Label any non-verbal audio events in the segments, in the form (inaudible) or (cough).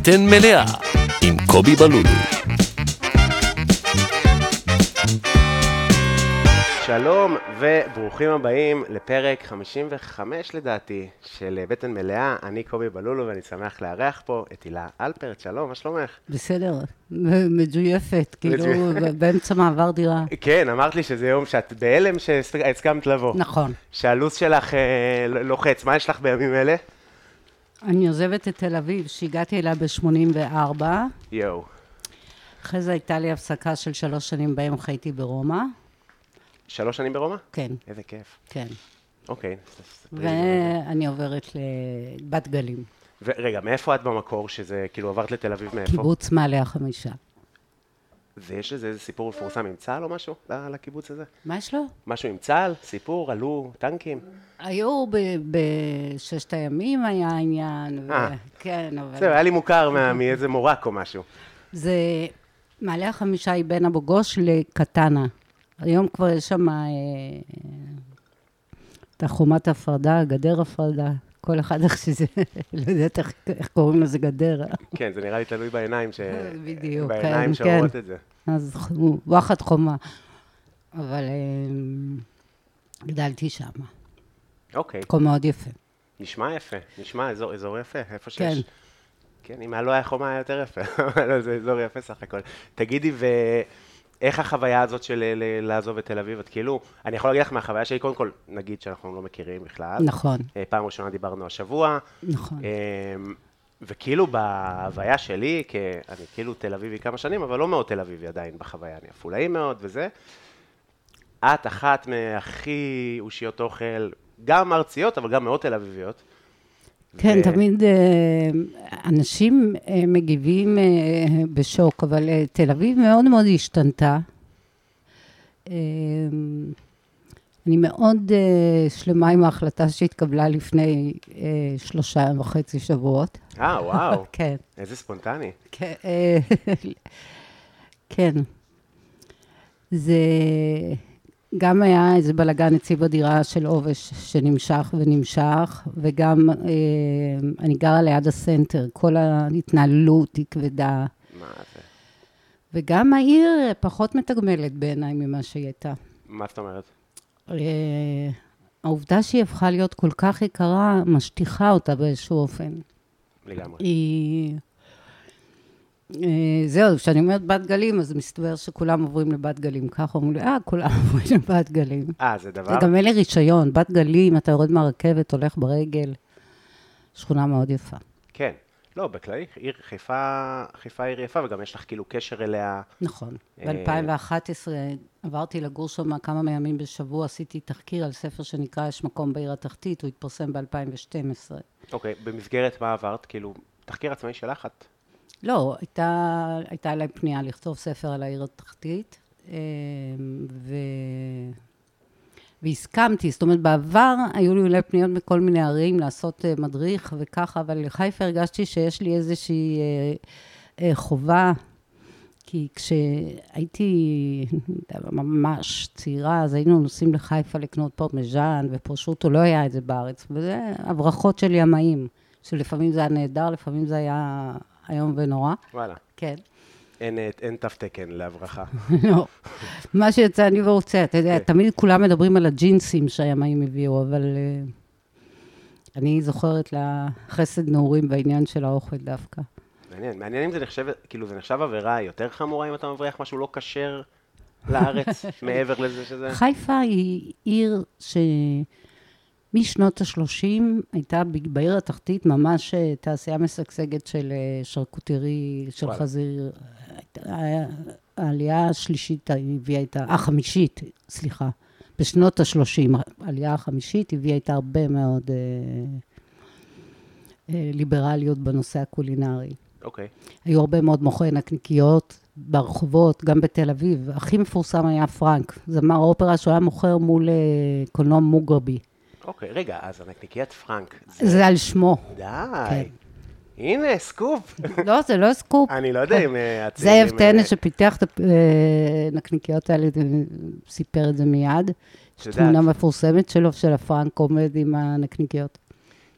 בטן מלאה עם קובי בלולו. שלום וברוכים הבאים לפרק 55 לדעתי של בטן מלאה. אני קובי בלולו ואני שמח לארח פה את הילה אלפרט. שלום, מה שלומך? בסדר, מג'ויפת, כאילו באמצע מעבר דירה. כן, אמרת לי שזה יום שאת בהלם שהסכמת לבוא. נכון. שהלו"ז שלך אה, לוחץ. מה יש לך בימים אלה? אני עוזבת את תל אביב, שהגעתי אליה ב-84. יואו. אחרי זה הייתה לי הפסקה של שלוש שנים בהם חייתי ברומא. שלוש שנים ברומא? כן, איזה כיף. כן. אוקיי. ואני עוברת לבת גלים. ורגע, מאיפה את במקור שזה, כאילו עברת לתל אביב מאיפה? קיבוץ מעלה החמישה. ויש לזה איזה סיפור מפורסם עם צה"ל או משהו לקיבוץ הזה? מה יש לו? משהו עם צה"ל? סיפור? עלו טנקים? היו בששת הימים היה עניין, אה. כן, אבל... זהו, היה לי מוכר מאיזה מורק או משהו. זה, מעלה החמישה היא בין אבו גוש לקטנה. היום כבר יש שם אה, את החומת הפרדה, גדר הפרדה. כל אחד איך שזה, (laughs) לא יודעת איך, איך קוראים לזה גדר. כן, זה נראה לי תלוי בעיניים ש... בדיוק, בעיניים כן, שאומרות כן. את זה. אז וואחד חומה. אבל אה, גדלתי שם. אוקיי, מקום מאוד יפה. נשמע יפה, נשמע אזור, אזור יפה, איפה כן. שיש. כן, אם לא היה חומה היה יותר יפה, (laughs) אבל זה אזור יפה סך הכל. תגידי, ואיך החוויה הזאת של לעזוב את תל אביב? את כאילו, אני יכול להגיד לך מהחוויה שלי, קודם כל, נגיד שאנחנו לא מכירים בכלל. נכון, אה, פעם ראשונה דיברנו השבוע. נכון. וכאילו בהוויה שלי, כי אני כאילו תל אביבי כמה שנים, אבל לא מאוד תל אביבי עדיין בחוויה, אני עפולאי מאוד וזה. את אחת מהכי אושיות אוכל, גם ארציות, אבל גם מאוד תל אביביות. כן, ו- תמיד אה, אנשים אה, מגיבים אה, בשוק, אבל תל אביב מאוד מאוד השתנתה. אני מאוד אה, שלמה עם ההחלטה שהתקבלה לפני אה, שלושה וחצי שבועות. אה, וואו, (laughs) כן, איזה ספונטני. כן. אה, כן. זה גם היה איזה בלאגן אצלי בדירה של עובש שנמשך ונמשך, וגם אה, אני גרה ליד הסנטר, כל ההתנהלות היא כבדה, מה זה? וגם העיר פחות מתגמלת בעיניי ממה שהיא הייתה. מה זאת אומרת? אה, העובדה שהיא הפכה להיות כל כך יקרה, משטיחה אותה באיזשהו אופן. לגמרי. היא... אה, זהו, כשאני אומרת בת גלים, אז מסתבר שכולם עוברים לבת גלים. ככה אומרים לי, אה, כולם (laughs) עוברים לבת גלים. אה, זה דבר? וגם אין לי רישיון, בת גלים, אתה יורד מהרכבת, הולך ברגל. שכונה מאוד יפה. כן. לא, בכללי, עיר חיפה, חיפה עיר יפה, וגם יש לך כאילו קשר אליה. נכון. אה, ב-2011 עברתי לגור שם כמה ימים בשבוע, עשיתי תחקיר על ספר שנקרא "יש מקום בעיר התחתית", הוא התפרסם ב-2012. אוקיי, במסגרת מה עברת? כאילו, תחקיר עצמאי שלך את? לא, הייתה, הייתה אליי פנייה לכתוב ספר על העיר התחתית, אה, ו... והסכמתי, זאת אומרת, בעבר היו לי אולי פניות מכל מיני ערים לעשות אה, מדריך וככה, אבל לחיפה הרגשתי שיש לי איזושהי אה, אה, חובה, כי כשהייתי ממש צעירה, אז היינו נוסעים לחיפה לקנות פרמיז'ן ופרשוטו, לא היה את זה בארץ, וזה הברחות של ימאים, שלפעמים זה היה נהדר, לפעמים זה היה איום ונורא. וואלה. כן. אין, אה, אין תו תקן להברחה. (laughs) לא. מה שיצא אני ורוצה, אתה יודע, כן. תמיד כולם מדברים על הג'ינסים שהימאים הביאו, אבל אה, אני זוכרת לחסד נעורים בעניין של האוכל דווקא. מעניין, מעניין אם זה נחשב, כאילו זה נחשב עבירה יותר חמורה אם אתה מבריח משהו לא כשר לארץ, (laughs) מעבר לזה שזה... חיפה היא עיר שמשנות ה-30 הייתה בעיר התחתית ממש אה, תעשייה משגשגת של אה, שרקוטרי, של וואלה. חזיר. העלייה השלישית הביאה איתה, החמישית, סליחה, בשנות ה-30, העלייה החמישית הביאה איתה הרבה מאוד אה, אה, ליברליות בנושא הקולינרי. אוקיי. היו הרבה מאוד מוכרי נקניקיות ברחובות, גם בתל אביב. הכי מפורסם היה פרנק, זמר אופרה שהוא היה מוכר מול אה, קולנוע מוגרבי. אוקיי, רגע, אז הנקניקיית פרנק, זה על שמו. די. כן. הנה, סקופ. לא, זה לא סקופ. אני לא יודע אם אה, הצעירים... זאב טנא אה, שפיתח את הנקניקיות האלה, סיפר את זה מיד. יש. תמונה מפורסמת שלו, של הפרנק עומד עם הנקניקיות.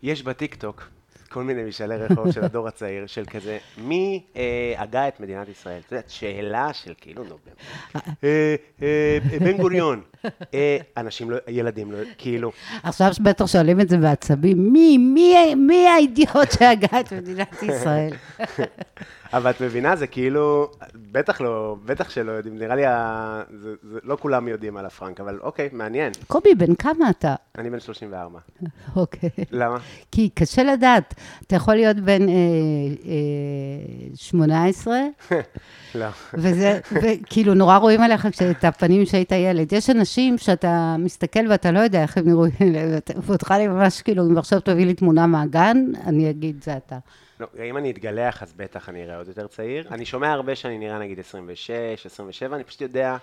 יש בטיקטוק כל מיני משאלי רחוב של הדור הצעיר, של כזה, מי אה, הגה את מדינת ישראל? את יודעת, שאלה של כאילו, נו. אה, אה, בן גוריון. אה, אנשים לא, ילדים לא, כאילו, עכשיו בטח שואלים את זה בעצבים, מי, מי, מי האידיוט שהגה את מדינת ישראל? (laughs) אבל את מבינה, זה כאילו, בטח לא, בטח שלא יודעים, נראה לי, ה... זה, זה, לא כולם יודעים על הפרנק, אבל אוקיי, מעניין. קובי, בן כמה אתה? אני בן 34. (laughs) אוקיי. למה? כי קשה לדעת, אתה יכול להיות בן אה, אה, 18, (laughs) לא. וזה, וכאילו נורא רואים עליך את הפנים שהיית ילד. יש אנשים שאתה מסתכל ואתה לא יודע איך הם נראו, ואותך לי ממש כאילו, אם עכשיו תביא לי תמונה מהגן, אני אגיד, זה אתה. לא, אם אני אתגלח, אז בטח אני אראה עוד יותר צעיר. אני שומע הרבה שאני נראה נגיד 26, 27, אני פשוט יודע...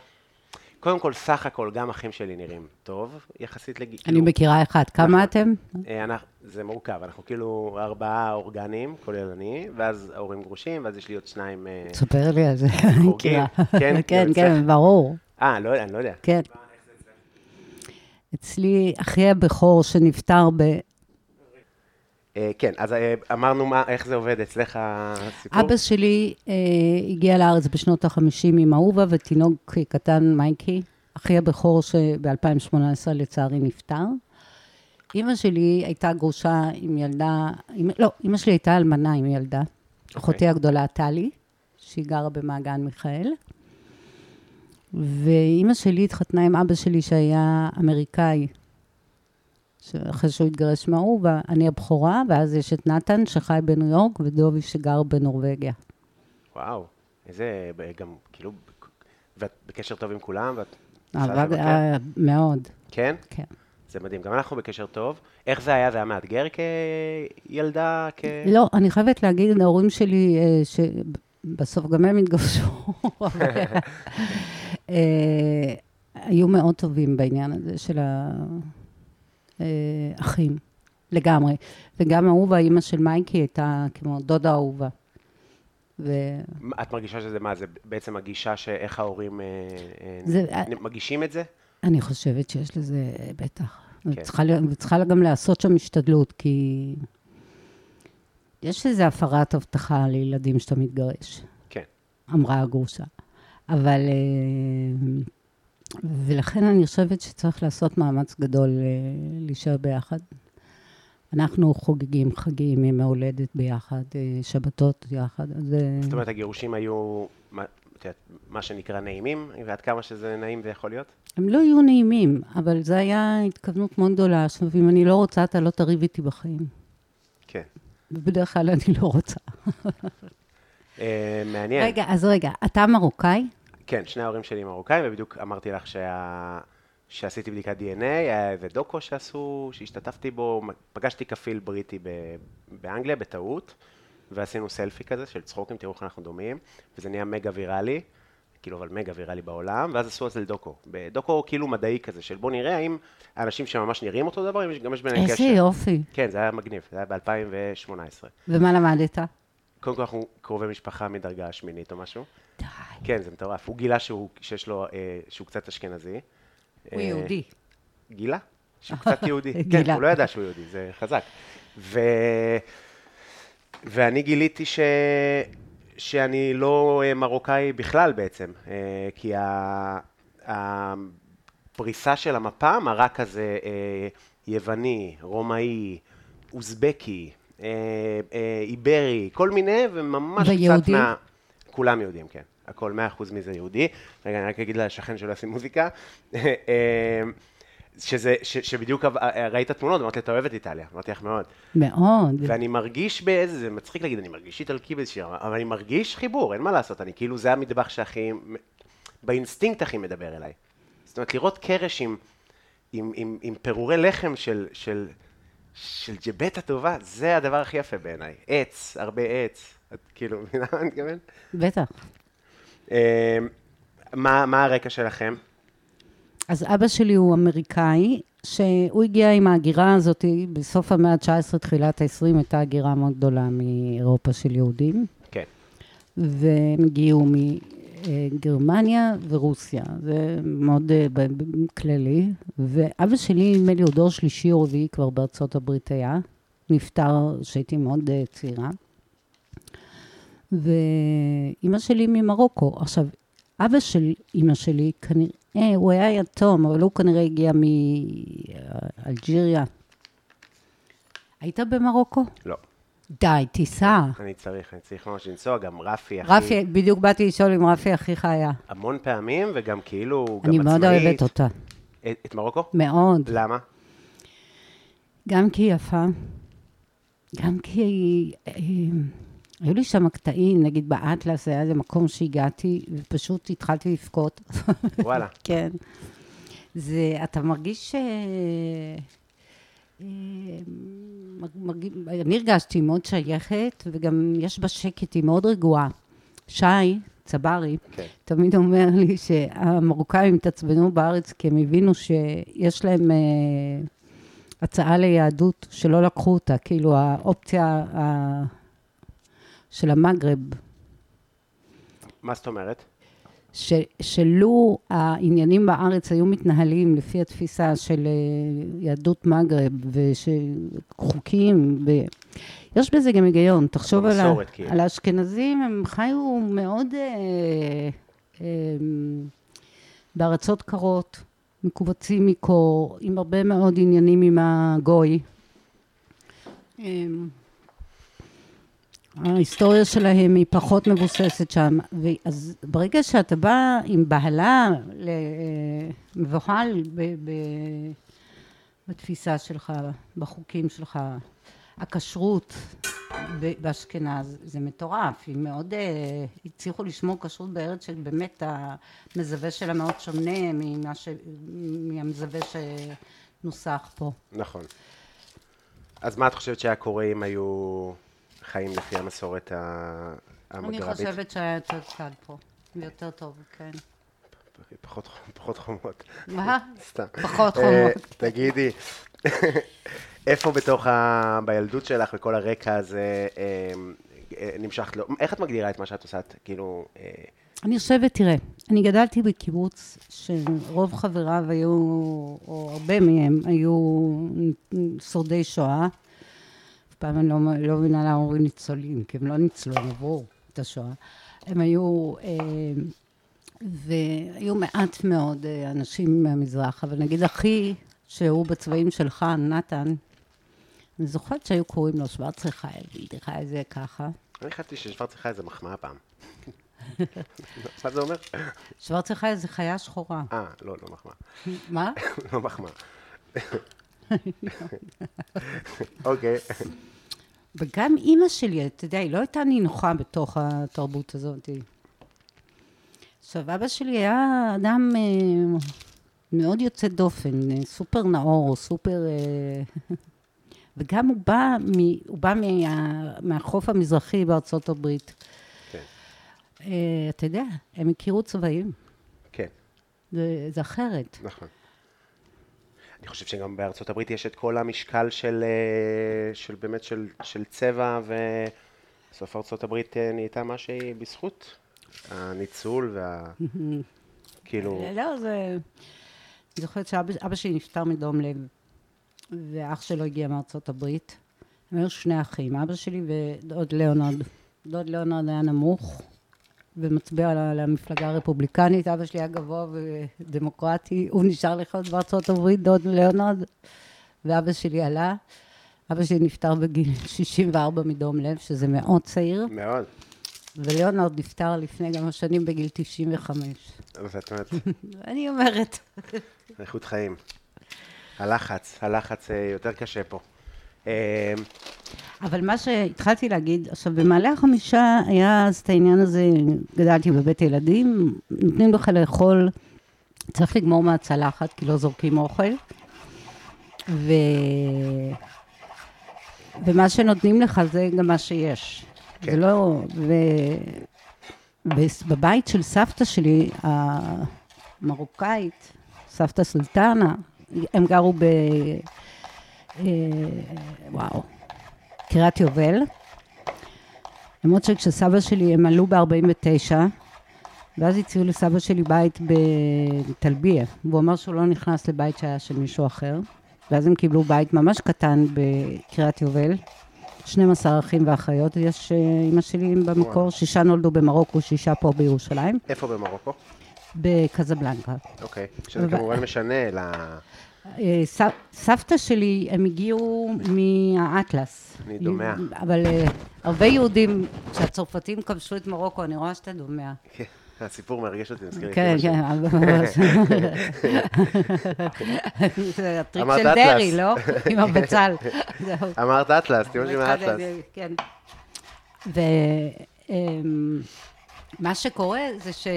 קודם כל, סך הכל, גם אחים שלי נראים טוב, יחסית לגיל. אני מכירה אחד. כמה נכון. אתם? אה, אנחנו, זה מורכב, אנחנו כאילו ארבעה אורגנים, כולל אני, ואז ההורים גרושים, ואז יש לי עוד שניים... אה, ספר לי על זה, אני חורגים, מכירה. כן? (laughs) כן, כן, אצלך? ברור. אה, לא אני לא יודע. כן. אצלי אחי הבכור שנפטר ב... אה, כן, אז אה, אמרנו מה, איך זה עובד אצלך הסיפור? אבא שלי אה, הגיע לארץ בשנות ה-50 עם אהובה ותינוק קטן, מייקי, אחי הבכור שב-2018 לצערי נפטר. אימא שלי הייתה גרושה עם ילדה, עם, לא, אימא שלי הייתה אלמנה עם ילדה, אחותי הגדולה טלי, שהיא גרה במעגן מיכאל. ואימא שלי התחתנה עם אבא שלי שהיה אמריקאי, אחרי שהוא התגרש מאהובה, אני הבכורה, ואז יש את נתן שחי בניו יורק, ודובי שגר בנורבגיה. וואו, איזה, גם, כאילו, ואת בקשר טוב עם כולם, ואת... לבקר? אה, מאוד, כן? כן. זה מדהים, גם אנחנו בקשר טוב. איך זה היה? זה היה מאתגר כילדה? כ... לא, אני חייבת להגיד להורים שלי, אה, שבסוף גם הם התגרשו, (laughs) אה, היו מאוד טובים בעניין הזה של האחים, לגמרי. וגם אהובה, אימא של מייקי, הייתה כמו דודה אהובה. ו... את מרגישה שזה מה? זה בעצם הגישה שאיך ההורים אה, אה, זה- מגישים את זה? אני חושבת שיש לזה, בטח. כן. וצריכה, וצריכה גם לעשות שם השתדלות, כי יש איזו הפרת הבטחה לילדים שאתה מתגרש, כן. אמרה הגרושה. אבל, אה, ולכן אני חושבת שצריך לעשות מאמץ גדול אה, להישאר ביחד. אנחנו חוגגים חגים, ימי הולדת ביחד, אה, שבתות יחד, אז... אה, זאת אומרת, הגירושים היו, מה, שנקרא נעימים, ועד כמה שזה נעים זה יכול להיות? הם לא היו נעימים, אבל זו הייתה התכוונות מאוד גדולה, אם אני לא רוצה, אתה לא תריב איתי בחיים. כן. ובדרך כלל אני לא רוצה. מעניין. רגע, אז רגע, אתה מרוקאי? כן, שני ההורים שלי מרוקאים, ובדיוק אמרתי לך שה... שעשיתי בדיקת DNA, היה איזה דוקו שעשו, שהשתתפתי בו, פגשתי כפיל בריטי ב... באנגליה בטעות, ועשינו סלפי כזה של צחוקים, תראו איך אנחנו דומים, וזה נהיה מגה ויראלי, כאילו אבל מגה ויראלי בעולם, ואז עשו על זה דוקו, דוקו כאילו מדעי כזה, של בוא נראה האם האנשים שממש נראים אותו דבר, אם גם יש ביניהם קשר. איזה יופי. כן, זה היה מגניב, זה היה ב-2018. ומה למדת? קודם כל אנחנו קרובי משפחה מדרגה שמינית או משהו. כן, זה מטורף. הוא גילה שהוא, שיש לו, אה, שהוא קצת אשכנזי. הוא אה, יהודי. גילה? שהוא קצת יהודי. (laughs) כן, גילה. הוא לא ידע שהוא יהודי, זה חזק. ו... ואני גיליתי ש... שאני לא אה, מרוקאי בכלל בעצם, כי ה... הפריסה של המפה מראה כזה יווני, רומאי, אוזבקי, איברי, כל מיני, וממש קצת? מה... כולם יהודים, כן. הכל, מאה אחוז מזה יהודי. רגע, אני רק אגיד לשכן שלא ישים מוזיקה. אה, שזה, ש, שבדיוק אה, ראית תמונות, אמרתי, אתה אוהב את איטליה? אמרתי לך מאוד. מאוד. ואני מרגיש באיזה, זה מצחיק להגיד, אני מרגיש איטלקי באיזושהי רמה, אבל אני מרגיש חיבור, אין מה לעשות, אני כאילו, זה המטבח שהכי, באינסטינקט הכי מדבר אליי. זאת אומרת, לראות קרש עם, עם, עם, עם פירורי לחם של, של, של ג'בטה טובה, זה הדבר הכי יפה בעיניי. עץ, הרבה עץ. את כאילו, מבינה מה אני מתכוון? בטח. אה, מה, מה הרקע שלכם? אז אבא שלי הוא אמריקאי, שהוא הגיע עם ההגירה הזאת, בסוף המאה ה-19, תחילת ה-20, הייתה הגירה מאוד גדולה מאירופה של יהודים, כן. והם הגיעו מגרמניה ורוסיה, זה מאוד אה, כללי. ואבא שלי, נדמה לי, הוא דור שלישי או רביעי כבר בארצות הברית היה, נפטר כשהייתי מאוד אה, צעירה. ואימא שלי ממרוקו. עכשיו, אבא של אימא שלי, כנראה, הוא היה יתום, אבל הוא כנראה הגיע מאלג'יריה. היית במרוקו? לא. די, תיסע. אני צריך, אני צריך ממש לנסוע, גם רפי, אחי. רפי, בדיוק באתי לשאול אם רפי אחיך היה. המון פעמים, וגם כאילו, גם אני עצמאית. מאוד אוהבת אותה. את, את מרוקו? מאוד. למה? גם כי היא יפה, גם כי היא... היו לי שם קטעים, נגיד באטלס, היה איזה מקום שהגעתי, ופשוט התחלתי לבכות. וואלה. (laughs) כן. זה, אתה מרגיש ש... אה, מרגיש, אני הרגשתי מאוד שייכת, וגם יש בה שקט, היא מאוד רגועה. שי, צברי, כן. תמיד אומר לי שהמרוקאים התעצבנו בארץ כי הם הבינו שיש להם אה, הצעה ליהדות שלא לקחו אותה, כאילו האופציה של המגרב, מה זאת אומרת? ש, שלו העניינים בארץ היו מתנהלים לפי התפיסה של אה, יהדות מגרב וחוקים, ויש בזה גם היגיון. תחשוב על, ה, כאילו. על האשכנזים, הם חיו מאוד אה, אה, בארצות קרות, מכווצים מקור, עם הרבה מאוד עניינים עם הגוי. ההיסטוריה שלהם היא פחות מבוססת שם, אז ברגע שאתה בא עם בהלה, מבוהל בתפיסה שלך, בחוקים שלך, הכשרות באשכנז, זה מטורף, היא מאוד, אה, הצליחו לשמור כשרות בארץ שבאמת המזווה שלה מאוד שונה ממה ש... מהמזווה שנוסח פה. נכון. אז מה את חושבת שהיה קורה אם היו חיים לפי המסורת ה- אני המגרבית? חושבת שהיה יותר קל פה, ויותר טוב, כן. פחות, פחות חומות. מה? סתם. פחות אה, חומות. תגידי, (laughs) איפה בתוך ה... בילדות שלך וכל הרקע הזה אה, אה, נמשכת לו? איך את מגדירה את מה שאת עושה? כאילו... אני חושבת, תראה, אני גדלתי בקיבוץ שרוב חבריו היו, או הרבה מהם, היו שורדי שואה. פעם אני לא, לא מבינה למה אומרים ניצולים, כי הם לא ניצלו, הם עברו את השואה. הם היו, אה, והיו מעט מאוד אה, אנשים מהמזרח, אבל נגיד אחי, שהוא בצבעים שלך, נתן, אני זוכרת שהיו קוראים לו שוורצר חייל, חייל זה ככה. אני חשבתי ששוורץ לך איזה מחמאה פעם. (laughs) מה זה אומר? שוורצר חייל זה חיה שחורה. אה, לא, לא מחמאה. מה? (laughs) לא מחמאה. אוקיי. וגם אימא שלי, אתה יודע, היא לא הייתה נינוחה בתוך התרבות הזאת. עכשיו, אבא שלי היה אדם אה, מאוד יוצא דופן, אה, סופר נאור, סופר... אה, וגם הוא בא, מ, הוא בא מה, מהחוף המזרחי בארצות הברית. כן. אה, אתה יודע, הם הכירו צבעים, כן, זה, זה אחרת. נכון. אני חושב שגם בארצות הברית יש את כל המשקל של, אה, של באמת של, של צבע, ובסוף ארצות הברית אה, נהייתה מה שהיא בזכות הניצול וה... כאילו, לא, זה... אני זוכרת שאבא אבא שלי נפטר מדום לב, ואח שלו הגיע מארצות הברית. הם היו שני אחים, אבא שלי ודוד ליאונרד. דוד ליאונרד היה נמוך ומצביע המפלגה הרפובליקנית, אבא שלי היה גבוה ודמוקרטי, הוא נשאר לחיות בארצות הברית, דוד ליאונרד, ואבא שלי עלה. אבא שלי נפטר בגיל 64 מדום לב, שזה מאוד צעיר, מאוד. וליאונרד נפטר לפני כמה שנים בגיל 95. אז את אומרת, (laughs) אני אומרת. איכות חיים. הלחץ, הלחץ אה, יותר קשה פה. אה, אבל מה שהתחלתי להגיד, עכשיו במעלה החמישה היה אז את העניין הזה, גדלתי בבית ילדים, נותנים לך לאכול, צריך לגמור מהצלחת, כי לא זורקים אוכל. ו... ומה שנותנים לך זה גם מה שיש. כן. זה לא... ו... בבית של סבתא שלי, המרוקאית, סבתא סולטנה, הם גרו ב... אה, וואו, קריית יובל. למרות שכשסבא שלי, הם עלו ב-49, ואז הציעו לסבא שלי בית בטלביה, והוא אמר שהוא לא נכנס לבית שהיה של מישהו אחר. ואז הם קיבלו בית ממש קטן בקריית יובל. 12 אחים ואחיות, יש אה, אימא שלי במקור, שישה נולדו במרוקו, שישה פה בירושלים, איפה במרוקו? בקזבלנקה. אוקיי. שזה ו- כמובן משנה ל... אה, סבתא שלי, הם הגיעו מהאטלס. אני דומע. אבל אה, הרבה יהודים, כשהצרפתים כבשו את מרוקו, אני רואה שאתה דומע. כן, הסיפור מרגש אותי, מזכיר לי. כן, כן. אבל- (laughs) זה הטריק של. דרעי, לא? עם הבצל. (laughs) אמרת אטלס, שלי מהאטלס. כן. ומה שקורה זה ש...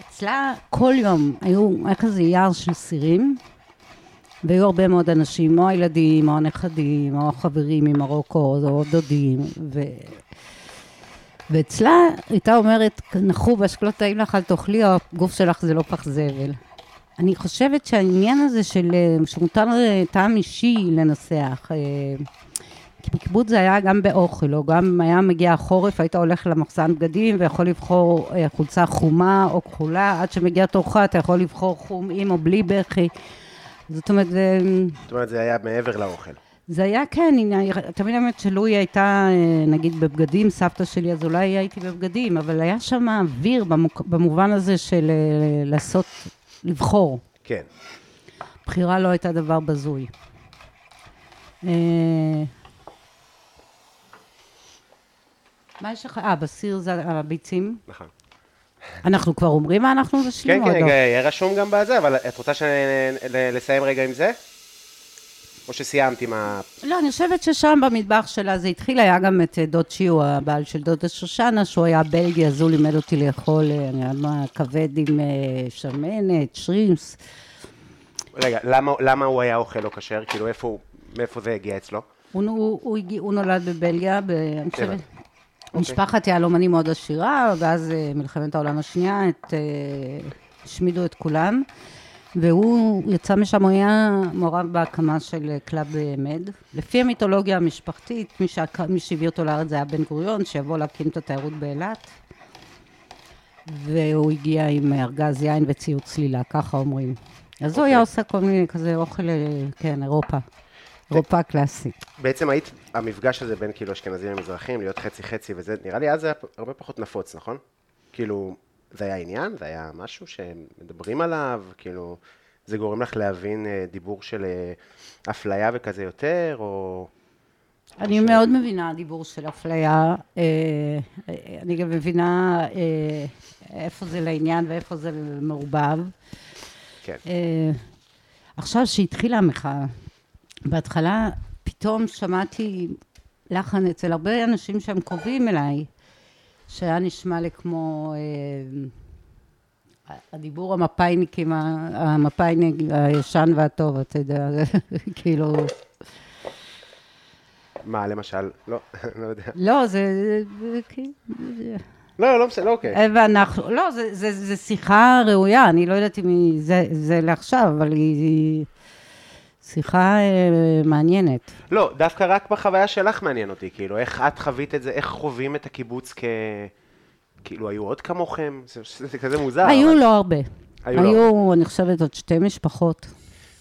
אצלה כל יום היו, היה כזה יער של סירים, והיו הרבה מאוד אנשים, או הילדים, או הנכדים, או החברים ממרוקו, או דודים, ו... ואצלה הייתה אומרת, נחובה, שלא טעים לך, אל תאכלי, הגוף שלך זה לא פח זבל. אני חושבת שהעניין הזה של, אה, שמותר אה, טעם אישי לנסח, כי בקיבוץ זה היה גם באוכל, או גם היה מגיע החורף, היית הולך למחסן בגדים ויכול לבחור אה, חולצה חומה או כחולה, עד שמגיע תורך אתה יכול לבחור חום עם או בלי בכי. זאת אומרת, זה, זאת אומרת, זה היה מעבר לאוכל. זה היה, כן, הנה, תמיד האמת שלו היא הייתה, אה, נגיד, בבגדים, סבתא שלי, אז אולי הייתי בבגדים, אבל היה שם אוויר במובן הזה של אה, לעשות, לבחור. כן. בחירה לא הייתה דבר בזוי. אה, מה יש לך? אה, בסיר זה הביצים. נכון. אנחנו כבר אומרים מה אנחנו מבשלים כן, כן, לא? יהיה רשום גם בזה, אבל את רוצה לסיים רגע עם זה? או שסיימת עם ה... לא, אני חושבת ששם במטבח שלה זה התחיל, היה גם את אה, דוד שיו, הבעל של דודה שושנה, שהוא היה בלגי, אז הוא לימד אותי לאכול, אה, אני יודעת מה, כבד עם אה, שמנת, שרימפס. רגע, למה- למה הוא היה אוכל לא כשר? כאילו, איפה. מאיפה זה הגיע אצלו? הוא, הוא, הוא, הוא נולד בבלגיה, אני חושבת. משפחת יהלומנים מאוד עשירה, ואז אה, מלחמת העולם השנייה, את, אה, השמידו את כולם, והוא יצא משם, הוא היה מעורב בהקמה של אה, קלאב מד. לפי המיתולוגיה המשפחתית, מי, שהביא אותו לארץ זה היה בן גוריון, שיבוא להקים את התיירות באילת. והוא הגיע עם ארגז יין וציוד צלילה, ככה אומרים. אז הוא היה עושה כל מיני כזה אוכל, כן, אירופה. אירופה קלאסית. בעצם היית, המפגש הזה בין כאילו אשכנזים למזרחים, להיות חצי חצי וזה, נראה לי אז זה היה הרבה פחות נפוץ, נכון? כאילו, זה היה עניין? זה היה משהו שמדברים עליו? כאילו, זה גורם לך להבין אה, דיבור של אה, אפליה וכזה יותר, או... אני מאוד מבינה דיבור של אפליה, אה, אה, אני גם מבינה אה, איפה זה לעניין ואיפה זה מעורבב. כן. אה, עכשיו שהתחילה המחאה, בהתחלה פתאום שמעתי לחן אצל הרבה אנשים שהם קרובים אליי, שהיה נשמע לי כמו אה, הדיבור המפאיניקים, המפאיניק הישן והטוב, אתה יודע, (laughs) כאילו... מה, למשל? לא, (laughs) לא יודע. לא, זה... זה. לא, לא בסדר, אוקיי. ואנחנו, לא, זה, זה, זה שיחה ראויה, אני לא יודעת אם היא, זה, זה לעכשיו, אבל היא שיחה אה, מעניינת. לא, דווקא רק בחוויה שלך מעניין אותי, כאילו, איך את חווית את זה, איך חווים את הקיבוץ כ... כאילו, היו עוד כמוכם? זה, זה כזה מוזר. היו אבל... לא הרבה. היו לא היו, אני חושבת, עוד שתי משפחות.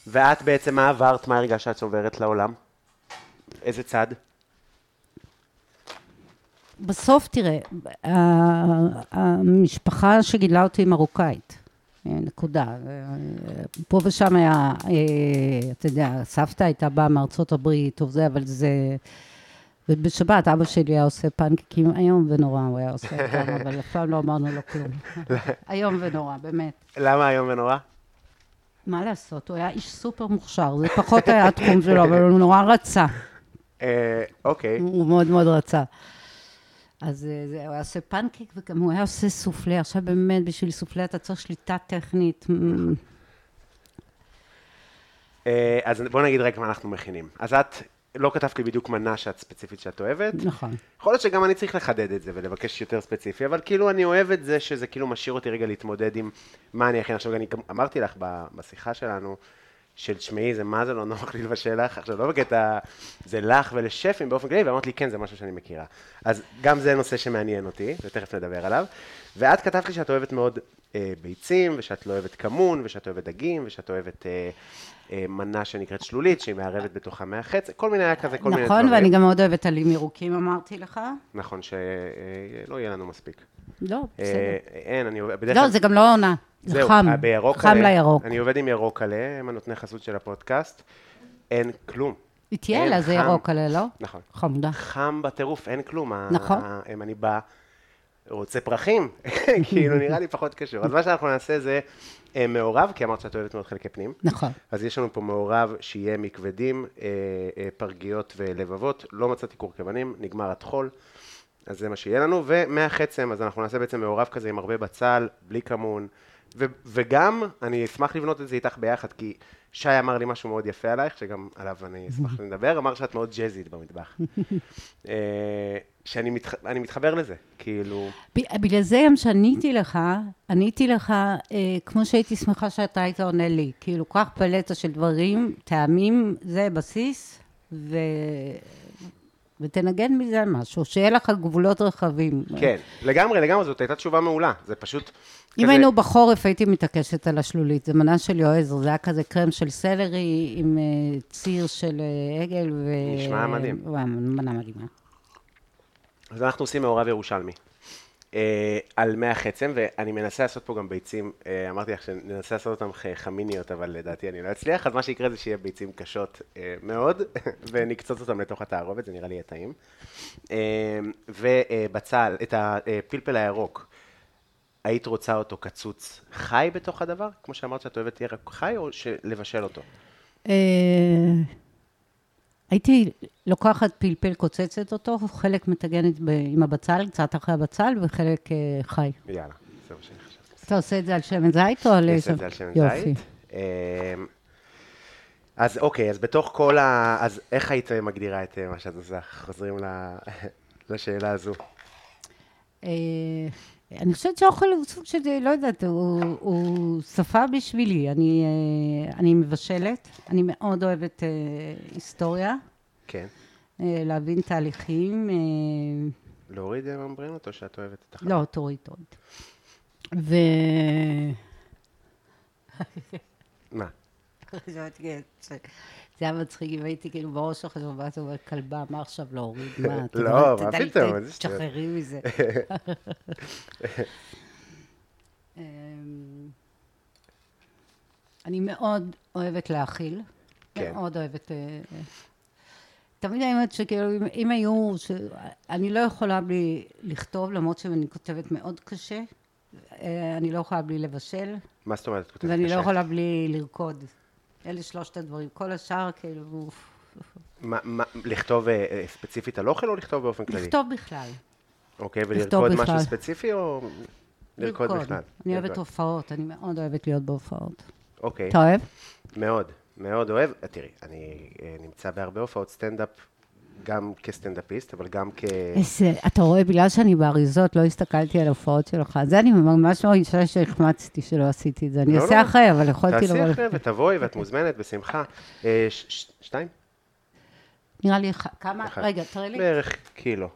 ואת בעצם, מה עברת, מה הרגשת שאת עוברת לעולם? איזה צד? בסוף, תראה, המשפחה שגידלה אותי היא מרוקאית. אה, נקודה. אה, פה ושם היה, אה, אתה יודע, סבתא הייתה באה מארצות הברית, או זה, אבל זה... ובשבת אבא שלי היה עושה פנקקים איום ונורא, הוא היה עושה אותם, (laughs) אבל אף פעם לא אמרנו לו כלום. איום ונורא, באמת. למה איום ונורא? מה לעשות, הוא היה איש סופר מוכשר, זה פחות היה התחום שלו, אבל הוא נורא רצה. אוקיי. הוא מאוד מאוד רצה. אז אה, זה, הוא היה עושה פנקק וגם הוא היה עושה סופלה. עכשיו באמת, בשביל סופלה אתה צריך שליטה טכנית. מ- אה, אז בוא נגיד רגע מה אנחנו מכינים. אז את לא כתבת לי בדיוק מנה שאת ספציפית שאת אוהבת. נכון. יכול להיות שגם אני צריך לחדד את זה ולבקש יותר ספציפי, אבל כאילו אני אוהב את זה שזה כאילו משאיר אותי רגע להתמודד עם מה אני אכין. עכשיו, אני גם אמרתי לך בשיחה שלנו, של תשמעי, זה מה זה לא נוח לי לבשל לך, עכשיו לא בקטע, זה לך ולשפים באופן כללי, ואמרת לי, כן, זה משהו שאני מכירה. אז גם זה נושא שמעניין אותי, ותכף נדבר עליו. ואת כתבת לי שאת אוהבת מאוד אה, ביצים, ושאת לא אוהבת כמון, ושאת אוהבת דגים, ושאת אוהבת אה, אה, מנה שנקראת שלולית, שהיא מערבת בתוכה מהחץ, כל מיני היה כזה, כל מיני דברים. נכון, ואני גם מאוד אוהבת עלים ירוקים, אמרתי לך. נכון, שלא יהיה לנו מספיק. לא, בסדר. אה, אין, אני בדרך לא. זה גם לא עונה. זה זהו, חם. אה, בירוק חם עלה- לירוק. אני עובד עם ירוק עלה, הם הנותני חסות של הפודקאסט. אין כלום. איטיאלה אין, זה חם. ירוק עלה, לא? נכון. חמודה. חם בטירוף, אין כלום. נכון. ה- אם אני בא, רוצה פרחים, (laughs) כאילו נראה לי פחות קשור. אז מה שאנחנו נעשה זה אה, מעורב, כי אמרת שאת אוהבת מאוד חלקי פנים. נכון. אז יש לנו פה מעורב שיהיה מכבדים, אה, פרגיות ולבבות. לא מצאתי קורקבנים, נגמר הטחול. אז זה מה שיהיה לנו, ומהחצם, אז אנחנו נעשה בעצם מעורב כזה עם הרבה בצל, בלי כמון, ו- וגם, אני אשמח לבנות את זה איתך ביחד, כי שי אמר לי משהו מאוד יפה עלייך, שגם עליו אני אשמח לדבר, אמר שאת מאוד ג'אזית במטבח. (laughs) אה, שאני מתח... מתחבר לזה, כאילו, בגלל זה גם שעניתי לך, עניתי לך אה, כמו שהייתי שמחה שאתה היית עונה לי. כאילו, קח פלטה של דברים, טעמים, זה בסיס, ו... ותנגן מזה משהו, שיהיה לך גבולות רחבים. כן, לגמרי, לגמרי, זאת הייתה תשובה מעולה, זה פשוט... אם כזה- היינו בחורף, הייתי מתעקשת על השלולית. זה מנה של יועזר, זה היה כזה קרם של סלרי עם אה, ציר של אה, עגל ו... נשמע מדהים. מנה מדהימה. אז אנחנו עושים מעורב ירושלמי. אה, על מי החצם, ואני מנסה לעשות פה גם ביצים, אה, אמרתי לך שננסה לעשות אותן חמיניות, אבל לדעתי אני לא אצליח, אז מה שיקרה זה שיהיה ביצים קשות אה, מאוד, (laughs) ונקצוץ אותן לתוך התערובת, זה נראה לי יהיה טעים. אה, ובצל, את הפלפל הירוק, היית רוצה אותו קצוץ חי בתוך הדבר? כמו שאמרת שאת אוהבת ירק חי, או לבשל אותו? אה, הייתי לוקחת פלפל, קוצצת אותו, חלק מטגנת ב- עם הבצל, קצת אחרי הבצל, וחלק אה, חי. יאללה, זה מה שאני חשבתי. אתה עושה את זה על שמן זית או על... אני אעשה איזה- את זה על שמן. זית. אמ, אז אוקיי, אז בתוך כל ה... אז איך היית מגדירה את אה, מה שאת עושה? חוזרים (laughs) לשאלה הזו. אני חושבת שאוכל הוא סוג של, לא יודעת, הוא, הוא שפה בשבילי. אני, אה, אני מבשלת, אני מאוד אוהבת אה, היסטוריה, כן. אה, להבין תהליכים. אה, להוריד אה, ממברנות או שאת אוהבת את החלב? לא, תוריד, תוריד. ו... מה? (laughs) זה היה מצחיק אם הייתי כאילו בראש שלך, ואז הוא אומר, כלבה, מה עכשיו להוריד? מה? לא, מה פתאום. תשחררי מזה. (laughs) אמ, אני מאוד אוהבת להאכיל. כן. מאוד אוהבת... אה. תמיד אומרת שכאילו, אם, אם היו... ש... אני לא יכולה בלי לכתוב, למרות שאני כותבת מאוד קשה. אה, אני לא יכולה בלי לבשל, מה זאת אומרת? את כותבת ואני לא קשה? יכולה בלי לרקוד. אלה שלושת הדברים. כל השאר, כאילו... מה- מה- לכתוב אה, אה, ספציפית על אוכל או לכתוב באופן כללי? לכתוב בכלל. אוקיי, ולרקוד משהו. ספציפי או לרקוד בכלל? אני אוהבת לרקוד. הופעות, אני מאוד אוהבת להיות בהופעות. אוקיי. אתה אוהב? מאוד, מאוד אוהב. אה, תראי, אני נמצא בהרבה הופעות סטנדאפ, גם כסטנדאפיסט, אבל גם כ... איזה, אתה רואה, בגלל שאני באריזות, לא הסתכלתי על הופעות שלך. זה אני ממש מרגישה שהחמצתי שלא עשיתי את זה. אני לא, אעשה לא. אחרי, אבל יכולתי תעשי לבוא... אחרי ותבואי ואת מוזמנת, בשמחה. אה, שתיים? נראה לי, כמה... רגע, תראה לי. בערך קילו.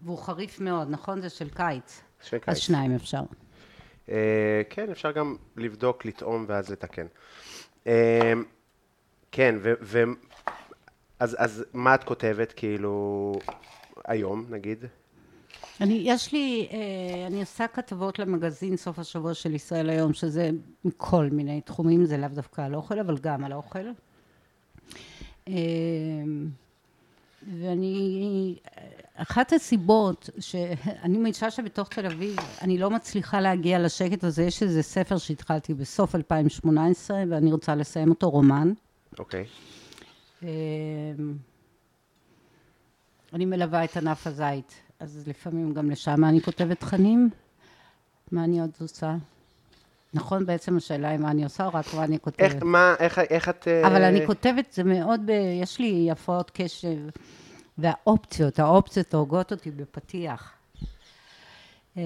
והוא חריף מאוד, נכון? זה של קיץ. של אז קיץ. שניים אפשר. אה, כן, אפשר גם לבדוק, לטעום ואז לתקן. אה, כן. ו- אז, אז מה את כותבת, כאילו, היום, נגיד? אני, יש לי, אה, אני עושה כתבות למגזין סוף השבוע של ישראל היום, שזה מכל מיני תחומים, זה לאו דווקא על אוכל, אבל גם על אוכל. אה, ואני, אחת הסיבות שאני מאישה שבתוך תל אביב, אני לא מצליחה להגיע לשקט הזה, יש איזה ספר שהתחלתי בסוף 2018, ואני רוצה לסיים אותו, רומן. אוקיי. אמ, אני מלווה את ענף הזית, אז לפעמים גם לשם אני כותבת תכנים. מה אני עוד עושה? נכון, בעצם השאלה היא מה אני עושה, או רק מה אני איך, כותבת. מה, איך, איך את... אה, אבל אני כותבת, זה מאוד, ב... יש לי הפרעות קשב, והאופציות, האופציות הורגות אותי בפתיח. אמ,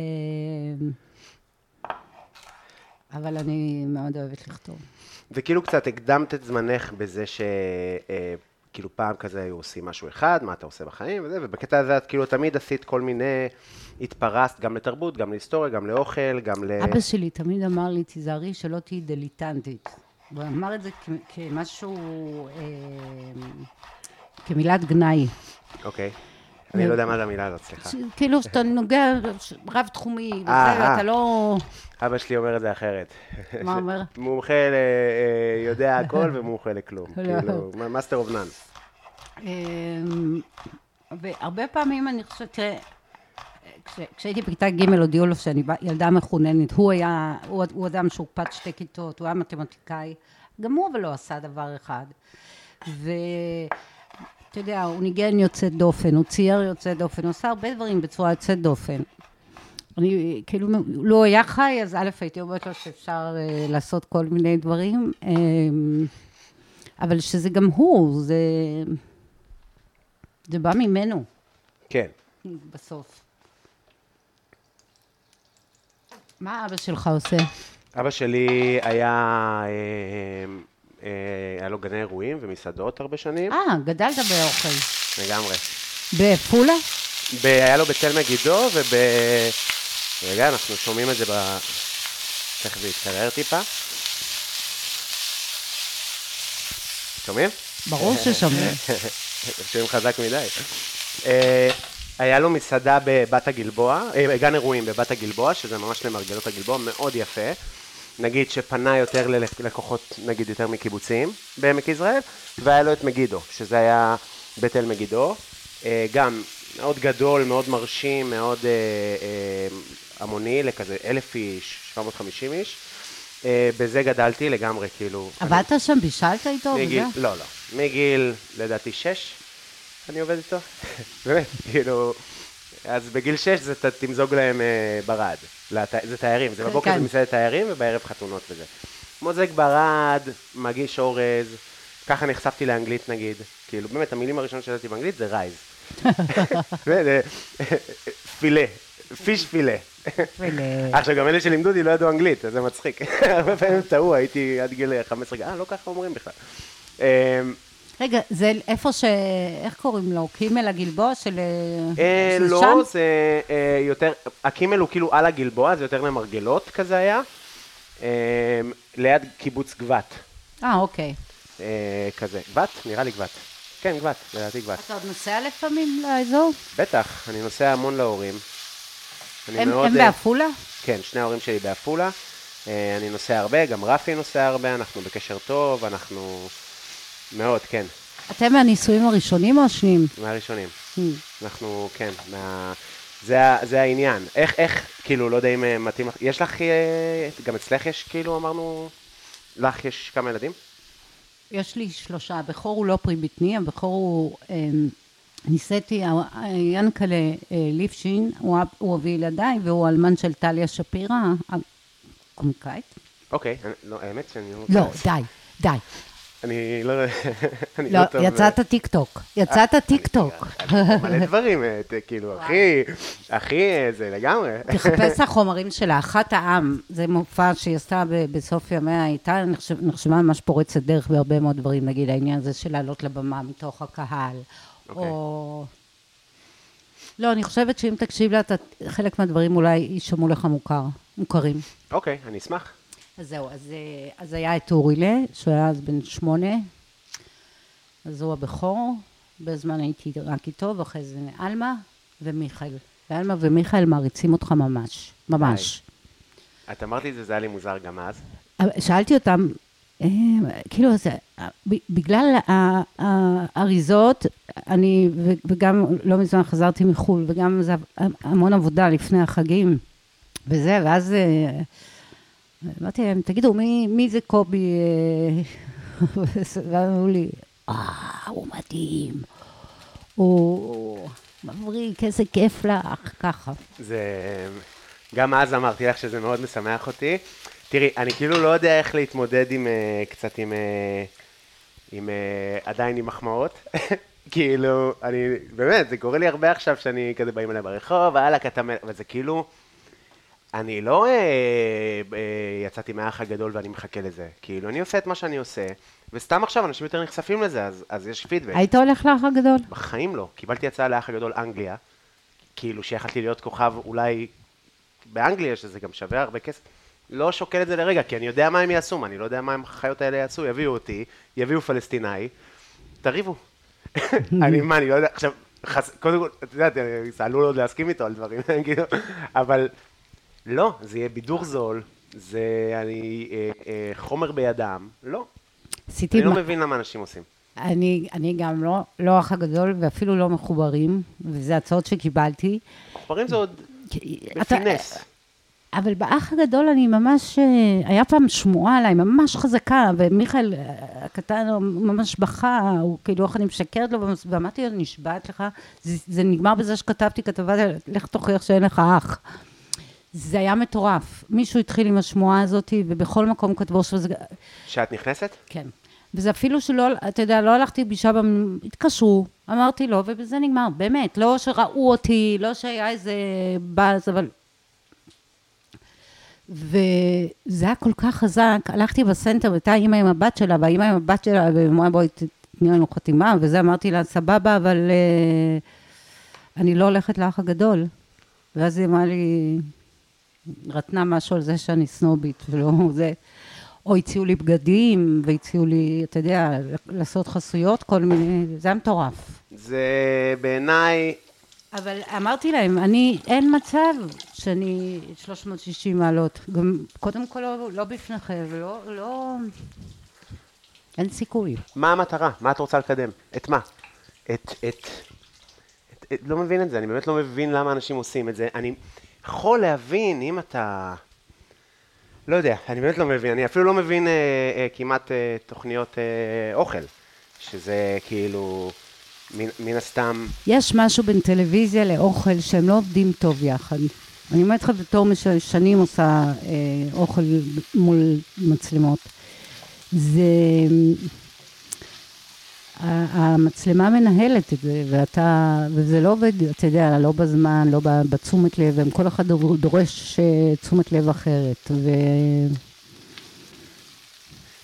אבל אני מאוד אוהבת לכתוב. וכאילו קצת הקדמת את זמנך בזה ש... אה, כאילו פעם כזה היו עושים משהו אחד, מה אתה עושה בחיים וזה, ובקטע הזה את כאילו תמיד עשית כל מיני, התפרסת גם לתרבות, גם להיסטוריה, גם לאוכל, גם ל... אבא שלי תמיד אמר לי, תיזהרי שלא תהיי דליטנטית. הוא אמר את זה כ- כמשהו, אה, כמילת גנאי. אוקיי. אני לא יודע מה זה המילה הזאת, סליחה. כאילו שאתה נוגע רב-תחומי, (laughs) וזה, אה, אה. ואתה לא... אבא שלי אומר את זה אחרת. מה אומר? (laughs) מומחה ל... אה, יודע הכל (laughs) ומומחה לכלום. לא. כאילו, master of none. אמ, והרבה פעמים אני חושבת, תראה, כש- כשהייתי בכיתה ג' הודיעו לו שאני ילדה מחוננת, הוא היה, הוא, הוא אדם שהוקפץ שתי כיתות, הוא היה מתמטיקאי, גם הוא אבל לא עשה דבר אחד. ואתה יודע, הוא ניגן יוצא דופן, הוא צייר יוצא דופן, הוא עשה הרבה דברים בצורה יוצאת דופן. אני, כאילו, לו הוא היה חי, אז א', הייתי אומרת לו שאפשר אה, לעשות כל מיני דברים, אה, אבל שזה גם הוא, זה... זה בא ממנו, כן. בסוף. מה אבא שלך עושה? אבא שלי היה, אה, היה לו גני אירועים ומסעדות הרבה שנים, אה, גדלת באוכל. לגמרי. בעפולה? ב- היה לו בתל מגידו וב... רגע, אנחנו שומעים את זה ב... תכף זה יתקרר טיפה. שומעים? ברור ששומעים. (laughs) שומעים חזק מדי. אה, היה לו מסעדה בבת הגלבוע, אה, גן אירועים בבת הגלבוע, שזה ממש למרגלות הגלבוע, מאוד יפה. נגיד שפנה יותר ללקוחות, נגיד יותר מקיבוצים בעמק יזרעאל, והיה לו את מגידו, שזה היה בתל מגידו. אה, גם מאוד גדול, מאוד מרשים, מאוד אה, אה, המוני, לכזה אלף איש, 750 איש. בזה גדלתי לגמרי, כאילו. עבדת שם, בישלת איתו מגיל, וזה? לא, לא. מגיל, לדעתי, שש, אני עובד איתו. (laughs) באמת, כאילו... אז בגיל שש זה ת- תמזוג להם אה, ברד. לת... זה תיירים, זה כן, בבוקר כן. זה מסעדת תיירים ובערב חתונות וזה. מוזג ברד, מגיש אורז, ככה נחשפתי לאנגלית נגיד. כאילו, באמת, המילים הראשונות שידעתי באנגלית זה רייז. (laughs) פילה, פיש פילה. פילה. עכשיו, גם אלה שלימדו אותי לא ידעו אנגלית, אז זה מצחיק. (laughs) הרבה פעמים טעו, הייתי עד גיל 15, אה, לא ככה אומרים בכלל. רגע, זה איפה ש... איך קוראים לו? קימל הגלבוע של... אה, של לא, שם? זה אה, יותר, הקימל הוא כאילו על הגלבוע, זה יותר למרגלות כזה היה. אמ, ליד קיבוץ גבת, אה, אוקיי. אה, כזה. גבת? נראה לי גבת. כן, גבת, לדעתי גבת. אתה עוד נוסע לפעמים לאזור? בטח, אני נוסע המון להורים. הם מאוד, הם אה, בעפולה? כן, שני ההורים שלי בעפולה. אה, אני נוסע הרבה, גם רפי נוסע הרבה, אנחנו בקשר טוב, אנחנו... מאוד, כן, אתם מהנישואים הראשונים או השניים? מהראשונים. Hmm. אנחנו, כן, מה... זה, זה העניין. איך, איך, כאילו, לא יודע אם אה, מתאים לך, יש לך, אה, גם אצלך יש, כאילו, אמרנו, לך יש כמה ילדים? יש לי שלושה, הבכור הוא לא פרי בטני, הבכור הוא, אמ, נישאתי, ה- ה- ינקלה אה, ליפשין, הוא הוא אבי ילדיי, והוא אלמן של טליה שפירא, הקומיקאית. אוקיי, לא, האמת שאני לא... לא, די, די. אני לא... (laughs) אני לא, טוב, יצאת אה, טיקטוק, יצאת טיקטוק. מלא (laughs) דברים, אה, כאילו, הכי, הכי, אה, זה לגמרי. (laughs) תחפש החומרים שלה, אחת העם, זה מופע שהיא עשתה ב- בסוף ימיה, הייתה נחשב- נחשבה ממש פורצת דרך בהרבה מאוד דברים, נגיד העניין הזה של לעלות לבמה מתוך הקהל, אוקיי. או... לא, אני חושבת שאם תקשיב לה, חלק מהדברים אולי יישמעו לך מוכר, מוכרים. אוקיי, אני אשמח. אז זהו, אז, אה, אז היה את אורילה, שהוא היה אז בן שמונה, אז הוא הבכור, בזמן הייתי רק איתו, ואחרי זה עלמה ומיכאל. ועלמה ומיכאל מעריצים אותך ממש, ממש. את אמרת לי את זה, זה היה לי מוזר גם אז. שאלתי אותם, אה, כאילו, זה, ב- בגלל האריזות, אני, וגם לא מזמן חזרתי מחו"ל, וגם זה המון עבודה לפני החגים, וזה, ואז אה, אמרתי להם, תגידו, מי, מי זה קובי? (laughs) אה?" ואמרו לי, אה, הוא מדהים, הוא מבריק, איזה כיף לך, ככה. זה... גם אז אמרתי לך שזה מאוד משמח אותי. תראי, אני כאילו לא יודע איך להתמודד עם אה, קצת עם... אה, עם אה, עדיין עם מחמאות. (laughs) כאילו, אני, באמת, זה קורה לי הרבה עכשיו שאני כזה באים אליי ברחוב, וואלכ, אתה... מ-" וזה כאילו... אני לא אה, אה, יצאתי מהאח הגדול ואני מחכה לזה. כאילו, אני עושה את מה שאני עושה, וסתם עכשיו אנשים יותר נחשפים לזה, אז, אז יש פידבק. היית הולך לאח הגדול? בחיים לא. קיבלתי הצעה לאח הגדול אנגליה, כאילו שיכלתי להיות כוכב אולי באנגליה, שזה גם שווה הרבה כסף. לא שוקל את זה לרגע, כי אני יודע מה הם יעשו, אני לא יודע מה החיות האלה יעשו, יביאו אותי, יביאו פלסטיני, תריבו. (laughs) אני, מה, אני לא יודע, עכשיו, חס, קודם כל, את יודעת, אני עלול עוד להסכים איתו על דברים, (laughs) כאילו, אבל לא, זה יהיה בידור זול, זה אני, אה, אה, חומר בידם, לא. אני לא מה- מבין למה אנשים עושים. אני, אני גם לא, לא האח הגדול ואפילו לא מחוברים, וזה הצעות שקיבלתי. מחוברים זה עוד בפינס. אבל באח הגדול אני ממש, אה, היה פעם שמועה עליי, ממש חזקה, ומיכאל אה, הקטן ממש בכה, הוא כאילו, איך אני משקרת לו, ואמרתי לו, נשבעת לך, זה, זה נגמר בזה שכתבתי כתבה, לך תוכיח שאין לך אח. זה היה מטורף. מישהו התחיל עם השמועה הזאת, ובכל מקום כתבו שזה... שאת נכנסת? כן. וזה אפילו שלא, אתה יודע, לא הלכתי פגישה, במ- התקשרו, אמרתי לו, ובזה נגמר, באמת, לא שראו אותי, לא שהיה איזה באז, אבל... וזה היה כל כך חזק, הלכתי בסנטר, והייתה אימא עם הבת שלה, והאימא עם הבת שלה, והיא אמרה, בואי תתני לנו חתימה, וזה אמרתי לה, סבבה, אבל אה, אני לא הולכת לאח הגדול. ואז היא אמרה לי, רטנה משהו על זה שאני סנובית, ולא זה. או הציעו לי בגדים, והציעו לי, אתה יודע, לעשות חסויות, כל מיני, זה היה מטורף. זה בעיניי, אבל אמרתי להם, אני, אין מצב שאני 360 מעלות. גם, קודם כל, לא, לא בפניכם, ולא, לא... אין סיכוי. מה המטרה? מה את רוצה לקדם? את מה? את, את, את, את... לא מבין את זה, אני באמת לא מבין למה אנשים עושים את זה. אני יכול להבין אם אתה... לא יודע, אני באמת לא מבין. אני אפילו לא מבין אה, אה, כמעט אה, תוכניות אה, אוכל, שזה כאילו, מן, מן הסתם... יש משהו בין טלוויזיה לאוכל שהם לא עובדים טוב יחד. אני אומרת לך, בתור מי ששנים עושה אה, אוכל מול מצלמות. זה... המצלמה מנהלת את זה, ואתה, וזה לא עובד, אתה יודע, לא בזמן, לא בתשומת לב, הם כל אחד דור- דורש אה, תשומת לב אחרת, ו...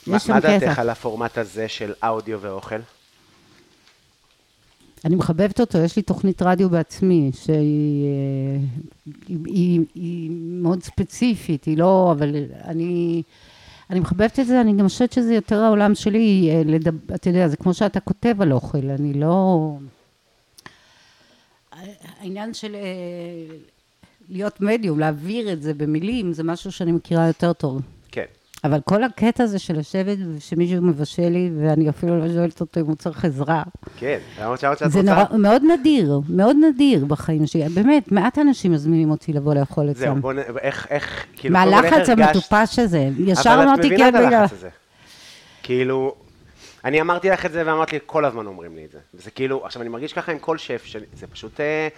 מה, דעתך. על הפורמט הזה של אודיו ואוכל? אני מחבבת אותו, יש לי תוכנית רדיו בעצמי, שהיא אה, היא, היא, היא מאוד ספציפית, היא לא, אבל אני, אני מחבבת את זה, אני גם חושבת שזה יותר העולם שלי, אה, לדבר, אתה יודע, זה כמו שאתה כותב על אוכל, אני לא... העניין של אה, להיות מדיום, להעביר את זה במילים, זה משהו שאני מכירה יותר טוב. כן. אבל כל הקטע הזה של לשבת ושמישהו מבשל לי, ואני אפילו לא שואלת אותו אם הוא צריך עזרה. כן, למרות שאמרת שאת זה רוצה... נורא, מאוד נדיר, מאוד נדיר בחיים שלי. באמת, מעט אנשים מזמינים אותי לבוא לאכול זהו, אצלם. בוא נ... איך, איך, כאילו... מהלחץ המטופש הזה. ישר אבל את אמרתי מבינה כן את בגלל... הלחץ הזה. כאילו, אני אמרתי לך את זה ואמרת לי, כל הזמן אומרים לי את זה. וזה כאילו, עכשיו אני מרגיש ככה עם כל שף, שאני- זה פשוט, אה,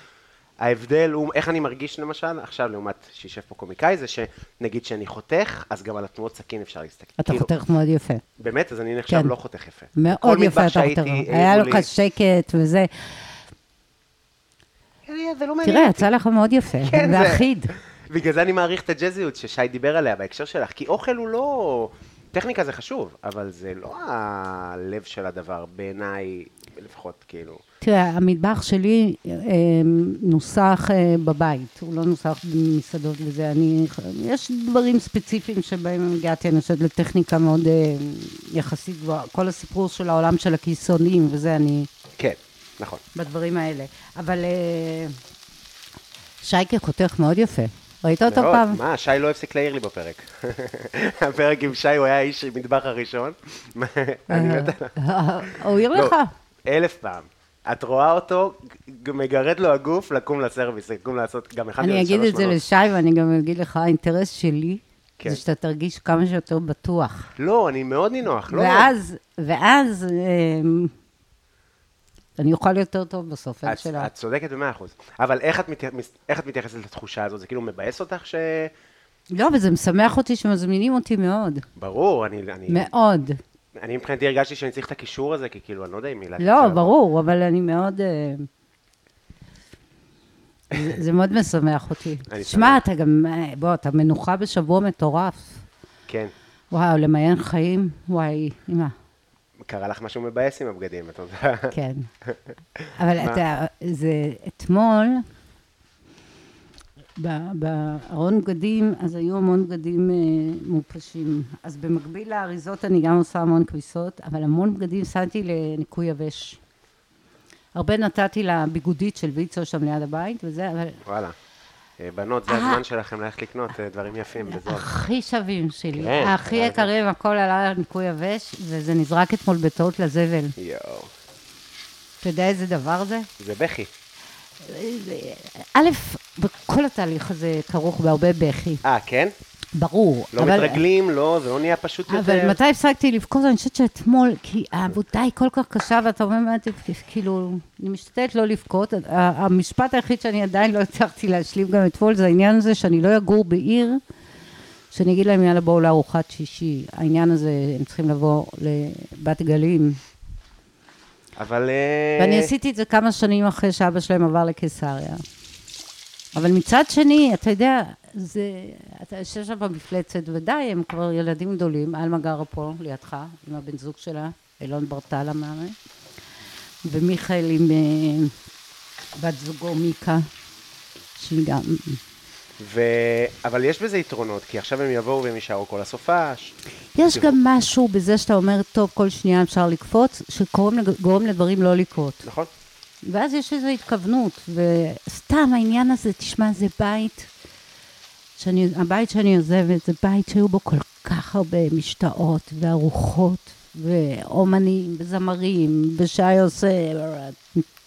ההבדל הוא, איך אני מרגיש למשל, עכשיו לעומת שישב פה קומיקאי, זה שנגיד שאני חותך, אז גם על התנועות סכין אפשר להסתכל. אתה כאילו, חותך מאוד יפה. באמת, אז אני נחשב כן. לא חותך יפה. מאוד יפה אתה חותך. העירו היה לי- לך שקט וזה. אה, זה לא מעניין תראה. יצא לך מאוד יפה. כן, ואחיד. בגלל זה אני מעריך את הג'אזיות ששי דיבר עליה בהקשר שלך, כי אוכל הוא לא... טכניקה זה חשוב, אבל זה לא הלב של הדבר, בעיניי, לפחות, כאילו. תראה, המטבח שלי אה, נוסח אה, בבית, הוא לא נוסח במסעדות וזה. אני, יש דברים ספציפיים שבהם הגעתי, אני חושבת, לטכניקה מאוד אה, יחסית גבוהה. כל הסיפור של העולם של הכיסונים וזה, אני כן, נכון. בדברים האלה. אבל אה, שייקה חותך מאוד יפה. ראית אותו מאוד. פעם? מה, שי לא הפסיק להעיר לי בפרק. (laughs) הפרק עם שי, הוא היה האיש מטבח הראשון. (laughs) אני מת עליו. הוא העיר לא, לך? אלף פעם. את רואה אותו, מגרד לו הגוף לקום לסרוויס, לקום לעשות גם אחד אני אגיד את זה. לשי, ואני גם אגיד לך, האינטרס שלי, כן. זה שאתה תרגיש כמה שיותר בטוח. לא, אני מאוד נינוח, לא... ואז, ואז, אמ, אני אוכל יותר טוב בסוף, אין שאלה. את צודקת במאה אחוז. אבל איך את, מתייח, איך את מתייחסת לתחושה הזאת? זה כאילו מבאס אותך ש... לא, וזה משמח אותי שמזמינים אותי מאוד. ברור, אני, אני, מאוד. אני מבחינתי הרגשתי שאני צריך את הקישור הזה, כי כאילו, אני לא יודע אם מילה... לא, ברור, אבל אני מאוד... אה, זה, זה מאוד משמח אותי. (laughs) שמע. אתה גם, אה, בוא, אתה מנוחה בשבוע מטורף. כן. וואו, למיין חיים, וואי, אמא, קרה לך משהו מבאס עם הבגדים, את יודעת. כן. (laughs) אבל? אתה, זה, אתמול, בארון בגדים, אז היו המון בגדים אה, מופשים. אז במקביל לאריזות אני גם עושה המון כביסות, אבל המון בגדים שמתי לניקוי יבש. הרבה נתתי לביגודית של ויצו שם ליד הבית וזה, אבל וואלה. אה, בנות, זה אה. הזמן שלכם ללכת לקנות אה, דברים יפים בזול. הכי שווים שלי, כן, הכי יקרים, הכל עלה לניקוי יבש, וזה נזרק אתמול בטעות לזבל. יואו. אתה יודע איזה דבר זה? זה בכי. א', בכל התהליך הזה כרוך בהרבה בכי, אה, כן? ברור. לא אבל- מתרגלים, לא, זה לא נהיה פשוט יותר. אבל מתי הפסקתי לבכות? אני חושבת שאתמול, כי העבודה היא כל כך קשה, ואתה אומר, כאילו, אני משתדלת לא לבכות. המשפט היחיד שאני עדיין לא הצלחתי להשלים גם אתמול, זה העניין הזה שאני לא אגור בעיר, שאני אגיד להם, יאללה, בואו לארוחת שישי. העניין הזה, הם צריכים לבוא לבת גלים. אבל... אה, ואני עשיתי את זה כמה שנים אחרי שאבא שלהם עבר לקיסריה. אבל מצד שני, אתה יודע, זה, אתה יושב שם במפלצת, ודי, הם כבר ילדים גדולים. עלמה גרה פה, לידך, עם הבן זוג שלה, אילון ברטל המאמן, ומיכאל עם אה, בת זוגו מיקה, שהיא גם... ו... אבל יש בזה יתרונות, כי עכשיו הם יבואו והם יישארו כל הסופש. יש גם משהו בזה שאתה אומר, טוב, כל שנייה אפשר לקפוץ, שגורם לדברים לא לקרות. נכון? ואז יש איזו התכוונות, וסתם העניין הזה, תשמע, זה בית, שאני, הבית שאני עוזבת, זה בית שהיו בו כל כך הרבה משתאות וארוחות, ואומנים, וזמרים, ושי עושה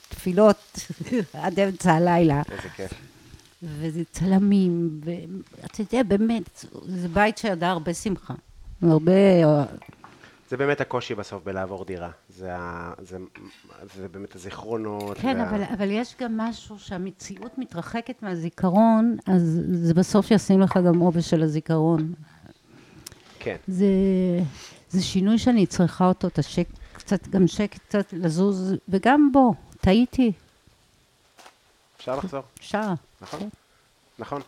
תפילות (laughs) עד אמצע הלילה, איזה כיף. וזה צלמים, ואתה יודע, באמת, זה בית שידע הרבה שמחה. הרבה... זה באמת הקושי בסוף בלעבור דירה. זה, ה... זה... זה באמת הזיכרונות. כן, וה... אבל, אבל יש גם משהו שהמציאות מתרחקת מהזיכרון, אז זה בסוף ישים לך גם עובש של הזיכרון. כן. זה, זה שינוי שאני צריכה אותו, את השק, קצת, גם שקט קצת לזוז, וגם בו, טעיתי, אפשר לחזור. אפשר. נכון. נכון.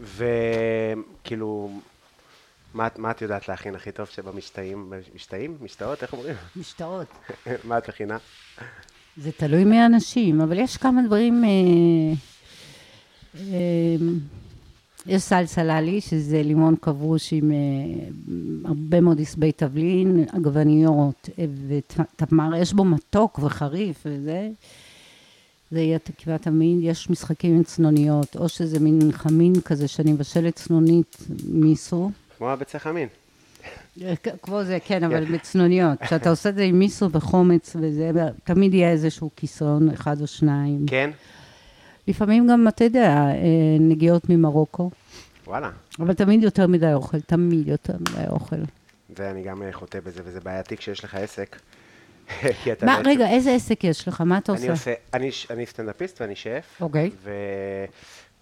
וכאילו, מה, מה את יודעת להכין הכי טוב שבמשתאים? משתאים? משתאות? איך אומרים? משתאות. (laughs) מה את מכינה? זה תלוי מי האנשים, אבל יש כמה דברים... אה, אה, יש סלסה לאלי, שזה לימון כבוש עם אה, הרבה מאוד עשבי תבלין, עגבניות אה, ותמר, יש בו מתוק וחריף וזה. זה יהיה תקווה תמיד, יש משחקים עם צנוניות, או שזה מין חמין כזה שאני מבשלת צנונית מיסו. כמו הביצי חמין. כמו זה, כן, אבל בצנוניות. (laughs) כשאתה עושה את זה עם מיסו וחומץ וזה, תמיד יהיה איזשהו כיסון, אחד או שניים. כן? לפעמים גם, אתה יודע, אה, נגיעות ממרוקו, וואלה. אבל תמיד יותר מדי אוכל, תמיד יותר מדי אוכל. ואני גם אה, חוטא בזה, וזה בעייתי כשיש לך עסק. (laughs) מה, בעצם- רגע, איזה עסק יש לך? מה אתה עושה? אני סטנדאפיסט ואני שף. אוקיי.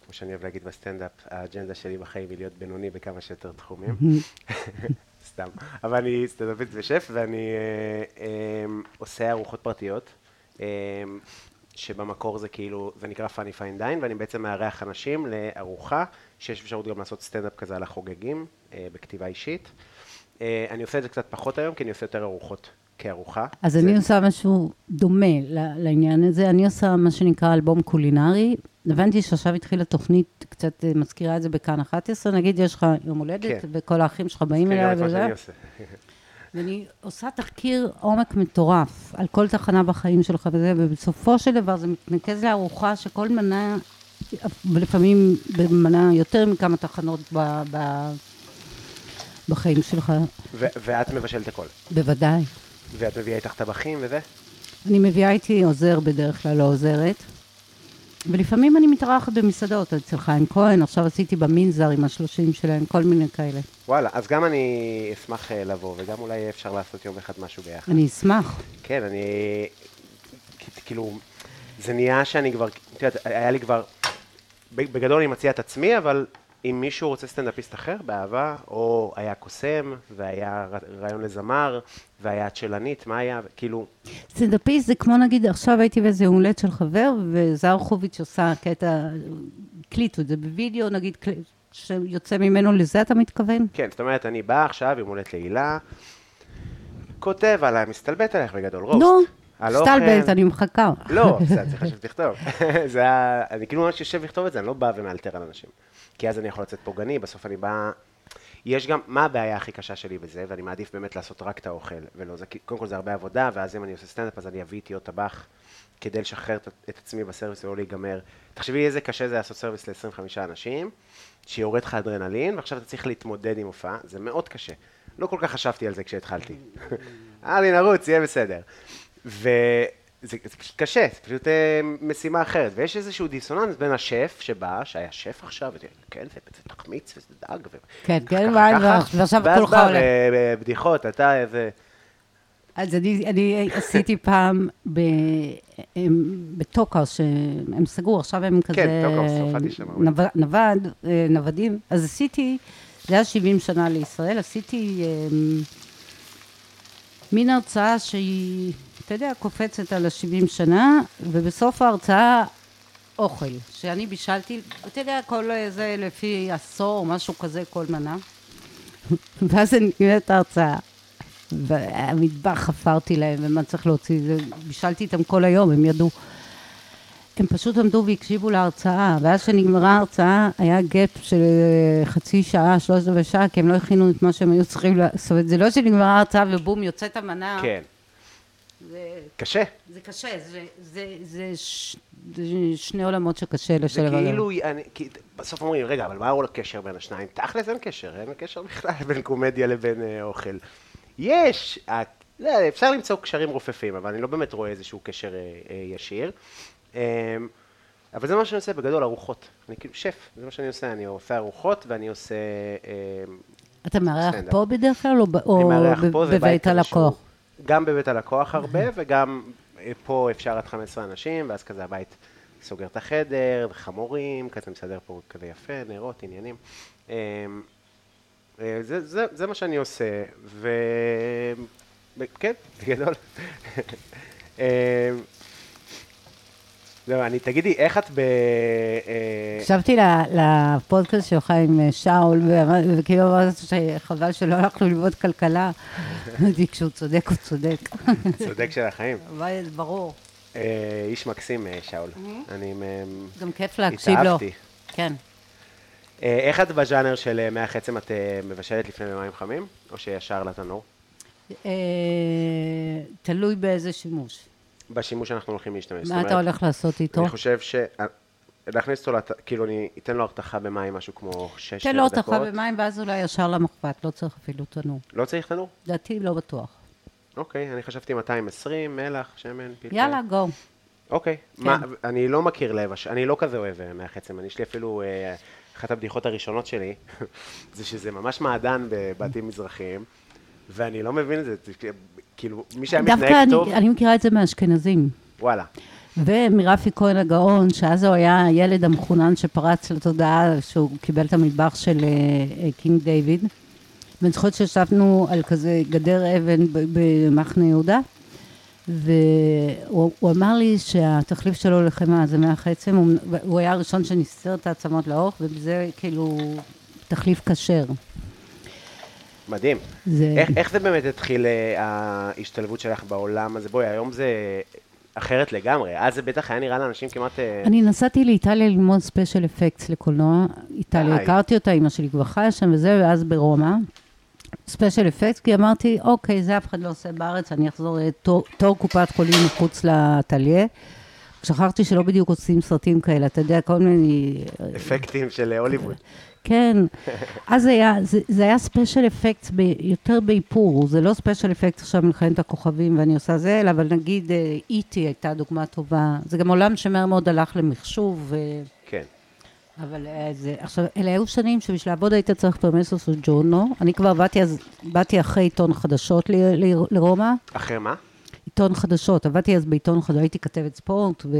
וכמו שאני אוהב להגיד בסטנדאפ, האג'נדה שלי בחיים היא להיות בינוני בכמה שיותר תחומים. (laughs) סתם. אבל אני סטנדאפיסט ושף, ואני אה, אה, עושה ארוחות פרטיות, אה, שבמקור זה כאילו, זה נקרא funny fine dine, ואני בעצם מארח אנשים לארוחה, שיש אפשרות גם לעשות סטנדאפ כזה על החוגגים, אה, בכתיבה אישית. אה, אני עושה את זה קצת פחות היום, כי אני עושה יותר ארוחות כארוחה. אז זה- אני עושה משהו דומה לעניין הזה. אני עושה מה שנקרא אלבום קולינרי. הבנתי שעכשיו התחילה תוכנית, קצת אה, מזכירה את זה בכאן 11, נגיד יש לך יום הולדת, כן. וכל האחים שלך באים אליי את מה וזה. שאני עושה. ואני עושה תחקיר עומק מטורף על כל תחנה בחיים שלך וזה, ובסופו של דבר זה מתנקז לארוחה שכל מנה, ולפעמים במנה יותר מכמה תחנות ב, ב, בחיים שלך, ו- ואת מבשלת הכל. בוודאי. ואת מביאה איתך טבחים וזה? אני מביאה איתי עוזר בדרך כלל, לא עוזרת. ולפעמים אני מתארחת במסעדות, אצל חיים כהן, עכשיו עשיתי במנזר עם השלושים שלהם, כל מיני כאלה. וואלה, אז גם אני אשמח אה, לבוא, וגם אולי אפשר לעשות יום אחד משהו ביחד. אני אשמח. כן, אני... כאילו, זה נהיה שאני כבר, את יודעת, היה לי כבר... בגדול אני מציע את עצמי, אבל אם מישהו רוצה סטנדאפיסט אחר, באהבה, או היה קוסם, והיה רעיון לזמר, והיה צ'לנית, מה היה, כאילו, סטנדאפיסט זה כמו נגיד, עכשיו הייתי באיזה יום הולדת של חבר, וזרחוביץ' עושה קטע, הקליטו את זה בווידאו, נגיד, שיוצא ממנו, לזה אתה מתכוון? כן, זאת אומרת, אני בא עכשיו יום הולדת להילה, כותב עליי, מסתלבט עליך בגדול, roast. נו. סטלבט, אני מחכה. לא, (laughs) בסדר, צריך עכשיו שתכתוב. (laughs) זה היה, אני כאילו ממש יושב לכתוב את זה, אני לא בא ומאלתר על אנשים. כי אז אני יכול לצאת פוגעני, בסוף אני בא... יש גם, מה הבעיה הכי קשה שלי בזה, ואני מעדיף באמת לעשות רק את האוכל, ולא, זה, קודם כל זה הרבה עבודה, ואז אם אני עושה סטנדאפ, אז אני אביא איתי עוד טבח, כדי לשחרר את, את עצמי בסרוויס ולא להיגמר. תחשבי איזה קשה זה לעשות סרוויס ל-25 אנשים, שיורד לך אדרנלין, ועכשיו אתה צריך להתמודד עם הופעה, זה מאוד קשה. לא כל כך חשבתי על זה כשהתחלתי. (laughs) אמר לי, נרוץ, יהיה בסדר. וזה זה פשוט קשה, זה פשוט אה, משימה אחרת. ויש איזשהו דיסוננס בין השף שבא, שהיה שף עכשיו, וזה, כן, זה, זה תחמיץ וזה דג, ו... כן, כן, ככה, וואי, ככה, ועכשיו ואז כולך בא, עולה. ו- בדיחות, אתה איזה... אז אני, אני עשיתי פעם ב, הם, בטוקר, שהם סגרו, עכשיו הם כזה... כן, טוקר, הופעתי שם נווד, אה, נוודים. אז עשיתי, זה היה 70 שנה לישראל, עשיתי אה, מין הרצאה שהיא, אתה יודע, קופצת על ה-70 שנה, ובסוף ההרצאה אוכל, שאני בישלתי, אתה יודע, כל זה לפי עשור, משהו כזה, כל מנה. (laughs) ואז אני נראית ההרצאה. והמטבח חפרתי להם, ומה צריך להוציא, בישלתי איתם כל היום, הם ידעו. הם פשוט עמדו והקשיבו להרצאה, ואז שנגמרה ההרצאה, היה גאפ של אה, חצי שעה, שלושת רבעי שעה, כי הם לא הכינו את מה שהם היו צריכים לעשות. זה לא שנגמרה ההרצאה ובום, יוצאת המנה. כן, זה, קשה. זה קשה, זה, זה, זה, ש, זה שני עולמות שקשה זה לשלב עליהם. כאילו, אני, כי, בסוף אומרים, רגע, אבל מה הוא הקשר בין השניים? תכל'ס אין קשר, אין קשר בכלל בין קומדיה לבין אה, אוכל. יש, ה- לא, אפשר למצוא קשרים רופפים, אבל אני לא באמת רואה איזשהו קשר אה, אה, ישיר. אה, אבל זה מה שאני עושה בגדול, ארוחות. אני כאילו שף, זה מה שאני עושה, אני עושה ארוחות ואני עושה... אה, אתה מארח. פה בדרך כלל, או, או זה בבית הלקוח? גם בבית הלקוח הרבה, וגם אה, פה אפשר עד 15 אנשים, ואז כזה הבית סוגר את החדר, וחמורים, כזה מסדר פה כזה יפה, נרות, עניינים. אה, אה, זה, זה, זה מה שאני עושה, ו... כן, בגדול. (laughs) זהו, אני, תגידי, איך את ב... אה, הקשבתי לפודקאסט שלך עם אה, שאול, וכאילו אמרת שחבל שלא הלכנו ללמוד כלכלה. (laughs) אמרתי, כשהוא צודק, הוא צודק. (laughs) צודק של החיים. ברור. אה, איש מקסים, שאול. אני... גם כיף להקשיב לו. התאהבתי. כן. איך את בז'אנר של מח עצם את מבשלת לפני במים חמים, או שישר לתנור? תלוי באיזה שימוש. בשימוש שאנחנו הולכים להשתמש. מה אתה הולך לעשות איתו? אני חושב ש... אה, להכניס אותו, לת... כאילו אני אתן לו הרתחה במים, משהו כמו 6 דקות. תן לו הרתחה במים, ואז אולי ישר למחבת, לא צריך אפילו תנור. לא צריך תנור? לדעתי לא בטוח. אוקיי, אני חשבתי 220, מלח, שמן, פלפל. יאללה, גו. אוקיי. מה, אני לא מכיר לב, אני לא כזה אוהב אה, מח עצם, אני יש לי אפילו, אה, אחת הבדיחות הראשונות שלי, (laughs) זה שזה ממש מעדן בבתים מזרחיים, ואני לא מבין את זה כאילו, מי שהיה דווקא מתנהג טוב, אני מכירה את זה מהאשכנזים. וואלה. ומרפי כהן הגאון, שאז הוא היה הילד המחונן שפרץ לתודעה, שהוא קיבל את המטבח של אה, אה, קינג דיוויד. ואני זוכרת שישבנו על כזה גדר אבן במחנה יהודה, והוא הוא אמר לי שהתחליף שלו לחמאה זה מח עצם, הוא, הוא היה הראשון שניסר את העצמות לאורך, וזה כאילו תחליף כשר. מדהים. זה... איך, איך זה באמת התחיל אה, ההשתלבות שלך בעולם הזה? בואי, היום זה אחרת לגמרי. אז זה בטח היה נראה לאנשים כמעט... אה, אני נסעתי לאיטליה ללמוד ספיישל אפקטס לקולנוע. איטליה. הכרתי אותה, אימא שלי כבר חיה שם וזה, ואז ברומא. special effects, כי אמרתי, אוקיי, זה אף אחד לא עושה בארץ, אני אחזור לתור, תור קופת חולים מחוץ לאטליה. שכחתי שלא בדיוק עושים סרטים כאלה, אתה יודע, כל מיני... אפקטים של אה, הוליווד. כן. אז היה, זה, זה היה special effects ב, יותר באיפור, זה לא special effects עכשיו מלחמת הכוכבים ואני עושה זה, אלא אבל נגיד E.T. הייתה דוגמה טובה. זה גם עולם שמהר מאוד הלך למחשוב. ו... כן. אבל אה, זה, עכשיו, אלה היו שנים שבשביל לעבוד היית צריך פרמסוס וג'ורנו. אני כבר באתי אז, באתי אחרי עיתון חדשות ל, ל, לרומא. אחרי מה? עיתון חדשות, עבדתי אז בעיתון חדשות, הייתי כתבת ספורט, ו...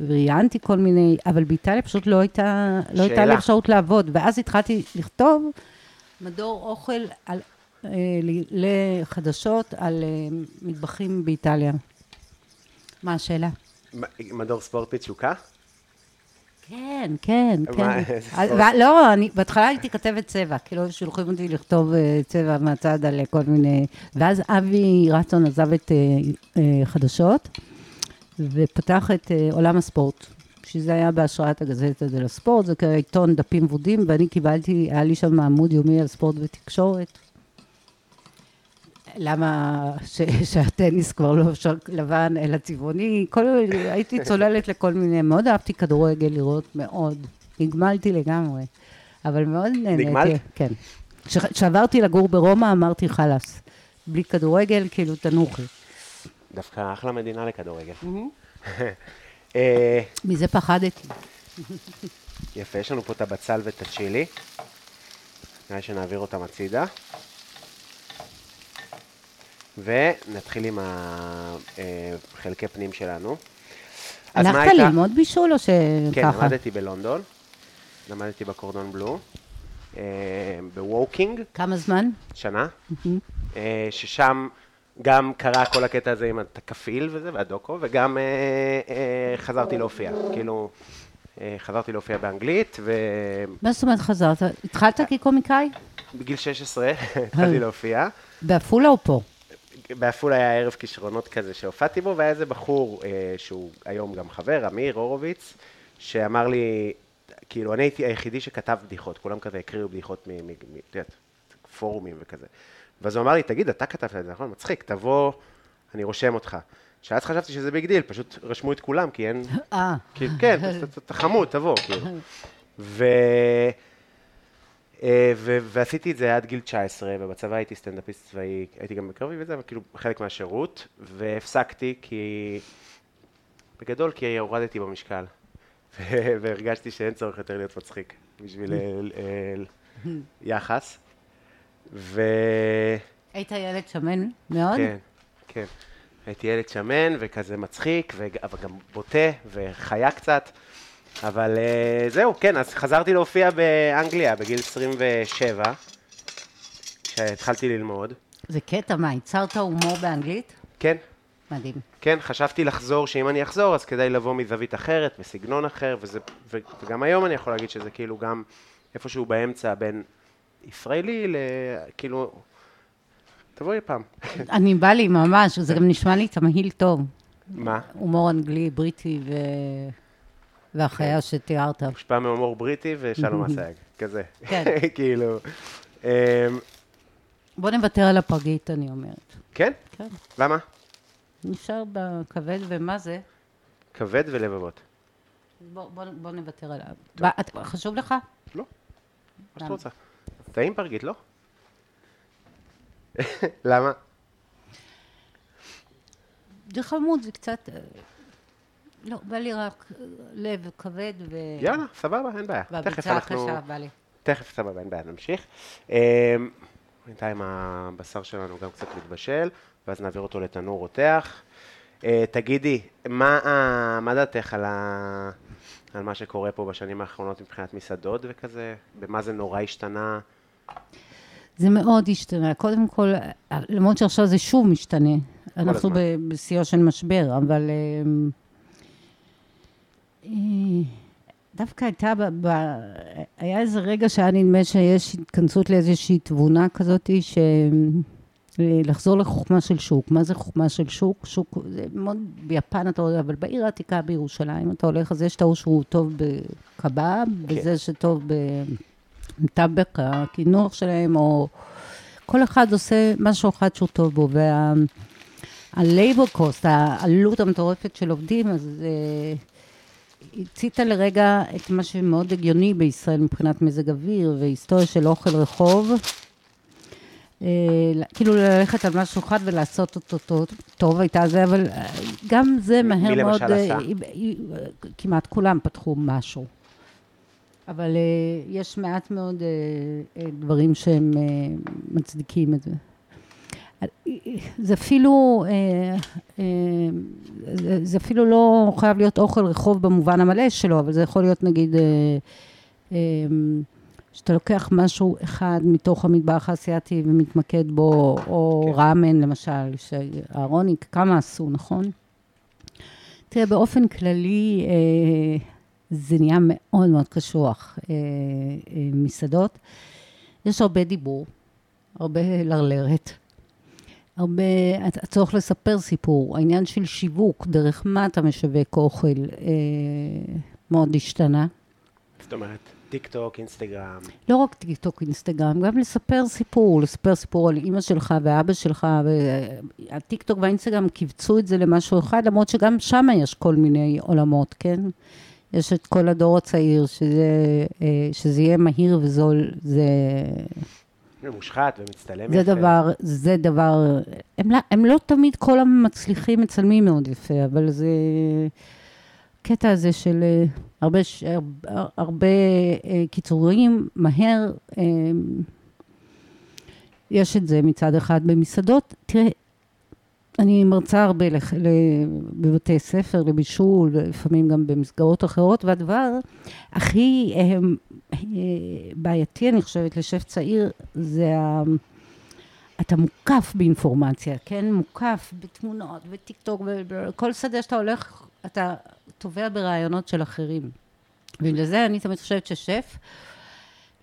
וראיינתי כל מיני, אבל באיטליה פשוט לא הייתה, לא הייתה לי. אפשרות לעבוד. ואז התחלתי לכתוב מדור אוכל על, אה, לחדשות על אה, מטבחים באיטליה. מה השאלה? מדור ספורט בתשוקה? כן, כן, כן. לא, אני, בהתחלה הייתי כתבת צבע, כאילו שולחים אותי לכתוב אה, צבע מהצד על כל מיני... ואז אבי רצון עזב את אה, אה, חדשות, ופתח את אה, עולם הספורט, שזה היה בהשראת הגזטה דה לספורט, זה כעיתון דפים ורודים, ואני קיבלתי, היה לי שם עמוד יומי על ספורט ותקשורת. למה ש, שהטניס כבר לא ש- לבן אלא צבעוני, כל, הייתי צוללת לכל מיני, מאוד אהבתי כדורגל לראות, מאוד. נגמלתי לגמרי, אבל מאוד נהניתי. נגמלת? כן. כשעברתי לגור ברומא אמרתי חלאס, בלי כדורגל כאילו תנוחי. דווקא אחלה מדינה לכדורגל. (laughs) אה, מזה פחדתי. יפה, יש לנו פה את הבצל ואת הצ'ילי. נראה שנעביר אותם הצידה. ונתחיל עם החלקי פנים שלנו. הלכת ללמוד בישול או כן, שככה? למדתי בלונדון. למדתי בקורדון בלו. אה, בווקינג, כמה זמן? שנה. אה, ששם גם קרה כל הקטע הזה עם הכפיל וזה, והדוקו, וגם אה, אה, חזרתי להופיע. כאילו, אה, חזרתי להופיע באנגלית, מה זאת אומרת חזרת? התחלת כקומיקאי? ובגיל 16 (laughs) התחלתי להופיע. בעפולה או פה? בעפולה היה ערב כישרונות כזה שהופעתי בו, והיה איזה בחור אה, שהוא היום גם חבר, אמיר הורוביץ, שאמר לי, כאילו, אני הייתי היחידי שכתב בדיחות, כולם כזה הקריאו בדיחות מ- את יודעת, פורומים וכזה. ואז הוא אמר לי, תגיד, אתה כתבת את זה, נכון? מצחיק, תבוא, אני רושם אותך. שאז חשבתי שזה big deal, פשוט רשמו את כולם, כי אין... (laughs) אה. כי, כן, (laughs) אתה- חמוד, תבוא, כאילו. (laughs) ו... אה, ו- ועשיתי את זה עד גיל 19, ובצבא הייתי סטנדאפיסט צבאי, הייתי גם בקרבי וזה, אבל כאילו חלק מהשירות, והפסקתי כי... בגדול, כי הורדתי במשקל. והרגשתי שאין צורך יותר להיות מצחיק בשביל יחס. ו... היית ילד שמן מאוד? כן, כן. הייתי ילד שמן וכזה מצחיק, וג- אבל גם בוטה וחיה קצת. אבל אה, זהו, כן, אז חזרתי להופיע באנגליה בגיל 27, כשהתחלתי ללמוד. זה קטע, מה, ייצרת הומור באנגלית? כן, מדהים. כן, חשבתי לחזור, שאם אני אחזור, אז כדאי לבוא מזווית אחרת וסגנון אחר, וזה, ו, וגם היום אני יכול להגיד שזה כאילו גם איפשהו באמצע בין ישראלי ל... כאילו... תבואי פעם. אני בא לי ממש, זה גם נשמע לי תמהיל טוב. מה? הומור אנגלי, בריטי ו... והחיה שתיארת. מושפע מהומור בריטי ושלום (laughs) אסייג, כזה. כן. (laughs) כאילו... אמ, בוא נוותר על הפרגית, אני אומרת. כן? כן. למה? נשאר בכבד, ומה זה? כבד ולבבות. בוא, בוא, בוא נוותר עליו. חשוב לך? לא, מה שאת? רוצה. טעים פרגית, לא? (laughs) למה? זה חמוד, זה קצת... אה, לא, בא לי רק אה, לב כבד ו... יאללה, סבבה, אין בעיה. תכף והביצה אנחנו... הקשה בא לי. תכף, סבבה, אין בעיה, נמשיך. אמ, בינתיים הבשר שלנו גם קצת מתבשל, ואז נעביר אותו לתנור רותח. אה, תגידי, מה מה דעתך על ה- על מה שקורה פה בשנים האחרונות מבחינת מסעדות וכזה? במה זה נורא השתנה? זה מאוד השתנה. קודם כל, למרות שעכשיו זה שוב משתנה. אנחנו. ב- בשיאו של משבר, אבל... אמ, אה, דווקא הייתה, ב, ב, היה איזה רגע שהיה נדמה שיש התכנסות לאיזושהי תבונה כזאת, ש... לחזור לחוכמה של שוק. מה זה חוכמה של שוק? שוק, זה מאוד, ביפן אתה רואה, אבל בעיר העתיקה בירושלים אתה הולך, אז יש את ההוא שהוא טוב בקבב, כן. וזה שטוב בטבק, הקינוח שלהם, או כל אחד עושה משהו אחד שהוא טוב בו, וה-labor cost, העלות המטורפת של עובדים, אז אה, הצית לרגע את מה שמאוד הגיוני בישראל מבחינת מזג אוויר והיסטוריה של אוכל רחוב. אה, כאילו ללכת על משהו אחד ולעשות אותו טוב, טוב הייתה זה, אבל אה, גם זה מהר מאוד, למשל עשה? כמעט כולם פתחו משהו. אבל אה, יש מעט מאוד אה, אה, דברים שהם מצדיקים את זה. זה אפילו, זה, אפילו לא חייב להיות אוכל רחוב במובן המלא שלו, אבל זה יכול להיות נגיד, שאתה לוקח משהו אחד מתוך המטבח האסייתי ומתמקד בו, או כן. ראמן למשל, שאהרוני, כמה עשו, נכון? תראה, באופן כללי, זה נהיה מאוד מאוד קשוח, אה, אה, מסעדות. יש הרבה דיבור, הרבה לרלרת, הרבה, הצורך לספר סיפור, העניין של שיווק, דרך מה אתה משווק אוכל, אה, מאוד השתנה. זאת אומרת, טיק טוק, אינסטגרם. לא רק טיקטוק, אינסטגרם, גם לספר סיפור, לספר סיפור על אימא שלך ואבא שלך, והטיקטוק והאינסטגרם קיבצו את זה למשהו אחד, למרות שגם שם יש כל מיני עולמות, כן? יש את כל הדור הצעיר, שזה, אה, שזה יהיה מהיר וזול, זה, מושחת ומצטלם זה יפה. דבר, זה דבר, הם לא, הם לא תמיד כל המצליחים מצלמים מאוד יפה, אבל זה קטע הזה של אה, הרבה, הרבה, הרבה אה, קיצורים, מהר, יש את זה מצד אחד במסעדות. תראה, אני מרצה הרבה לח, בבתי ספר, לבישול, לפעמים גם במסגרות אחרות, והדבר הכי אה, אה, בעייתי, אני חושבת, לשף צעיר, זה ה... אתה מוקף באינפורמציה, כן? מוקף בתמונות, בטיק טוק, בכל שדה שאתה הולך, אתה תובע ברעיונות של אחרים. ובגלל זה אני תמיד חושבת ששף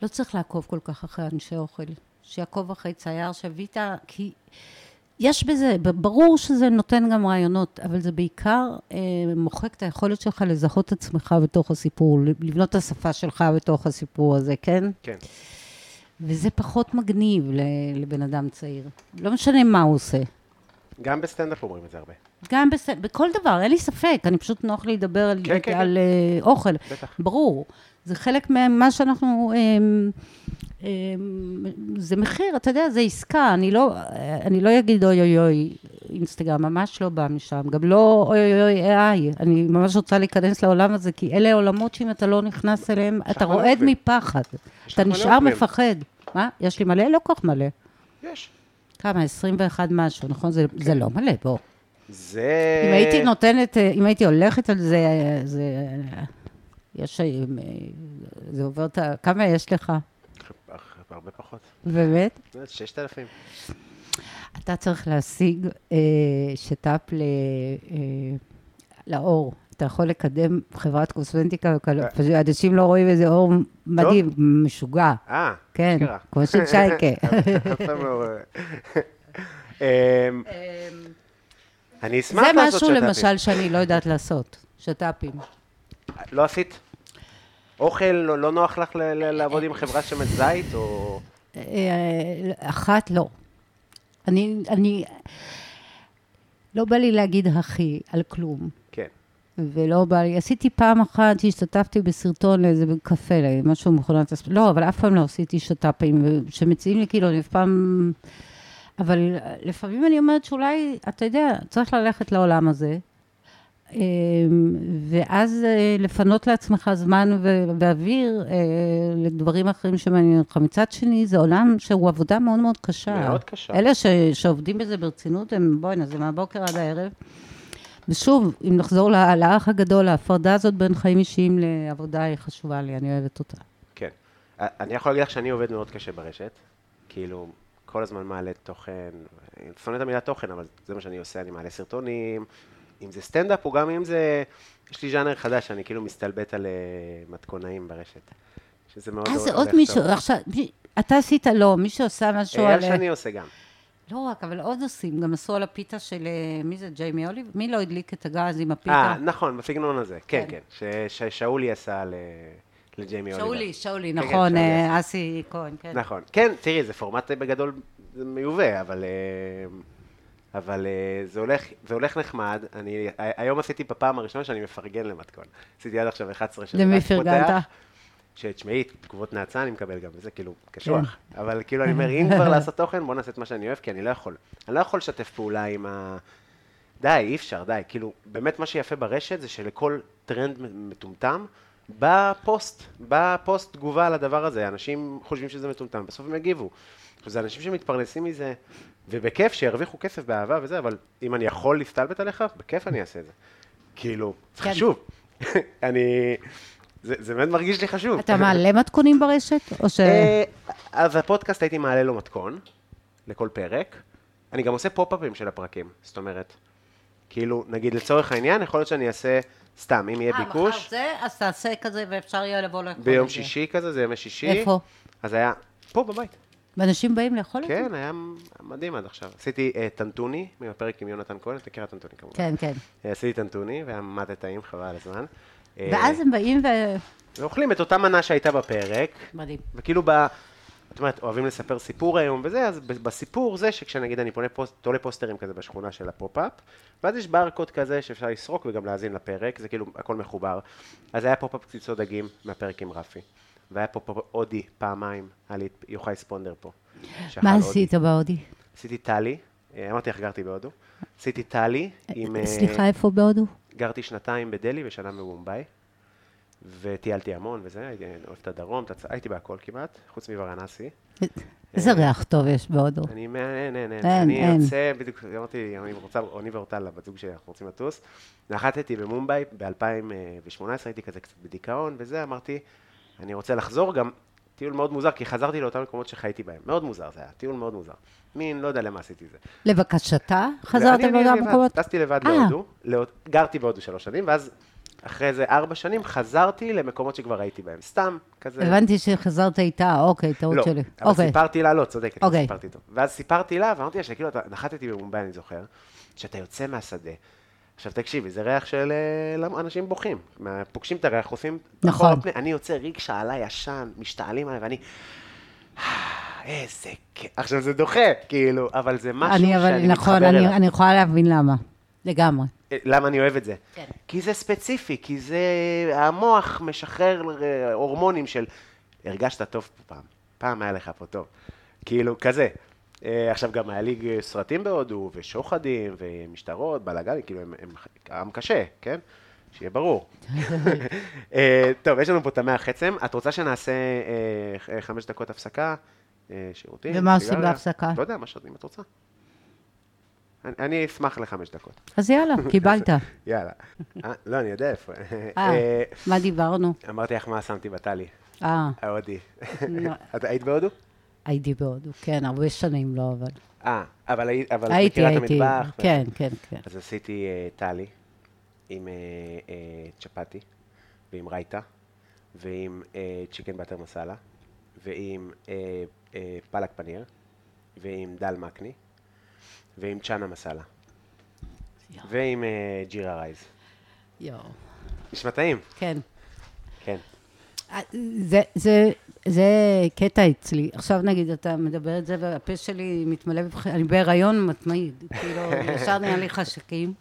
לא צריך לעקוב כל כך אחרי אנשי אוכל. שיעקוב אחרי צייר, שווית, כי יש בזה, ברור שזה נותן גם רעיונות, אבל זה בעיקר אה, מוחק את היכולת שלך לזהות את עצמך בתוך הסיפור, לבנות את השפה שלך בתוך הסיפור הזה, כן? כן. וזה פחות מגניב לבן אדם צעיר. לא משנה מה הוא עושה. גם בסטנדאפ אומרים את זה הרבה. גם בס... בכל דבר, אין לי ספק, אני פשוט נוח לי לדבר על, כן, כן, על אה, אוכל. בטח. ברור. זה חלק ממה שאנחנו... אמ, אמ, זה מחיר, אתה יודע, זה עסקה. אני לא, אני לא אגיד אוי אוי אוי, אינסטגרם ממש לא בא משם. גם לא אוי אוי אוי איי. אני ממש רוצה להיכנס לעולם הזה, כי אלה עולמות שאם אתה לא נכנס אליהם, אתה רועד. מפחד. אתה נשאר. מפחד. מה? יש לי מלא? לא כל כך מלא. יש. כמה? 21 משהו, נכון? זה, זה לא מלא, בוא. זה... אם הייתי נותנת, אם הייתי הולכת על זה, זה... אה, יש... אה, זה עובר את ה... כמה יש לך? הרבה פחות. באמת? ששת אלפים. אתה צריך להשיג אה, שת"פ ל, אה, לאור. אתה יכול לקדם חברת קוסמטיקה, וכאלה. פשוט אנשים לא רואים איזה אור מדהים, משוגע. אה, כן. כמו של שייקה. (laughs) לא... (laughs) אמ, אני אשמח זה לעשות משהו שת"פים. למשל שאני לא יודעת לעשות, שת"פים. לא עשית? אוכל, לא לא נוח לך לעבוד עם חברת שמן זית, או... אה, אחת לא. אני, אני, לא בא לי להגיד הכי על כלום, כן. ולא בא לי, עשיתי פעם אחת שהשתתפתי בסרטון לאיזה קפה, משהו מכונת הספ... לא, אבל אף פעם לא עשיתי שת"פים, שמציעים לי כאילו, אני אף פעם... אבל לפעמים אני אומרת שאולי, אתה יודע, צריך ללכת לעולם הזה, ואז אה, לפנות לעצמך זמן ואוויר אה, לדברים אחרים שמעניינים אותך. מצד שני, זה עולם שהוא עבודה מאוד מאוד קשה. מאוד קשה. אלה ש- שעובדים בזה ברצינות, הם, בואי, זה מהבוקר עד הערב. ושוב, אם נחזור לאח הגדול, ההפרדה הזאת בין חיים אישיים לעבודה היא חשובה לי, אני אוהבת אותה. כן. אני יכול להגיד לך שאני עובד מאוד קשה ברשת. כאילו, כל הזמן מעלה תוכן, אני שונא את המילה תוכן, אבל זה מה שאני עושה, אני מעלה סרטונים, אם זה סטנדאפ או גם אם זה... יש לי ז'אנר חדש, שאני כאילו מסתלבט על אה, מתכונאים ברשת. שזה מאוד אה, זה הולך עוד. מישהו, עכשיו, מי- אתה עשית לא, מי שעושה משהו אייל על... שאני עושה גם. לא רק, אבל עוד עושים, גם עשו על הפיתה של, אה, מי זה, ג'יימי אוליב? מי לא הדליק את הגז עם הפיתה? אה, נכון, בסגנון הזה, כן, כן. כן. ששאולי עשה ל- לג'יימי אוליבר. שאולי, שאולי, כן, כן, נכון, אה. אסי כהן, כן. נכון. כן, תראי, זה פורמט אה, בגדול מיובא, אבל... אה, אבל אה, זה הולך, זה הולך נחמד. אני ה- היום עשיתי בפעם הראשונה שאני מפרגן למתכון. עשיתי עד עכשיו 11 שאני למי פרגנת? שתשמעי, תגובות נאצה אני מקבל גם, וזה כאילו קשוח. אבל כאילו אני אומר, (laughs) אם כבר לעשות תוכן, בוא נעשה את מה שאני אוהב, כי אני לא יכול. אני לא יכול לשתף פעולה עם ה... די, אי אפשר, די. כאילו, באמת מה שיפה ברשת זה שלכל טרנד מטומטם, בא פוסט, בא פוסט תגובה על הדבר הזה, אנשים חושבים שזה מטומטם, בסוף הם יגיבו. זה אנשים שמתפרנסים מזה, ובכיף, שירוויחו כסף באהבה וזה, אבל אם אני יכול להסתלבט עליך, בכיף אני אעשה את זה. כאילו, זה כן. חשוב. (laughs) אני... זה, זה באמת מרגיש לי חשוב. אתה מעלה מתכונים ברשת? או ש... אה, אז הפודקאסט הייתי מעלה לו מתכון, לכל פרק. אני גם עושה פופ-אפים של הפרקים, זאת אומרת, כאילו, נגיד לצורך העניין, יכול להיות שאני אעשה, סתם, אם יהיה אה, מחר ביקוש, זה, אז תעשה כזה ואפשר יהיה לבוא לאכול את ביום זה. שישי כזה, זה ימי שישי. איפה? אז היה, פה בבית. ואנשים באים לאכול את זה? כן, היה מדהים עד עכשיו. עשיתי אה, טנטוני, מהפרק עם יונתן כהן, את מכירה טנטוני כמובן. כן, כן. אה, עשיתי טנטוני, והיה ממש טעים, חבל על הזמן. אה, ואז הם באים ו... ואוכלים את אותה מנה שהייתה בפרק, מדהים. וכאילו ב... את אומרת, אוהבים לספר סיפור היום וזה, אז בסיפור זה שכשנגיד אני עושה פוסט, תולה פוסטרים כזה בשכונה של הפופ-אפ, ואז יש ברקוד כזה שאפשר לסרוק וגם להאזין לפרק, זה כאילו הכל מחובר. אז היה פופ-אפ קציצות דגים מהפרק עם רפי, והיה פופ-אפ הודי פעמיים, היה לי יוחאי ספונדר פה. מה. עשית בהודי? עשיתי טאלי, אה, אמרתי איך גרתי בהודו, עשיתי טאלי עם... אה, סליחה, איפה בהודו? גרתי שנתיים בדלהי ושנה במומבאי, וטיילתי המון וזה, הייתי אוהב את הדרום, הייתי בהכל כמעט, חוץ מוורנסי. איזה ריח טוב יש בהודו. אני, אין, אין, אין. אני. יוצא, בדיוק, אמרתי, אני רוצה, אני ואורטל, הבת זוג שלי, אנחנו רוצים לטוס. נחתתי במומבאי ב-2018, הייתי כזה קצת בדיכאון וזה, אמרתי, אני רוצה לחזור גם, טיול מאוד מוזר, כי חזרתי לאותם מקומות שחייתי בהם. מאוד מוזר זה היה, טיול מאוד מוזר. מין, לא יודע למה עשיתי את זה. לבקשתה? חזרת לבד, מקומות? טסתי לבד אה. בהודו, לא- גרתי בהודו שלוש שנים, ואז אחרי איזה ארבע שנים חזרתי למקומות שכבר הייתי בהם. סתם, כזה. הבנתי שחזרת איתה, אוקיי, טעות לא, שלי. אבל אוקיי. סיפרתי לה, לא, צודקת, לא אוקיי. סיפרתי טוב. ואז סיפרתי לה, ואמרתי לה שכאילו, נחתתי במומבאי, אני זוכר, שאתה יוצא מהשדה. עכשיו תקשיבי, זה ריח של אה, אנשים בוכים. מה- פוגשים את הריח, עושים... נכון. פני- אני יוצא ריגשה עליי ישן, משתעלים עליי, ואני... "אה, איזה כיף. עכשיו זה דוחה, כאילו, אבל זה משהו אני, אבל שאני נכון, מתחבר אני, אליו. אני יכולה להבין למה. לגמרי. אה, למה אני אוהב את זה? כן. כי זה ספציפי, כי זה... המוח משחרר הורמונים של... הרגשת טוב פה פעם, פעם היה לך פה טוב. כאילו, כזה. אה, עכשיו, גם היה לי אה, סרטים בהודו, ושוחדים, ומשטרות, בלאגנים, כאילו, הם, הם עם קשה, כן? שיהיה ברור. (laughs) אה, טוב, יש לנו פה המח עצם. את רוצה שנעשה ח- חמש דקות הפסקה? אה, שירותים? ומה עושים? בהפסקה? לא יודע, מה שעוד, אם את רוצה. אני, אני אשמח לחמש דקות. אז יאללה, (laughs) קיבלת. יאללה. אה, לא, אני יודע איפה. אה, מה דיברנו? אמרתי לך מה שמתי בטלי, אה, ההודי. (laughs) את היית בהודו? הייתי בהודו, כן, הרבה שנים לא, אבל... אה, אבל היית אבל הייתי, מכירה את המטבח? ו- כן, כן, כן. אז עשיתי אה, טלי עם אה, צ'פטי, ועם רייטה, ועם אה, צ'יקן באטר מסאלה, ועם אה, אה, פלק פניר, ועם דל מקני, ועם צ'אנה מסאלה. ועם אה, ג'ירה רייז. יואו. נשמע טעים, כן. כן. זה, זה, זה קטע אצלי. עכשיו נגיד, אתה מדבר את זה, והפה שלי מתמלא בבח... אני בהיריון מתמיד, (laughs) כאילו, ישר נראה לי חשקים.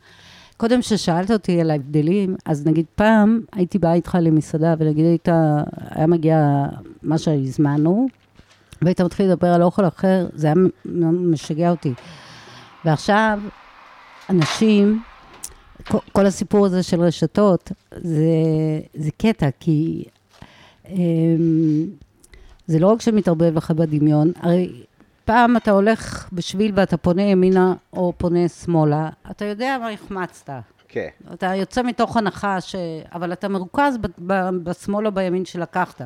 קודם ששאלת אותי על ההבדלים, אז נגיד פעם הייתי באה איתך למסעדה, ונגיד היית, היה מגיע מה שהזמנו, והיית מתחיל לדבר על אוכל אחר, זה היה משגע אותי. ועכשיו, אנשים, כל, כל הסיפור הזה של רשתות, זה, זה קטע, כי אמ, זה לא רק שמתערבב לך בדמיון, הרי פעם אתה הולך בשביל ואתה פונה ימינה או פונה שמאלה, אתה יודע מה החמצת. כן. אתה יוצא מתוך הנחה ש... אבל אתה מרוכז ב- ב- בשמאל או בימין שלקחת.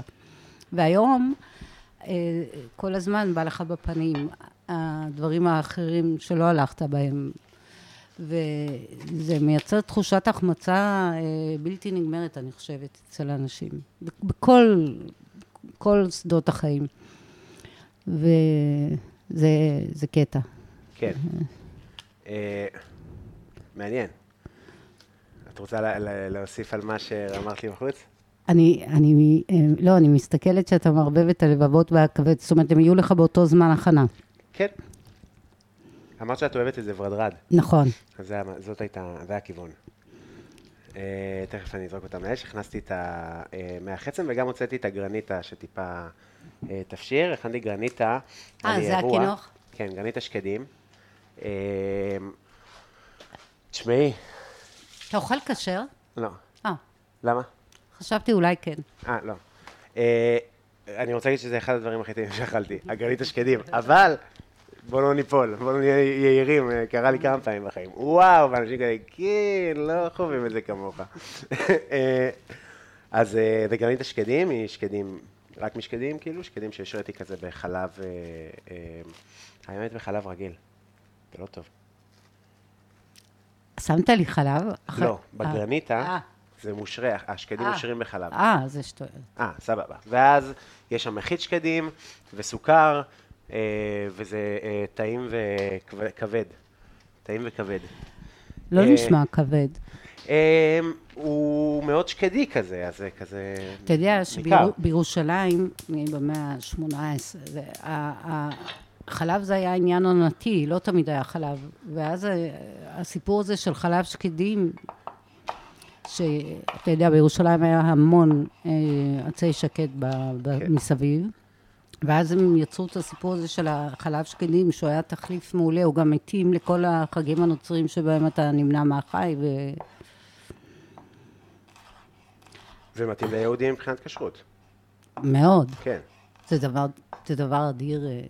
והיום, אה, כל הזמן בא לך בפנים הדברים האחרים שלא הלכת בהם. וזה מייצר תחושת החמצה אה, בלתי נגמרת, אני חושבת, אצל האנשים. ב- בכל כל שדות החיים. וזה זה קטע. כן. אה, מעניין. את רוצה לה- לה- להוסיף על מה שאמרת לי בחוץ? אני, אני, אה, לא, אני מסתכלת שאתה מערבב את הלבבות והכבד, זאת אומרת, הם יהיו לך באותו זמן הכנה. כן. אמרת שאת אוהבת את זה ורדרד. נכון. אז זה, זאת הייתה, זה הכיוון. אה, תכף אני אזרוק אותם לאש, הכנסתי את המח עצם וגם הוצאתי את הגרניטה שטיפה אה, תפשיר, הכנתי גרניטה. אה, זה אירוע. הקינוח? כן, גרניטה שקדים. אה, תשמעי, אתה אוכל כשר? לא. אה, למה? חשבתי אולי כן. אה, לא. אה, אני רוצה להגיד שזה אחד הדברים הכי טובים שאכלתי, עגלית השקדים, אבל בואו לא ניפול, בואו נהיה יהירים, אה, קרה לי כמה פעמים בחיים. וואו, ואנשים כאלה, כן, לא חווים את זה כמוך. (laughs) אה, אז אה, דגנית השקדים היא שקדים, רק משקדים, כאילו, שקדים שהשריתי כזה בחלב, אה, אה, האמת בחלב רגיל. זה לא טוב. שמת לי חלב? לא, אה, בגרניטה אה, זה מושרה, השקדים אה. מושרים בחלב. אה, זה שטויות. אה, סבבה. ואז יש שם מחית שקדים וסוכר, אה, וזה אה, טעים וכבד. טעים וכבד. לא אה, נשמע כבד. אה, הוא מאוד שקדי כזה, אז זה כזה... אתה יודע. שבירושלים, במאה ה-18, החלב זה היה עניין עונתי, לא תמיד היה חלב. ואז אה, הסיפור הזה של חלב שקדים, שאתה יודע, בירושלים היה המון אה, עצי שקד ב- כן. מסביב. ואז הם יצרו את הסיפור הזה של החלב שקדים, שהוא היה תחליף מעולה, הוא גם מתאים לכל החגים הנוצרים שבהם אתה נמנע מהחי, ו... ומתאים ליהודים מבחינת כשרות. מאוד. כן. זה דבר, זה דבר אדיר. אה,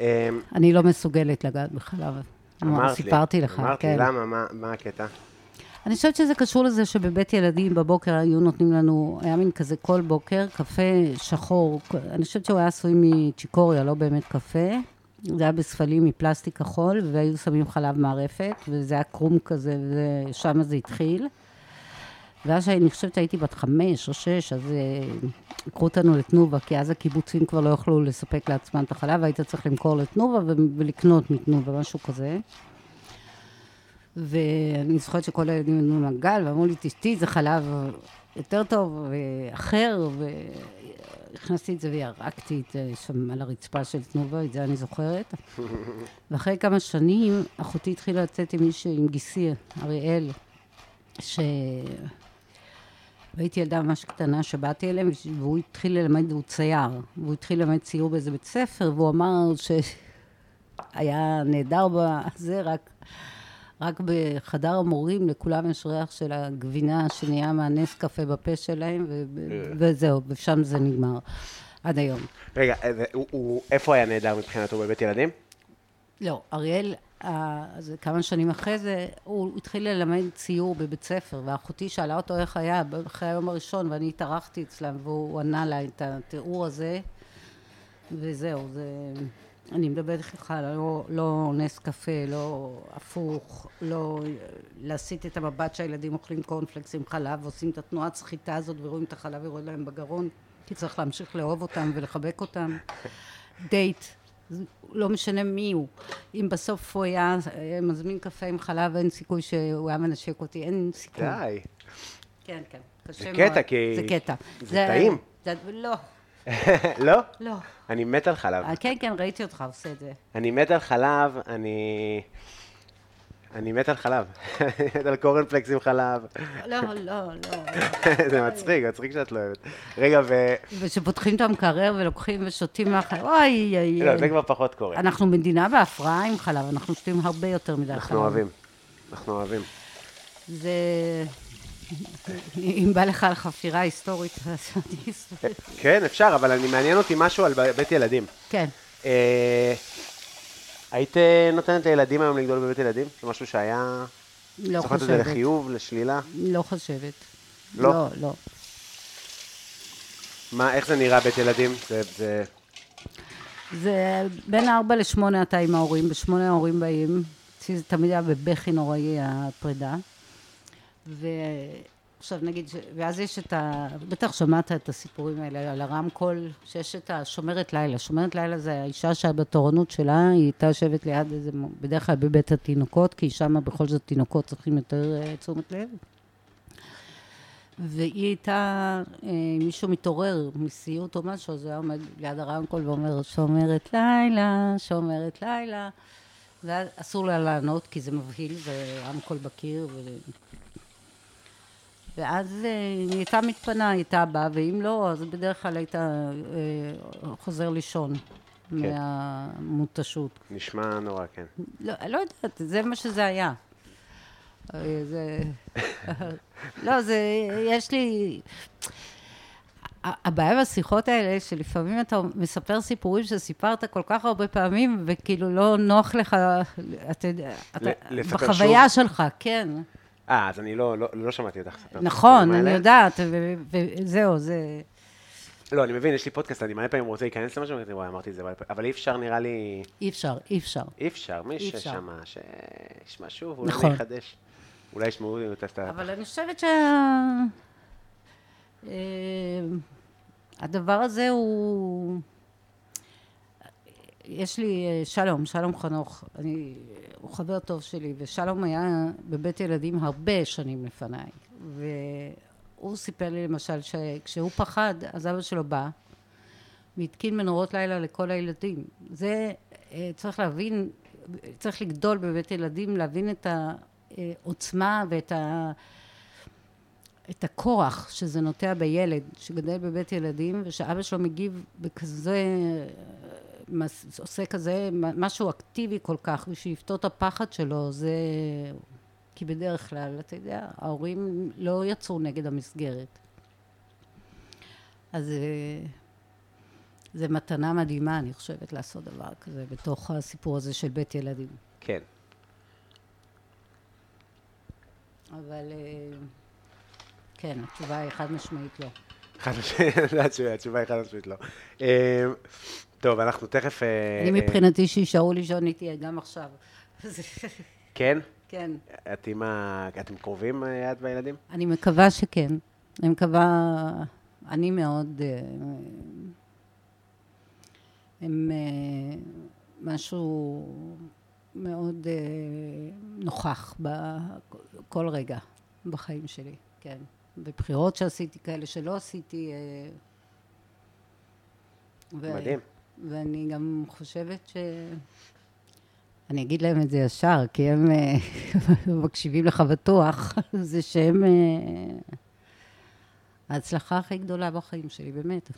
אה, אני לא מסוגלת לגעת בחלב. אמרת לי, סיפרתי לך, אמרת כן. לי, למה? מה- מה הקטע? אני חושבת שזה קשור לזה שבבית ילדים בבוקר היו נותנים לנו, היה מין כזה כל בוקר, קפה שחור, אני חושבת שהוא היה עשוי מצ'יקוריה, לא באמת קפה. זה היה בספלים מפלסטיק כחול, והיו שמים חלב מערפת, וזה היה קרום כזה, ושם זה התחיל. ואז שאני חושבת שהייתי בת חמש או שש, אז אה, לקחו אותנו לתנובה, כי אז הקיבוצים כבר לא יכלו לספק לעצמם את החלב, היית צריך למכור לתנובה ולקנות מתנובה, משהו כזה. ואני זוכרת שכל הילדים היו מהגל, ואמרו לי, תשתי, זה חלב יותר טוב ואחר, והכנסתי את זה וירקתי את זה שם על הרצפה של תנובה, את זה אני זוכרת. (laughs) ואחרי כמה שנים, אחותי התחילה לצאת עם מישהו, עם גיסי, אריאל, ש... והייתי ילדה ממש קטנה שבאתי אליהם, והוא התחיל ללמד, הוא צייר, והוא התחיל ללמד ציור באיזה בית ספר, והוא אמר שהיה נהדר בזה, רק, רק בחדר המורים לכולם יש ריח של הגבינה שנהיה מהנס קפה בפה שלהם, ו- וזהו, ושם זה נגמר, עד היום. רגע, אה, זה- הוא- הוא- איפה היה נהדר מבחינתו בבית ילדים? לא, אריאל, אה, כמה שנים אחרי זה, הוא התחיל ללמד ציור בבית ספר, ואחותי שאלה אותו איך היה אחרי היום הראשון, ואני התארחתי אצלם, והוא ענה לה את התיאור הזה, וזהו, זה... אני מדברת איתך, לא, לא נס קפה, לא הפוך, לא להסיט את המבט שהילדים אוכלים קורנפלקס עם חלב, ועושים את התנועת סחיטה הזאת ורואים את החלב יורד להם בגרון, כי צריך להמשיך לאהוב אותם ולחבק אותם. דייט, זה לא משנה מי הוא. אם בסוף הוא היה אה, מזמין קפה עם חלב, אין סיכוי שהוא היה מנשק אותי, אין סיכוי. די. כן, כן, זה. קטע, כי- זה קטע. זה טעים. זה, לא, (laughs) לא? לא. אני מת על חלב. אה, כן, כן, ראיתי אותך עושה את זה. אני מת על חלב, אני... אני מת על חלב. אני מת על קורנפלקס עם חלב. לא, לא, לא. (laughs) זה מצחיק, מצחיק שאת לא אוהבת. רגע, ו... ושפותחים את המקרר ולוקחים ושותים מהחלב, אוי, אוי, לא, זה אוי. כבר פחות קורה. אנחנו מדינה בהפרעה עם חלב, אנחנו שותים הרבה יותר מדי חלב. אנחנו אוהבים. אנחנו אוהבים. זה... אם בא לך על חפירה היסטורית, אז אני אסביר. כן, אפשר, אבל אני מעניין אותי משהו על בית ילדים. כן. אה, היית אה, נותנת לילדים היום לגדול בבית ילדים? זה משהו שהיה... לא זוכרת את זה חושבת. לחיוב, לשלילה? לא חושבת. לא? לא, לא. מה, איך זה נראה בית ילדים? זה... זה... זה בין ארבע לשמונה אתה עם ההורים, בשמונה ההורים באים. אצלי זה תמיד היה בבכי נוראי הפרידה. ועכשיו נגיד, ש... ואז יש את ה... בטח שמעת את הסיפורים האלה על הרמקול, שיש את השומרת לילה. שומרת לילה זה האישה שהבתורנות שלה, היא הייתה יושבת ליד איזה, בדרך כלל בבית התינוקות, כי שם בכל זאת תינוקות צריכים יותר אה, תשומת לב. והיא הייתה, אה, מישהו מתעורר מסיוט או משהו, אז הוא היה עומד ליד הרמקול ואומר, שומרת לילה, שומרת לילה. ואז אסור לה לענות, כי זה מבהיל, זה רמקול בקיר. ואז אה, היא הייתה מתפנה, היא הייתה באה, ואם לא, אז בדרך כלל הייתה אה, חוזר לישון מהמותשות. נשמע נורא, כן. לא, לא יודעת, זה מה שזה היה. אה, זה... (laughs) לא, זה... יש לי... הבעיה בשיחות האלה, שלפעמים אתה מספר סיפורים שסיפרת כל כך הרבה פעמים, וכאילו לא נוח לך, אתה יודע, בחוויה שוב? שלך, כן. אה, אז אני לא, לא, לא שמעתי אותך. נכון, אני יודעת, וזהו, זה... לא, אני מבין, יש לי פודקאסט, אני מלא פעמים רוצה להיכנס למשהו, ואני וואי, אמרתי את זה, אבל אי אפשר, נראה לי... אי אפשר, אי אפשר. אי אפשר, מי ששמע, שישמע שוב, אולי נכון. יחדש. אולי ישמעו את הסטארט. אבל אני חושבת שה... אה, הדבר הזה הוא... יש לי אה, שלום, שלום חנוך, אני, הוא חבר טוב שלי, ושלום היה בבית ילדים הרבה שנים לפניי, והוא סיפר לי למשל שכשהוא פחד, אז אבא שלו בא והתקין מנורות לילה לכל הילדים. זה, אה, צריך להבין, צריך לגדול בבית ילדים, להבין את העוצמה ואת ה... את הכוח שזה נוטע בילד שגדל בבית ילדים ושאבא שלו מגיב בכזה עושה כזה משהו אקטיבי כל כך בשביל לפתור את הפחד שלו זה כי בדרך כלל אתה יודע ההורים לא יצאו נגד המסגרת אז זה מתנה מדהימה אני חושבת לעשות דבר כזה בתוך הסיפור הזה של בית ילדים כן אבל כן, התשובה היא חד משמעית לא. חד משמעית, (laughs) התשובה היא חד משמעית לא. טוב, אנחנו תכף... אה, אני מבחינתי שישארו לישון איתי גם עכשיו. (laughs) כן? כן. את עם ה... אתם קרובים, אה, את והילדים? אני מקווה שכן. אני מקווה... אני מאוד... אה, הם משהו מאוד נוכח בכל רגע בחיים שלי, כן. בבחירות שעשיתי, כאלה שלא עשיתי. אה, ו- מדהים. ואני גם חושבת ש... אני אגיד להם את זה ישר, כי הם אה, (laughs) מקשיבים לך בטוח, (laughs) זה שהם... אה, ההצלחה הכי גדולה בחיים שלי, באמת.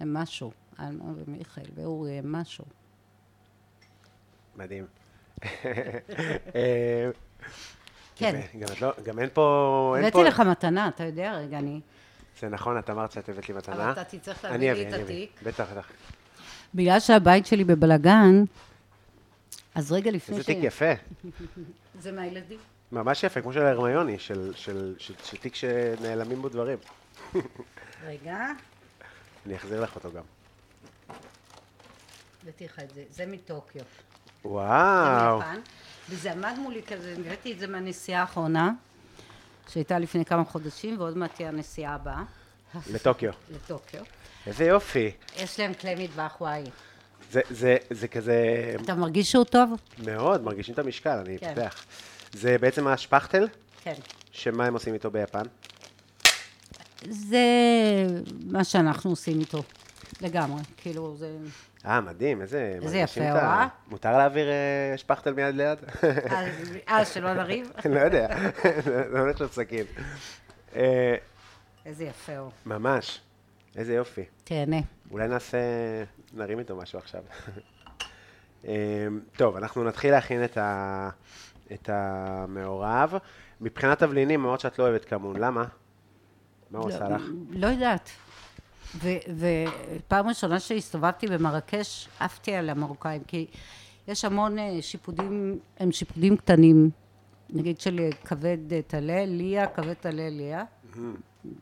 הם משהו. אלמה ומיכאל ואורי הם משהו. מדהים. (laughs) כן. גם, לא, גם אין פה... הבאתי. לך מתנה, אתה יודע, רגע, אני... זה נכון, את אמרת שאת הבאת לי מתנה. אבל אתה תצטרך להביא לי את התיק. בטח, בטח. בגלל שהבית שלי בבלגן, אז רגע לפני ש... איזה תיק יפה. (laughs) זה מהילדים. ממש יפה, כמו של הרמיוני, של, של, של, של תיק שנעלמים בו דברים. (laughs) רגע. אני אחזיר לך אותו גם. הבאתי את זה, זה מטוקיו. וואו. וזה עמד מולי כזה, הבאתי את זה מהנסיעה האחרונה, שהייתה לפני כמה חודשים, ועוד מעט תהיה הנסיעה הבאה. לטוקיו. לטוקיו. איזה יופי. יש להם כלי מטבח וואי. זה, זה, זה כזה... אתה מרגיש שהוא טוב? מאוד, מרגישים את המשקל, אני כן. אפתח. זה בעצם השפכטל? כן. שמה הם עושים איתו ביפן? זה מה שאנחנו עושים איתו, לגמרי. כאילו, זה... אה, מדהים, איזה... איזה יפה, אה? מותר להעביר אה, שפכטל מיד ליד? אה, שלא נריב? (laughs) לא יודע, (laughs) זה הולך לו סכין. אה, איזה יפה הוא. ממש, איזה יופי. תהנה. אולי נעשה, נרים איתו משהו עכשיו. (laughs) אה, טוב, אנחנו נתחיל להכין את, ה, את המעורב. מבחינת תבלינים, מאוד שאת לא אוהבת כמון, למה? מה הוא לא, עושה לך? לא יודעת. ופעם ראשונה שהסתובבתי במרקש, עפתי על המרוקאים, כי יש המון אה, שיפודים, הם שיפודים קטנים, נגיד של כבד אה, טלה, ליה, כבד טלה, ליה.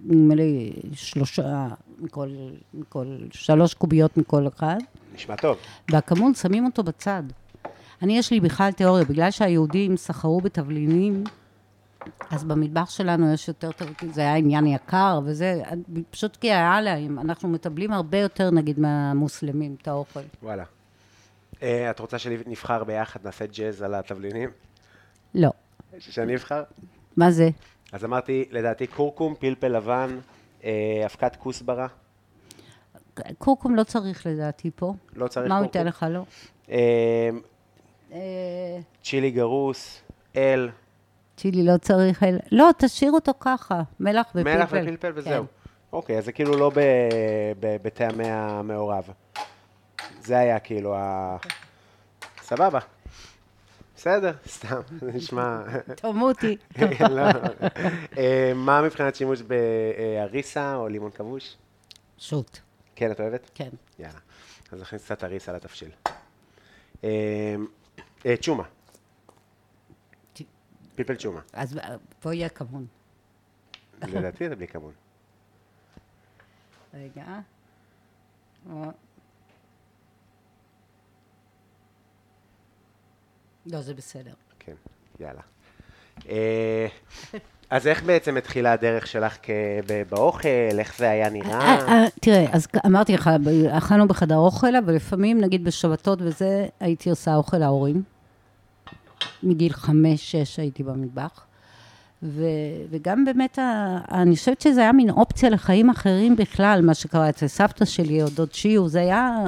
נדמה לי שלושה, מכל, מכל, שלוש קוביות מכל אחד. נשמע טוב. והכמון שמים אותו בצד. אני, יש לי בכלל תיאוריה, בגלל שהיהודים סחרו בתבלינים, אז במטבח שלנו יש יותר, זה היה עניין יקר וזה, פשוט כי היה להם, אנחנו מטבלים הרבה יותר נגיד מהמוסלמים את האוכל. וואלה. אה, את רוצה שנבחר ביחד, נעשה ג'אז על התבלינים? לא. שאני אבחר? מה זה? אז אמרתי, לדעתי קורקום, פלפל לבן, אה, אבקת כוסברה. קורקום לא צריך לדעתי פה. לא צריך קורקום? מה הוא ייתן לך? לא. צ'ילי גרוס, אל. צ'ילי לא צריך, לא, תשאיר אותו ככה, מלח ופלפל. מלח ופלפל וזהו. כן. אוקיי, אז זה כאילו לא בטעמי המעורב. זה היה כאילו ה... סבבה. בסדר, סתם, זה (laughs) נשמע... תמותי. (laughs) לא. אה, מה מבחינת שימוש באריסה או לימון כבוש? שוט, כן, את אוהבת? כן. יאללה. אז נכניס קצת אריסה לתבשיל. אה, אה, צ'ומה. ט- פלפל צ'ומה. אז פה יהיה כמון. לדעתי זה בלי כמון. רגע. לא, זה בסדר. כן, יאללה. אה, אז איך בעצם התחילה הדרך שלך באוכל? איך זה היה אה, נראה? אה, תראה, אז אמרתי לך, ב- אכלנו בחדר אוכל, אבל לפעמים, נגיד בשבתות וזה, הייתי עושה אוכל להורים. מגיל חמש, שש הייתי במטבח. ו, וגם באמת, ה, אני חושבת שזה היה מין אופציה לחיים אחרים בכלל, מה שקרה אצל סבתא שלי או דוד שיו, זה היה...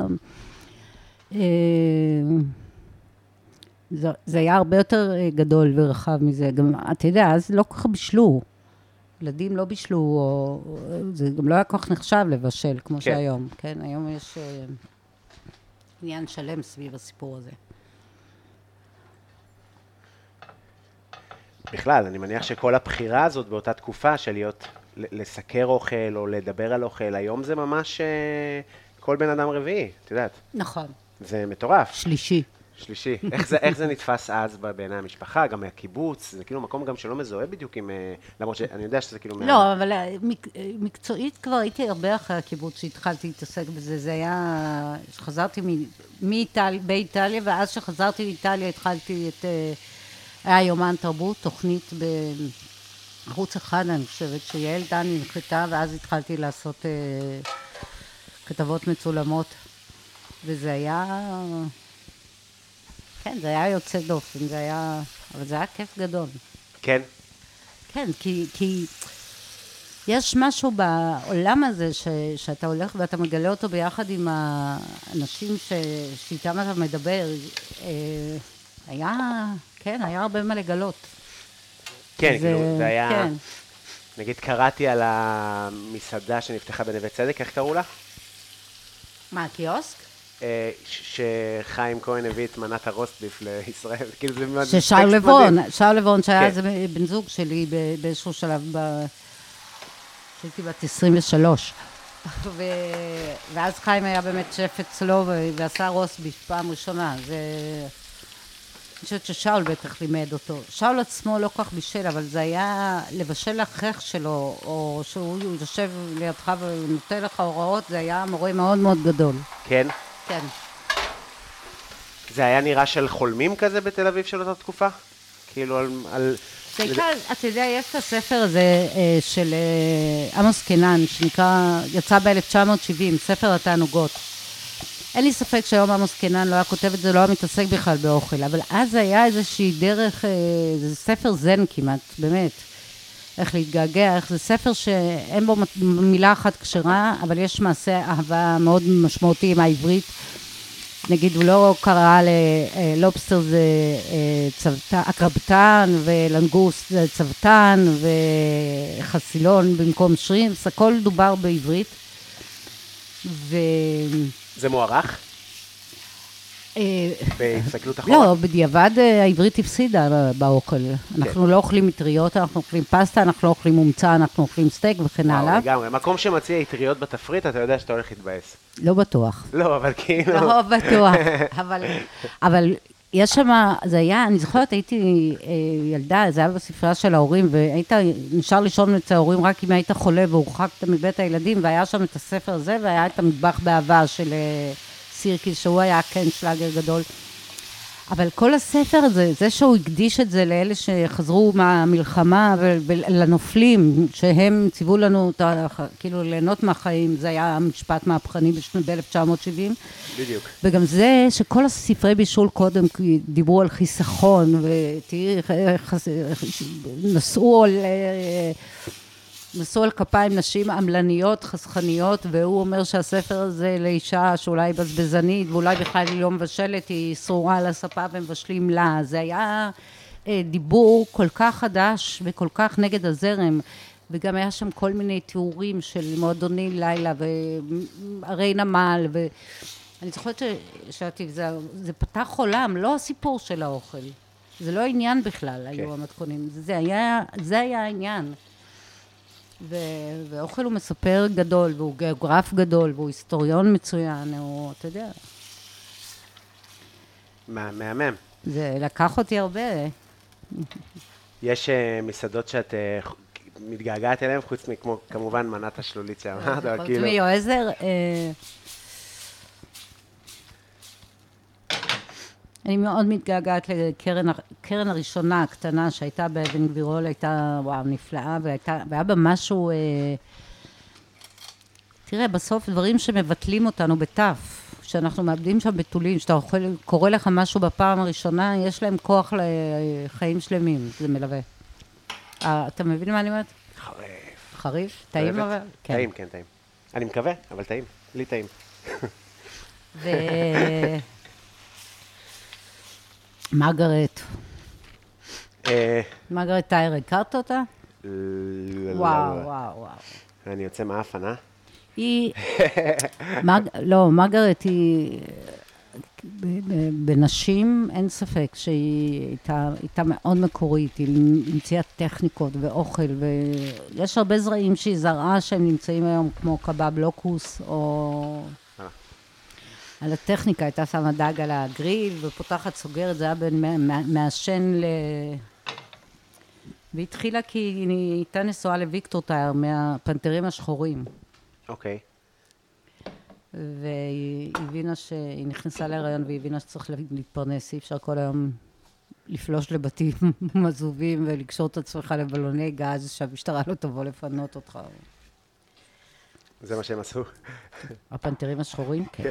זה, זה היה הרבה יותר אה, גדול ורחב מזה. גם, אתה יודע, אז לא כל כך בישלו. ילדים לא בישלו, או, זה גם לא היה כל כך נחשב לבשל, כמו כן. שהיום. כן, היום יש אה, עניין שלם סביב הסיפור הזה. בכלל, אני מניח שכל הבחירה הזאת באותה תקופה של להיות, לסקר אוכל או לדבר על אוכל, היום זה ממש אה, כל בן אדם רביעי, את יודעת. נכון. זה מטורף. שלישי. שלישי. איך זה, איך זה נתפס אז בעיני המשפחה, גם מהקיבוץ? זה כאילו מקום גם שלא מזוהה בדיוק עם... אה, למרות שאני יודע שזה כאילו... מה- לא, אבל אה, מק- אה, מקצועית כבר הייתי הרבה אחרי הקיבוץ שהתחלתי להתעסק בזה. זה היה... חזרתי מ- מאיטליה, באיטליה, ואז שחזרתי מאיטליה התחלתי את... היה יומן תרבות, תוכנית בערוץ אחד, אני חושבת, שיעל דן הנחתה, ואז התחלתי לעשות אה, כתבות מצולמות. וזה היה... כן, זה היה יוצא דופן, זה היה... אבל זה היה כיף גדול. כן? כן, כי, כי יש משהו בעולם הזה ש, שאתה הולך ואתה מגלה אותו ביחד עם האנשים ש, שאיתם אתה מדבר. אה, היה, כן, היה הרבה מה לגלות. כן, אז, כאילו, זה היה... כן. נגיד קראתי על המסעדה שנפתחה בנווה צדק, איך קראו לה? מה, קיוסק? אה, שחיים כהן הביא את מנת הרוסטביף לישראל, (laughs) כאילו זה מאוד- ששאול לבון. שאול לבון שהיה כן. איזה בן זוג שלי באיזשהו שלב, כשהייתי בת 23. (laughs) ו... ואז חיים היה באמת שף אצלו ועשה רוסביף פעם ראשונה. זה... אני חושבת ששאול בטח לימד אותו. שאול עצמו לא כל כך בישל, אבל זה היה לבשל לאחך שלו, או שהוא יושב לידך ונותן לך הוראות, זה היה מורה מאוד מאוד גדול. כן? כן. זה היה נראה של חולמים כזה בתל אביב של אותה תקופה? כאילו על... על... בעיקר, אתה יודע, יש את הספר הזה אה, של אה, עמוס קינן, שנקרא, יצא ב-1970, ספר התענוגות. אין לי ספק שהיום עמוס קינן לא היה כותב את זה, לא היה מתעסק בכלל באוכל, אבל אז היה איזושהי דרך, אה, זה ספר זן כמעט, באמת. איך להתגעגע, איך זה ספר שאין בו מילה אחת כשרה, אבל יש מעשה אהבה מאוד משמעותי עם העברית. נגיד, הוא לא קרא ללובסטר זה אה, צוותן, אקרבטן, ולנגוס זה צוותן, וחסילון במקום שרימפס, הכל דובר בעברית. ו... זה מוערך? אה, בהסתכלות אחורה? לא, בדיעבד אה, העברית הפסידה באוכל. אנחנו לא אוכלים מטריות, אנחנו אוכלים פסטה, אנחנו לא אוכלים מומצא, אנחנו אוכלים סטייק וכן וואו, הלאה. לגמרי. מקום שמציע אטריות בתפריט, אתה יודע שאתה הולך להתבאס. לא בטוח. לא, אבל כאילו... לא בטוח, אבל, אבל יש שם, זה היה, אני זוכרת, הייתי אה, ילדה, זה היה בספרייה של ההורים, והיית נשאר לישון אצל ההורים רק אם היית חולה והורחקת מבית הילדים, והיה שם את הספר הזה, והיה את המטבח באהבה של סירקיס, שהוא היה כן שלאגר גדול. אבל כל הספר הזה, זה שהוא הקדיש את זה לאלה שחזרו מהמלחמה ולנופלים, שהם ציוו לנו, את ה- כאילו, ליהנות מהחיים, זה היה משפט מהפכני ב-1970. בדיוק. וגם זה שכל הספרי בישול קודם דיברו על חיסכון, ותראי איך נשאו על, אה, נשאו על כפיים נשים עמלניות, חסכניות, והוא אומר שהספר הזה לאישה שאולי בזבזנית, ואולי בכלל היא לא מבשלת, היא שרורה על הספה ומבשלים לה. זה היה אה, דיבור כל כך חדש וכל כך נגד הזרם. וגם היה שם כל מיני תיאורים של מועדוני לילה וערי נמל, ואני זוכרת ש- שאתי, זה, זה פתח עולם, לא הסיפור של האוכל. זה לא עניין בכלל, היו כן. המתכונים. זה היה, זה היה העניין. ו, ואוכל הוא מספר גדול, והוא גיאוגרף גדול, והוא היסטוריון מצוין, הוא, אתה יודע, מה- מהמם. זה לקח אותי הרבה. יש אה, מסעדות שאת ח- מתגעגעת אליהן, חוץ מכמו, כמובן, מנת השלולית שאמרת, אבל חוץ כאילו... מיועזר, אה, אני מאוד מתגעגעת לקרן הר- קרן הראשונה הקטנה שהייתה באבן גבירול, הייתה, וואו, נפלאה, והייתה, והיה בה משהו, אה, תראה, בסוף דברים שמבטלים אותנו בתף, שאנחנו מאבדים שם בתולים, שאתה אוכל, קורה לך משהו בפעם הראשונה, יש להם כוח לחיים שלמים, זה מלווה. אה, אתה מבין מה אני אומרת? חריף. חריף? טעים? אבל? טעים, כן, טעים. אני מקווה, אבל טעים. לי טעים. ו... מרגרט, אה, מרגרט טייר, הכרת אותה? לא, לא, וואו, לא. וואו, וואו. אני יוצא מאפן, אה? היא... לא, מרגרט היא... בנשים אין ספק שהיא הייתה, הייתה מאוד מקורית, היא המציאה טכניקות ואוכל, ויש הרבה זרעים שהיא זרעה שהם נמצאים היום, כמו קבב לוקוס, או... על הטכניקה, הייתה שמה דג על הגריל, ופותחת, סוגרת, זה היה בין מע- מע- מעשן ל... והתחילה כי היא הייתה נשואה לוויקטור טייר מהפנתרים השחורים. אוקיי. והיא הבינה שהיא נכנסה להיריון והיא הבינה שצריך להתפרנס, אי אפשר כל היום לפלוש לבתים (laughs) עזובים ולקשור את עצמך לבלוני גז שהמשטרה לא תבוא לפנות אותך. זה מה שהם עשו. הפנתרים השחורים? כן.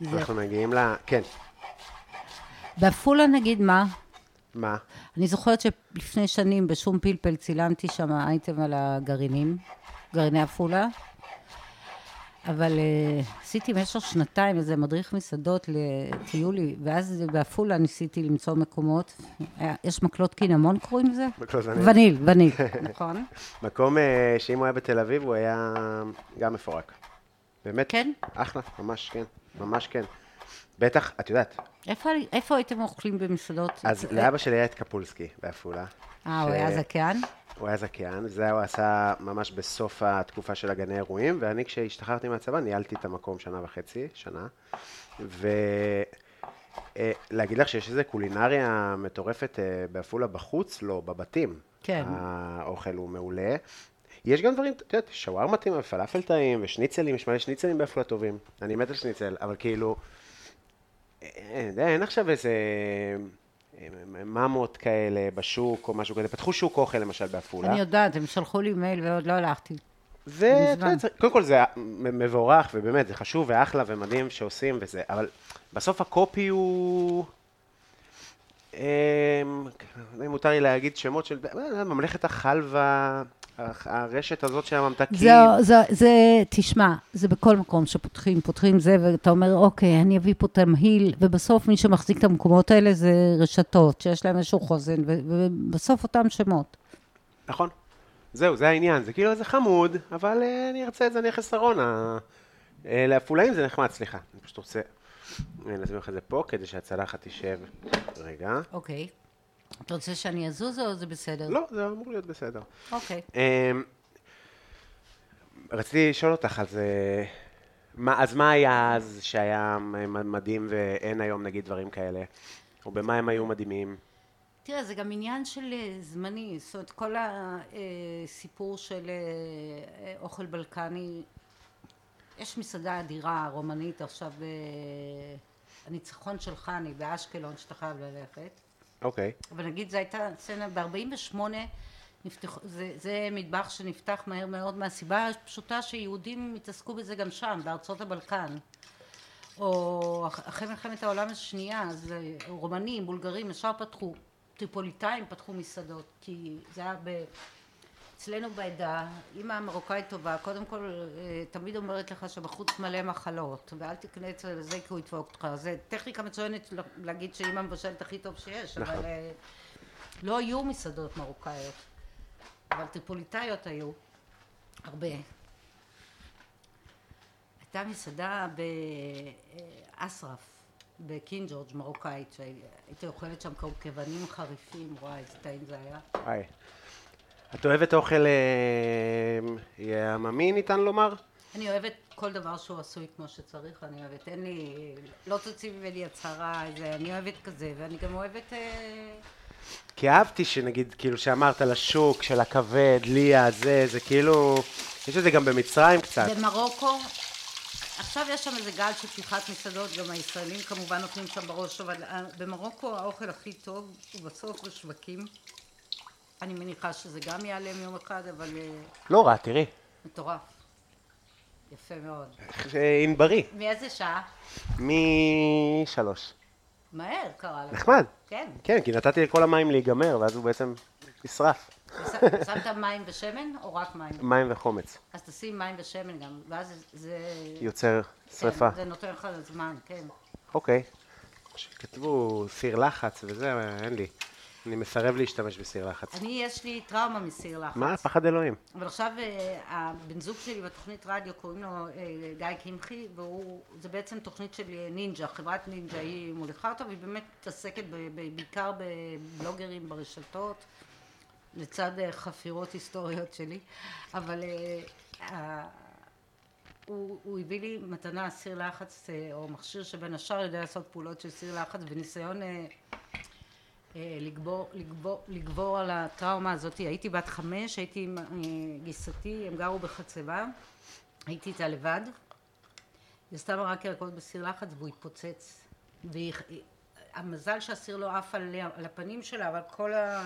זה- אנחנו מגיעים ל... כן. בעפולה נגיד מה? מה? אני זוכרת שלפני שנים בשום פלפל צילמתי שם אייטם על הגרעינים, גרעיני עפולה, אבל uh, עשיתי במשך שנתיים איזה מדריך מסעדות לטיולי, ואז בעפולה ניסיתי למצוא מקומות. היה, יש מקלות קינמון קוראים לזה? מקלות וניל. וניל, וניל, (laughs) נכון. מקום אה, שאם הוא היה בתל אביב, הוא היה גם מפורק. באמת? כן? אחלה, ממש כן. ממש כן. בטח, את יודעת, איפה, איפה הייתם אוכלים במסעדות? אז לאבא שלי היה את קפולסקי בעפולה. אה, הוא ש- היה זקן? הוא היה זכיין, זה הוא עשה ממש בסוף התקופה של הגני אירועים, ואני כשהשתחררתי מהצבא ניהלתי את המקום שנה וחצי, שנה, ולהגיד לך שיש איזו קולינריה מטורפת אה, בעפולה בחוץ? לא, בבתים. כן. האוכל הוא מעולה. יש גם דברים, את יודעת, שווארמה טעים ופלאפל טעים ושניצלים, יש מלא שניצלים בעפולה טובים. אני מת על שניצל, אבל כאילו, אין, אין עכשיו איזה אה, ממות כאלה בשוק או משהו כזה. פתחו שוק אוכל למשל בעפולה. אני יודעת, הם שלחו לי מייל ועוד לא הלכתי. זה, מזמן. אתה יודע, קודם כל זה מבורך, ובאמת, זה חשוב ואחלה ומדהים שעושים וזה, אבל בסוף הקופי הוא... אמ, לא יודע אם מותר לי להגיד שמות של... לא ממלכת החלבה, הח- הרשת הזאת של הממתקים. זה, זה, זה, תשמע, זה בכל מקום שפותחים, פותחים זה, ואתה אומר, אוקיי, אני אביא פה תמהיל, ובסוף מי שמחזיק את המקומות האלה זה רשתות, שיש להם איזשהו חוזן, ובסוף אותם שמות. נכון. זהו, זה העניין. זה כאילו, זה חמוד, אבל אה, אני ארצה את זה, אני אכנס ארונה. אה, לעפולאים זה נחמד, סליחה. אני פשוט רוצה אה, לשים לך את זה פה, כדי שהצלחת תשב. רגע. אוקיי. אתה רוצה שאני אזוז או זה בסדר? לא, זה אמור להיות בסדר. אוקיי. אמ, רציתי לשאול אותך, אז, אה, מה, אז מה היה אז שהיה מדהים ואין היום נגיד דברים כאלה? או במה הם היו מדהימים? תראה, זה גם עניין של אה, זמני, זאת אומרת, כל הסיפור של אה, אוכל בלקני, יש מסעדה אדירה, רומנית, עכשיו, אה, הניצחון של חני באשקלון, שאתה חייב ללכת. אוקיי. אבל נגיד זו הייתה סצנה, ב-48 נפתח, זה, זה מטבח שנפתח מהר מאוד מהסיבה הפשוטה שיהודים התעסקו בזה גם שם, בארצות הבלקן. או אח- אחרי מלחמת העולם השנייה, אז אה, רומנים, בולגרים, ישר פתחו, טריפוליטאים פתחו מסעדות, כי זה היה ב... אצלנו בעדה, אימא מרוקאית טובה, קודם כל אה, תמיד אומרת לך שבחוץ מלא מחלות, ואל תקנה אצל זה כי הוא ידפוק אותך. זה טכניקה מצוינת להגיד שאימא מבשלת הכי טוב שיש, נכון. אבל אה, לא היו מסעדות מרוקאיות, אבל טריפוליטאיות היו, הרבה. הייתה מסעדה באסרף, בקינג ג'ורג', מרוקאית, שהייתי אוכלת שם קורקבנים חריפים, וואי, איזה טעים זה היה. וואי. את אוהבת אוכל אה, עממי, ניתן לומר? אני אוהבת כל דבר שהוא עשוי כמו שצריך, אני אוהבת, אין לי, לא תוציא ממני הצהרה, זה, אני אוהבת כזה, ואני גם אוהבת... אה, כי אהבתי שנגיד, כאילו, שאמרת על השוק של הכבד, ליה, זה, זה כאילו, יש את זה גם במצרים קצת. במרוקו, עכשיו יש שם איזה גל של פתיחת מסעדות, גם הישראלים כמובן נותנים שם בראש, אבל אה, במרוקו האוכל הכי טוב הוא בסוף בשווקים. אני מניחה שזה גם ייעלם יום אחד, אבל אה, לא רע, תראי. מטורף. יפה מאוד. ענברי. מאיזה שעה? משלוש. מהר קרה לך. נחמד. כן. כן, כי נתתי לכל המים להיגמר, ואז הוא בעצם נשרף. שמת מים ושמן או רק מים? מים וחומץ. אז תשים מים ושמן גם, ואז זה... יוצר שריפה. כן, זה נותן לך זמן, כן. אוקיי. כתבו סיר לחץ וזה, אין לי. אני מסרב להשתמש בסיר לחץ. אני, יש לי טראומה מסיר לחץ. מה? פחד אלוהים. אבל עכשיו אה, הבן זוג שלי בתוכנית רדיו קוראים לו אה, גיא קמחי והוא, זה בעצם תוכנית של אה, נינג'ה, חברת נינג'ה, היא מוליכה אותה והיא באמת מתעסקת בעיקר בבלוגרים ברשתות לצד חפירות היסטוריות שלי אבל הוא, הוא הביא לי מתנה סיר לחץ או מכשיר שבין השאר יודע לעשות פעולות של סיר לחץ וניסיון לגבור, לגבור, לגבור על הטראומה הזאת. הייתי בת חמש, הייתי עם אה, גיסתי, הם גרו בחצבה, הייתי איתה לבד. היא עשתה מרק ירקות בסיר לחץ והוא התפוצץ. והיא, המזל שהסיר לא עף על, על הפנים שלה, אבל כל ה...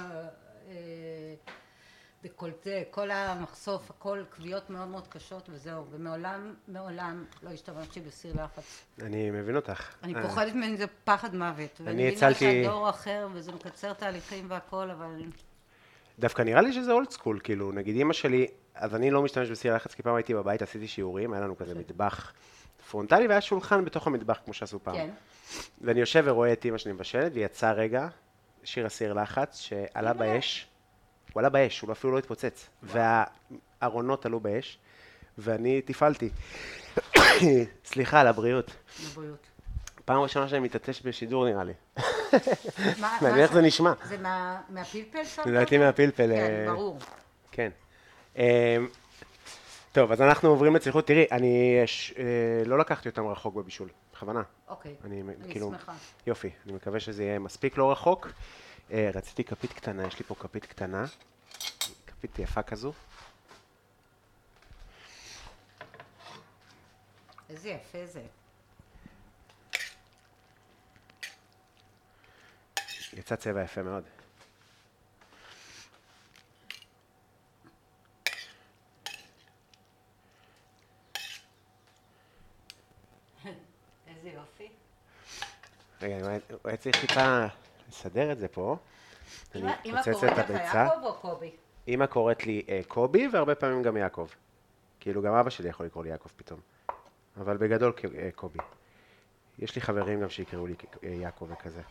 אה, דקולטה, כל המחשוף, הכל כוויות מאוד מאוד קשות וזהו, ומעולם, מעולם לא השתמשתי בסיר לחץ. אני מבין אותך. אני אה, פוחדת ממני, זה פחד מוות. אני ואני הצלתי- מבינה שהדור אחר, וזה מקצר תהליכים והכל, אבל... דווקא נראה לי שזה old school, כאילו, נגיד אימא שלי, אז אני לא משתמש בסיר לחץ, כי פעם הייתי בבית, עשיתי שיעורים, היה לנו כזה מטבח פרונטלי, והיה שולחן בתוך המטבח, כמו שעשו פעם. כן. ואני יושב ורואה את אימא שלי מבשלת, והיא יצאה רגע, והסיר לחץ, שעלה באש, הוא עלה באש, הוא אפילו לא התפוצץ, והארונות עלו באש, ואני טיפלתי. (coughs) סליחה על הבריאות. לבריאות. פעם ראשונה שאני מתעטש בשידור נראה לי. (laughs) מה- מעניין איך זה נשמע. זה מה- מהפלפל שמת? לדעתי מהפלפל. כן, אה, ברור. כן. אמ, טוב, אז אנחנו עוברים לצליחות. תראי, אני אה, לא לקחתי אותם רחוק בבישול, בכוונה. אוקיי. אני אני כאילו, שמחה. יופי, אני מקווה שזה יהיה מספיק לא רחוק. אה, רציתי כפית קטנה, יש לי פה כפית קטנה, כפית יפה כזו. איזה יפה זה. יצא צבע יפה מאוד. (laughs) איזה יופי. רגע, אני אולי צריך טיפה לסדר את זה פה. אני אמא- אמא פוצץ קוראת את הביצה. אמא קוראת לי אה, קובי, והרבה פעמים גם יעקב. כאילו, גם אבא שלי יכול לקרוא לי יעקב פתאום. אבל בגדול אה, קובי. יש לי חברים גם שיקראו לי אה, יעקב וכזה.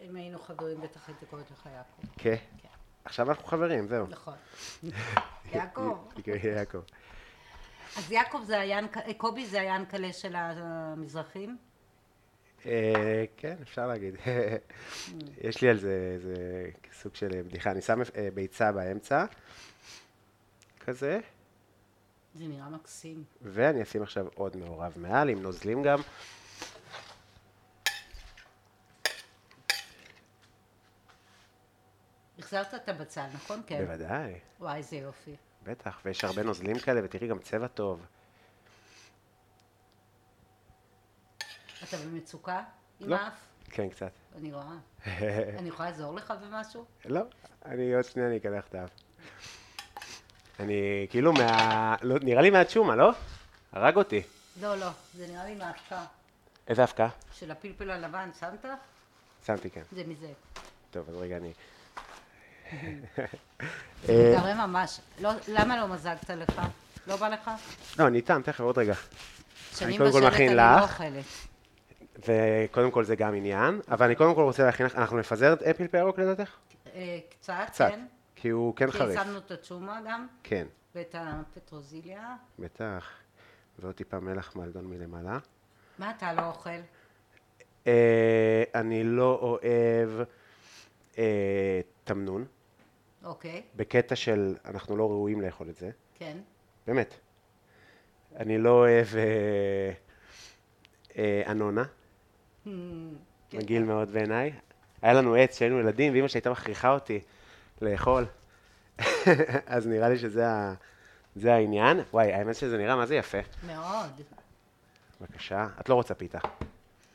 אם היינו חברים, בטח הייתי קוראת לך יעקב. כן? עכשיו אנחנו חברים, זהו. נכון. (laughs) יעקב. לי יעקב. אז יעקב זה היאנק... אה, קובי זה היאנקלה של המזרחים? אה, כן, אפשר להגיד. (laughs) יש לי על זה איזה סוג של בדיחה. אני שם אה, ביצה באמצע, כזה, זה נראה מקסים. ואני אשים עכשיו עוד מעורב מעל, עם נוזלים גם. החזרת את הבצל, נכון? כן. בוודאי, וואי, איזה יופי. בטח, ויש הרבה נוזלים כאלה, ותראי גם צבע טוב. אתה במצוקה עם לא. האף? כן, קצת. אני רואה. (laughs) אני יכולה לעזור לך במשהו? לא, אני עוד שנייה אני אקדח את האף. אני כאילו מה... לא, נראה לי מהצ'ומה, לא? הרג אותי. לא, לא, זה נראה לי מהאבקה. איזה הפקה? של הפלפל הלבן, שמת? שמתי, כן. זה מזה. טוב, אז רגע אני... (laughs) מתקרב ממש. לא, למה לא מזגת לך? לא בא לך? לא, אני איתם, תכף, עוד רגע. מבשלת מכין אני לא. אוכלת. וקודם כל זה גם עניין, אבל אני קודם כל רוצה להכין לך, אנחנו נפזר את פלפל ירוק לדעתך? אה, קצת, קצת. כן. כי הוא כן כי חריף. שמנו את הצ'ומה גם, כן, ואת הפטרוזיליה. בטח. ועוד טיפה מלח מלדון מלמעלה. מה אתה לא אוכל? אה, אני לא אוהב אה, תמנון, אוקיי, בקטע של אנחנו לא ראויים לאכול את זה, כן. באמת. אני לא אוהב אה, אה, אנונה. מגעיל מאוד בעיניי. היה לנו עץ כשהיינו ילדים, ואימא שלי הייתה מכריחה אותי לאכול. (laughs) אז נראה לי שזה ה... זה העניין. וואי, האמת שזה נראה מה זה יפה. מאוד. בבקשה. את לא רוצה פיתה.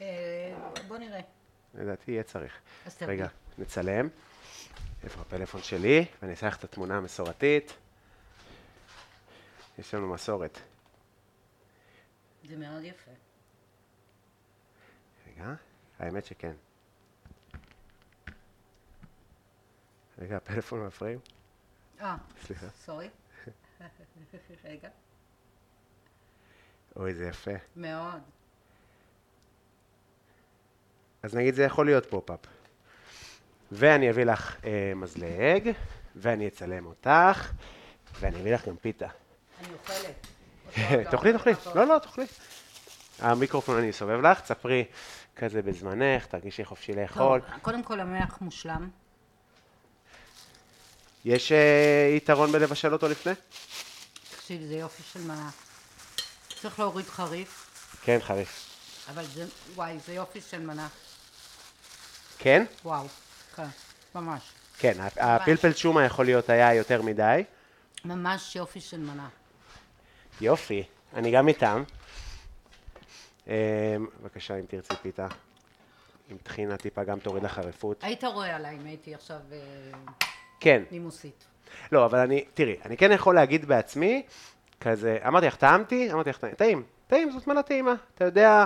אה, בוא נראה. לדעתי יהיה צריך. אז תביא. רגע, נצלם. איפה הפלאפון שלי? ואני אעשה לך את התמונה המסורתית. יש לנו מסורת. זה מאוד יפה. רגע, האמת שכן. רגע, הפלאפון מפריעים? אה, סליחה. sorry. (laughs) רגע. אוי, זה יפה. מאוד. אז נגיד זה יכול להיות פופ-אפ. ואני אביא לך אה, מזלג, ואני אצלם אותך, ואני אביא לך גם פיתה. אני אוכלת. (laughs) תאכלי, תאכלי. לא, לא, תאכלי. המיקרופון אני אסובב לך, תספרי כזה בזמנך, תרגישי חופשי לאכול. טוב, קודם כל המח מושלם. יש אה, יתרון בלבשל אותו לפני? תקשיב, זה יופי של מנה. צריך להוריד חריף, כן, חריף. אבל זה, וואי, זה יופי של מנה. כן? וואו, כן, ממש. כן, ה- הפלפל שומה יכול להיות היה יותר מדי. ממש יופי של מנה. יופי, אני גם איתם. אה, בבקשה, אם תרצי פיתה. עם טחינה טיפה גם תוריד לך חריפות. היית רואה עליי אם הייתי עכשיו אה, כן. נימוסית. לא, אבל אני, תראי, אני כן יכול להגיד בעצמי, כזה, אמרתי לך, טעמתי? אמרתי לך, טעים. טעים, זאת מנה טעימה. אתה יודע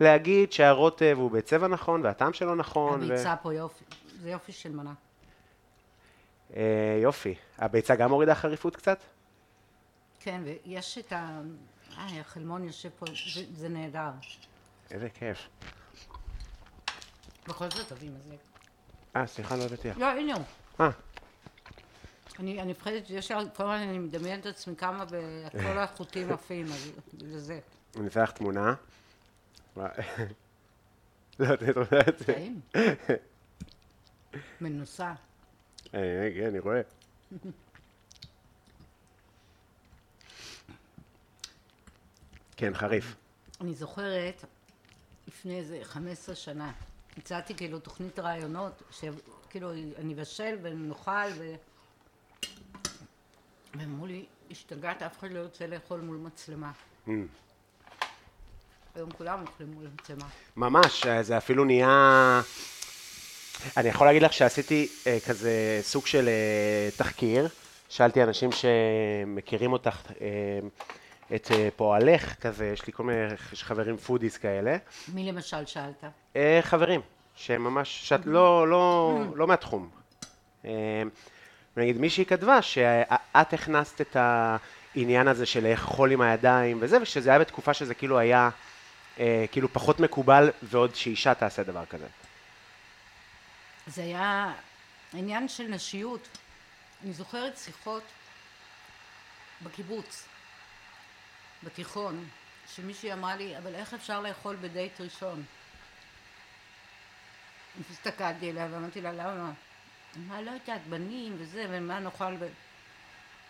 להגיד שהרוטב הוא בצבע נכון, והטעם שלו נכון. ו- הביצה פה יופי, זה יופי של מנה. אה, יופי. הביצה גם הורידה חריפות קצת? כן, ויש את ה... אה, החלמון יושב פה, זה, זה נהדר. איזה כיף. בכל זאת תביא מזלג. אה, סליחה, לא הבאתי לך. לא, הנה הוא. אה, אני, אני מפחדת שיש לי, כל הזמן אני מדמיינת את עצמי כמה וכל החוטים עפים, אז לזה. אני אעשה לך תמונה. לא, אתה רואה את זה. טעים. מנוסה. כן, אני רואה. כן, חריף. אני זוכרת, לפני איזה 15 שנה, הצעתי כאילו תוכנית רעיונות, שכאילו אני אבשל ונאכל ו... והם אמרו לי, השתגעת, אף אחד לא יוצא לאכול מול מצלמה. Mm. היום כולם אוכלים מול מצלמה. ממש, אה, זה אפילו נהיה... אני יכול להגיד לך שעשיתי אה, כזה סוג של אה, תחקיר, שאלתי אנשים שמכירים אותך, אה, את אה, פועלך, כזה, יש לי כל מיני חברים foodies כאלה, מי למשל שאלת? אה, חברים, שממש, שאת לא, לא, לא מהתחום. אה, נגיד מישהי כתבה שאת הכנסת את העניין הזה של לאכול עם הידיים וזה, ושזה היה בתקופה שזה כאילו היה כאילו פחות מקובל, ועוד שאישה תעשה דבר כזה. זה היה עניין של נשיות. אני זוכרת שיחות בקיבוץ, בתיכון, שמישהי אמרה לי, אבל איך אפשר לאכול בדייט ראשון? הסתכלתי אליה ואמרתי לה, למה? מה, לא יודעת, בנים וזה, ומה נאכל ב...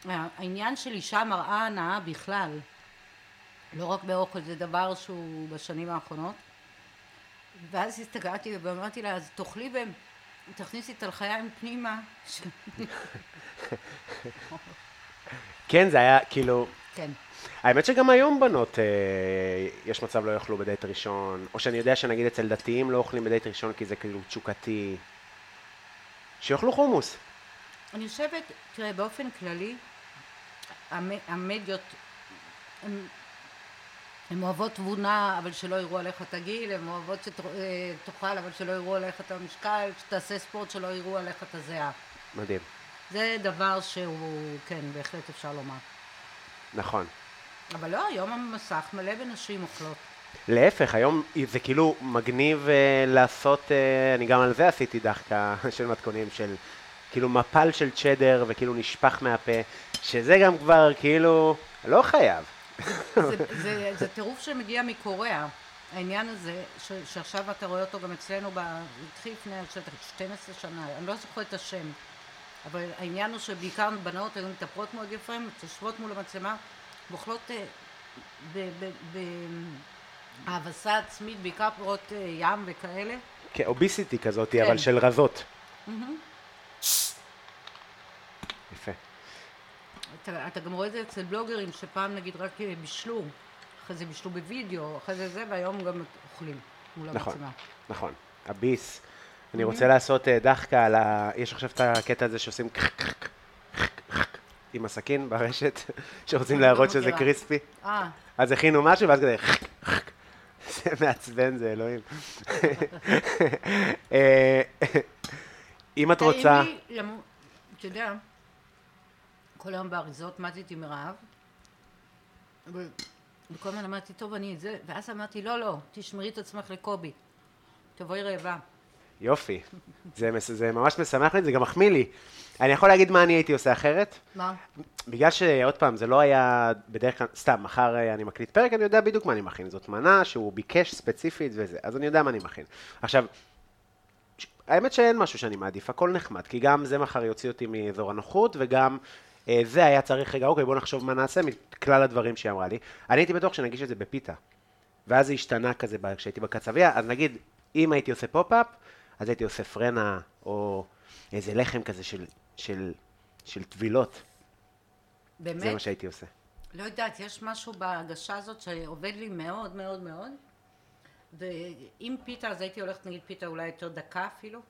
העניין של אישה מראה הנאה בכלל, לא רק באוכל, זה דבר שהוא בשנים האחרונות. ואז הסתכלתי ואמרתי לה, אז תאכלי ב... תכניסי את הלחיים פנימה. (laughs) כן, זה היה כאילו... כן. האמת שגם היום בנות, אה, יש מצב לא יאכלו בדייט ראשון, או שאני יודע שנגיד אצל דתיים לא אוכלים בדייט ראשון כי זה כאילו תשוקתי. שיאכלו חומוס. אני חושבת, תראה, באופן כללי, המ- המדיות, הן אוהבות תבונה, אבל שלא יראו עליך את הגיל, הן אוהבות שתאכל, אבל שלא יראו עליך את המשקל, שתעשה ספורט, שלא יראו עליך את הזיעה. מדהים. זה דבר שהוא, כן, בהחלט אפשר לומר. נכון. אבל לא, היום המסך מלא בנשים אוכלות. להפך, היום זה כאילו מגניב אה, לעשות, אה, אני גם על זה עשיתי דחקה (laughs) של מתכונים של כאילו מפל של צ'דר וכאילו נשפך מהפה, שזה גם כבר כאילו, לא חייב. זה, (laughs) זה, זה טירוף שמגיע מקוריאה. העניין הזה, ש, שעכשיו אתה רואה אותו גם אצלנו, התחיל לפני אני חושבת, 12 שנה, אני לא זוכרת את השם, אבל העניין הוא שבעיקר בנות היו מתאפרות מאוד יפה, יושבות מול המצלמה, ואוכלות אה, ב- ב- בהאבסה עצמית, בעיקר פירות אה, ים וכאלה. כאוביסיטי כזאת, כן. אבל של רזות. יפה. אתה, אתה גם רואה את זה אצל בלוגרים, שפעם נגיד רק אה, בישלו, אחרי זה בישלו בווידאו, אחרי זה זה, והיום גם אוכלים מול נכון, המצלמה. נכון. הביס. אני רוצה לעשות דחקה על ה... יש עכשיו את הקטע הזה שעושים עם הסכין ברשת, (laughs) שרוצים אני לא להראות שזה. קריספי. אה, אז הכינו משהו, ואז כזה... זה מעצבן, זה אלוהים. (laughs) אה, אם את רוצה... אתה יודע, כל היום באריזות מתתי מרעב, וכל הזמן אמרתי, טוב, אני את זה, ואז אמרתי, לא, לא, תשמרי את עצמך לקובי, תבואי רעבה. יופי. זה, זה ממש משמח לי, זה גם מחמיא לי. אני יכול להגיד מה אני הייתי עושה אחרת? מה? בגלל שעוד פעם, זה לא היה בדרך כלל, סתם, מחר אה, אני מקליט פרק, אני יודע בדיוק מה אני מכין. זאת מנה שהוא ביקש ספציפית וזה, אז אני יודע מה אני מכין. עכשיו, האמת שאין משהו שאני מעדיף, הכל נחמד, כי גם זה מחר יוציא אותי מאזור הנוחות, וגם אה, זה היה צריך, רגע, אוקיי, בוא נחשוב מה נעשה מכלל הדברים שהיא אמרה לי. אני הייתי בטוח שנגיש את זה בפיתה. ואז זה השתנה כזה כשהייתי בקצבייה, אז נגיד, אם הייתי עושה פופ-אפ, אז הייתי עושה פרנה, או איזה לחם כזה של, של, של טבילות. באמת? זה מה שהייתי עושה. לא יודעת, יש משהו בהגשה הזאת שעובד לי מאוד מאוד מאוד, ואם פיתה, אז הייתי הולכת נגיד פיתה אולי יותר דקה אפילו,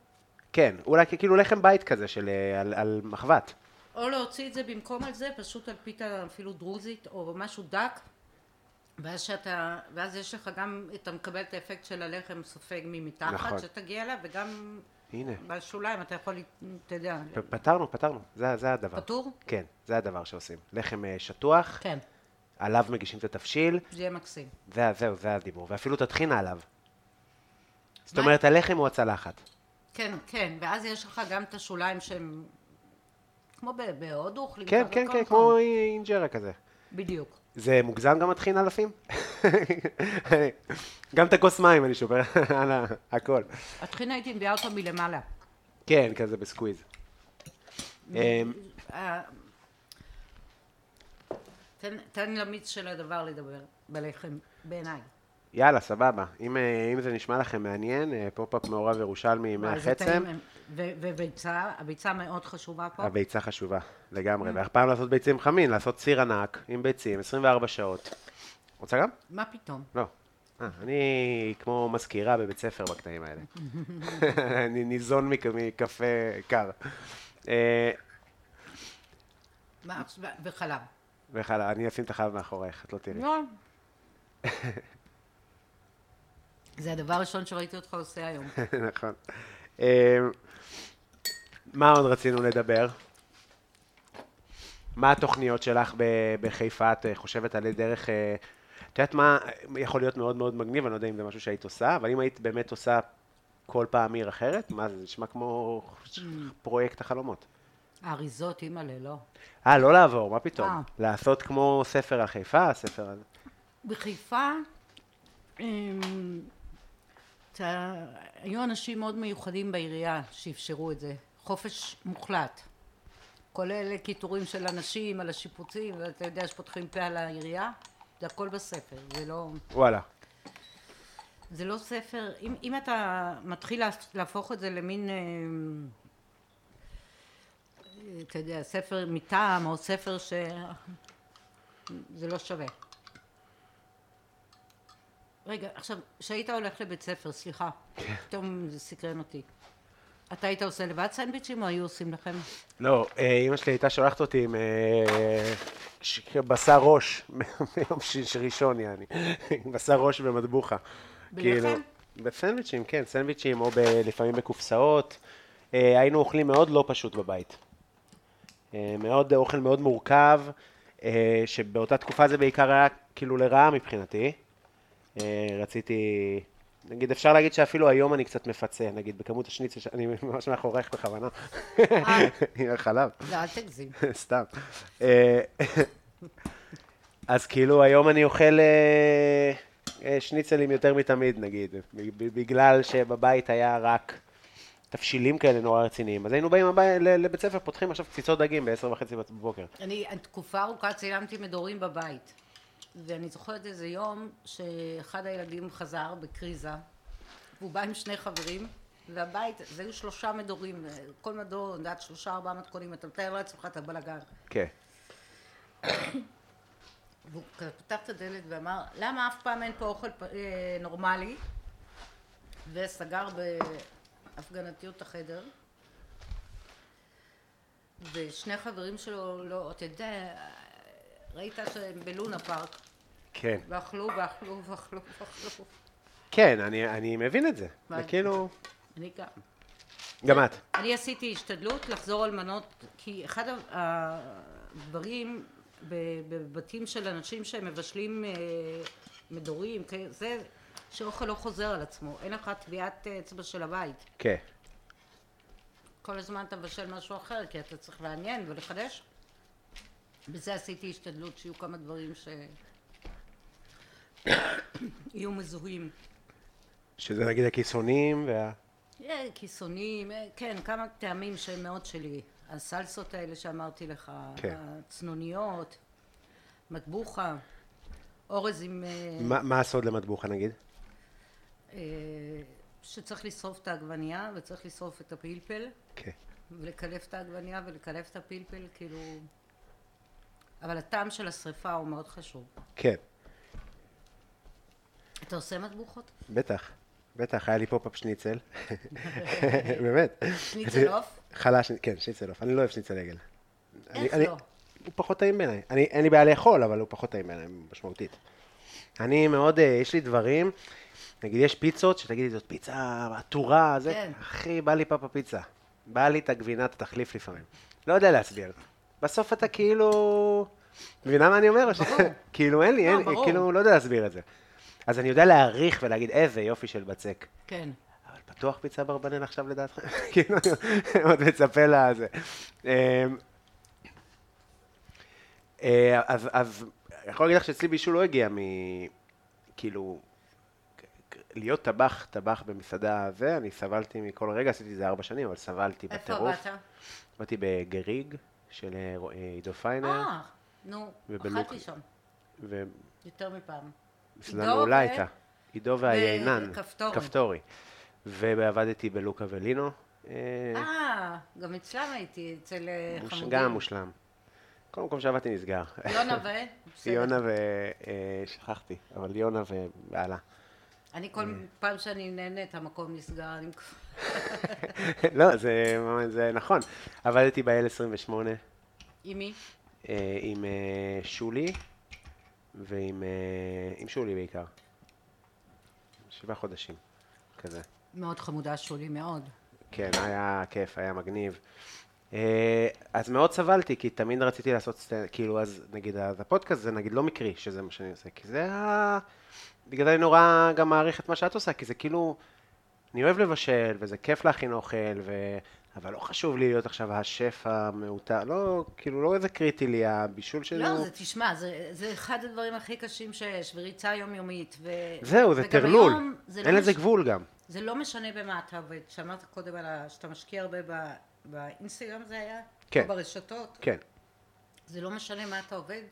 כן, אולי כאילו לחם בית כזה של אה, על, על מחבת. או להוציא את זה במקום על זה, פשוט על פיתה אפילו דרוזית, או משהו דק, ואז שאתה, ואז יש לך גם, אתה מקבל את האפקט של הלחם סופג ממתחת, נכון. שתגיע אליו, וגם הנה, בשוליים אתה יכול, אתה יודע, פתרנו, פתרנו, זה, זה הדבר. פטור? כן, זה הדבר שעושים. לחם אה, שטוח, כן, עליו מגישים את התבשיל, זה יהיה מקסים. זה, זהו, זה הדיבור. ואפילו טחינה עליו. זאת? אומרת, הלחם הוא הצלחת. כן, כן, ואז יש לך גם את השוליים שהם, כמו בהודו אוכלים כן, כן, כן. כמו אינג'רה כזה. בדיוק. זה מוגזם גם הטחינה לשים? גם את הכוס מים אני שובר על הכל. הטחינה הייתי מביאה אותו מלמעלה. כן, כזה בסקוויז. אמ, אה, תן, למיץ של הדבר לדבר בלחם, בעיניי. יאללה, סבבה. אם, אה, אם זה נשמע לכם מעניין, אה, פופ-אפ מעורב ירושלמי מח עצם, ו- וביצה, הביצה מאוד חשובה פה. הביצה חשובה, לגמרי. והפעם לעשות ביצים חמים, לעשות סיר ענק עם ביצים, 24 שעות. רוצה גם? מה פתאום? לא. אה, אני כמו מזכירה בבית ספר בקטעים האלה. (laughs) אני ניזון מק- מקפה קר. אה, וחלב. וחלב, אני אשים את החלב מאחורייך, את לא תראי. לא. (laughs) זה הדבר הראשון שראיתי אותך עושה היום. (laughs) נכון. מה עוד רצינו לדבר? מה התוכניות שלך בחיפה? את אה, חושבת על דרך... אה, את יודעת מה יכול להיות מאוד מאוד מגניב, אני לא יודע אם זה משהו שהיית עושה, אבל אם היית באמת עושה כל פעם עיר אחרת, מה זה נשמע כמו פרויקט החלומות. האריזות, אימא'לה, לא. אה, לא לעבור, מה פתאום? אה. לעשות כמו ספר על חיפה, ספר על... בחיפה, אמ, היו אנשים מאוד מיוחדים בעירייה שאפשרו את זה. חופש מוחלט. כולל קיטורים של אנשים על השיפוצים, ואתה יודע שפותחים פה על העירייה, זה הכל בספר, זה לא... וואלה. זה לא ספר, אם, אם אתה מתחיל להפ- להפוך את זה למין, אה, אתה יודע, ספר מטעם או ספר ש... זה לא שווה. רגע, עכשיו, כשהיית הולך לבית ספר, סליחה, פתאום זה סקרן אותי. אתה היית עושה לבד סנדוויצ'ים או היו עושים לכם? לא, אה, אימא שלי הייתה שולחת אותי עם אה, בשר ראש, (laughs) מיום שיש ראשון, יעני. (laughs) בשר ראש ומטבוחה. כאילו, בלחם? בסנדוויצ'ים, כן, סנדוויצ'ים, או לפעמים בקופסאות. אה, היינו אוכלים מאוד לא פשוט בבית. אה, מאוד, אוכל מאוד מורכב, אה, שבאותה תקופה זה בעיקר היה כאילו לרעה מבחינתי. אה, רציתי, נגיד, אפשר להגיד שאפילו היום אני קצת מפצה, נגיד, בכמות השניצל, אני (laughs) ממש מאחורייך בכוונה. (laughs) עם החלב. לא, אל תגזים. (laughs) סתם. אה, אז כאילו היום אני אוכל, אה, אה, שניצלים יותר מתמיד נגיד, בגלל שבבית היה רק תבשילים כאלה נורא רציניים. אז היינו באים הבית, לבית ספר, פותחים עכשיו קציצות דגים בעשר וחצי בבוקר. אני תקופה ארוכה צילמתי מדורים בבית. ואני זוכרת איזה יום שאחד הילדים חזר בקריזה, והוא בא עם שני חברים, והבית, זה היו שלושה מדורים, כל מדור, אני יודעת, שלושה ארבעה מתכונים, אתה מתאר לעצמך את הבלאגן. כן. והוא פתח את הדלת ואמר, למה אף פעם אין פה אוכל אה, נורמלי? וסגר בהפגנתיות החדר. ושני חברים שלו, לא, אתה יודע, ראית שהם בלונה פארק, כן. ואכלו ואכלו ואכלו ואכלו. כן, אני, אני מבין את זה. זה כאילו... אני גם. גם את. אני עשיתי השתדלות לחזור על מנות, כי אחד הדברים בבתים של אנשים שהם מבשלים אה, מדורים, זה שאוכל לא חוזר על עצמו, אין לך טביעת אצבע של הבית. כן. כל הזמן אתה מבשל משהו אחר, כי אתה צריך לעניין ולחדש. בזה עשיתי השתדלות שיהיו כמה דברים שיהיו מזוהים. שזה נגיד הכיסונים וה... אה, כיסונים, אה, כן, כמה טעמים שהם מאוד שלי. הסלסות האלה שאמרתי לך, כן. הצנוניות, מטבוחה, אורז עם... אה, מה, הסוד למטבוחה נגיד? אה, שצריך לשרוף את העגבנייה וצריך לשרוף את הפלפל כן. ולקלף את העגבנייה ולקלף את הפלפל, כאילו... אבל הטעם של השריפה הוא מאוד חשוב. כן, אתה עושה מטבוחות? בטח. בטח, היה לי פופ-אפ שניצל. (laughs) באמת. שניצל עוף? חלש, כן, שניצל עוף. אני לא אוהב שניצל עגל. איך אני- לא? הוא פחות טעים בעיניי. אני, אין לי בעיה לאכול, אבל הוא פחות טעים בעיניי, משמעותית. אני מאוד, אה, יש לי דברים, נגיד יש פיצות, שתגידי, זאת פיצה עטורה, זה, כן. אחי, בא לי פאפה פיצה. בא לי את הגבינת התחליף לפעמים. לא יודע להסביר. בסוף אתה כאילו... מבינה מה אני אומר? (laughs) כאילו אין לי, לא, אין. כאילו לא יודע להסביר את זה. אז אני יודע להעריך ולהגיד איזה יופי של בצק. כן. אבל פתוח פיצה ברבנן עכשיו לדעתך? (laughs) כאילו, עוד מצפה לזה. אמ, אה, אז, אז, אני יכול להגיד לך שאצלי בישול לא הגיע מ... כאילו, להיות טבח, טבח במסעדה הזה, אני סבלתי מכל רגע, עשיתי את זה ארבע שנים, אבל סבלתי איפה בטירוף. עבדת? באתי בגריג של אה, אה, עידו פיינר, אה, נו, אכלתי שם, ומסעדה יותר מפעם. עידו מעולה ו- הייתה. עידו והיינן. וכפתורי. כפתורי. ועבדתי בלוקה ולינו. אה, אה, גם אצלם הייתי, אצל חמודים. גם מושלם. כל מקום שעבדתי נסגר. יונה ו... (laughs) יונה ו... שכחתי, אבל יונה ובעלה. אני כל פעם שאני נהנית, המקום נסגר. אני... (laughs) לא, זה זה נכון. עבדתי ב-L28 עם מי? אה, עם אה, שולי ועם אה, עם שולי בעיקר. שבעה חודשים, כזה. מאוד חמודה שולי, מאוד. כן, היה כיף, היה מגניב. אז מאוד סבלתי, כי תמיד רציתי לעשות סטנד, כאילו, אז נגיד, אז הפודקאסט זה נגיד לא מקרי שזה מה שאני עושה, כי זה ה... בגלל זה אני נורא גם מעריך את מה שאת עושה, כי זה כאילו, אני אוהב לבשל, וזה כיף להכין אוכל, ו... אבל לא חשוב לי להיות עכשיו השף המעוטר, לא, כאילו, לא איזה קריטי לי הבישול שלי. לא, זה, תשמע, זה, זה אחד הדברים הכי קשים שיש, וריצה יומיומית. ו... זהו, זה טרלול. זה לא אין לזה מש- גבול גם. זה לא משנה במה אתה עובד. שאמרת קודם על ה... שאתה משקיע הרבה ב... באינסטגרם זה היה? כן. או ברשתות. כן, זה לא משנה מה אתה עובד.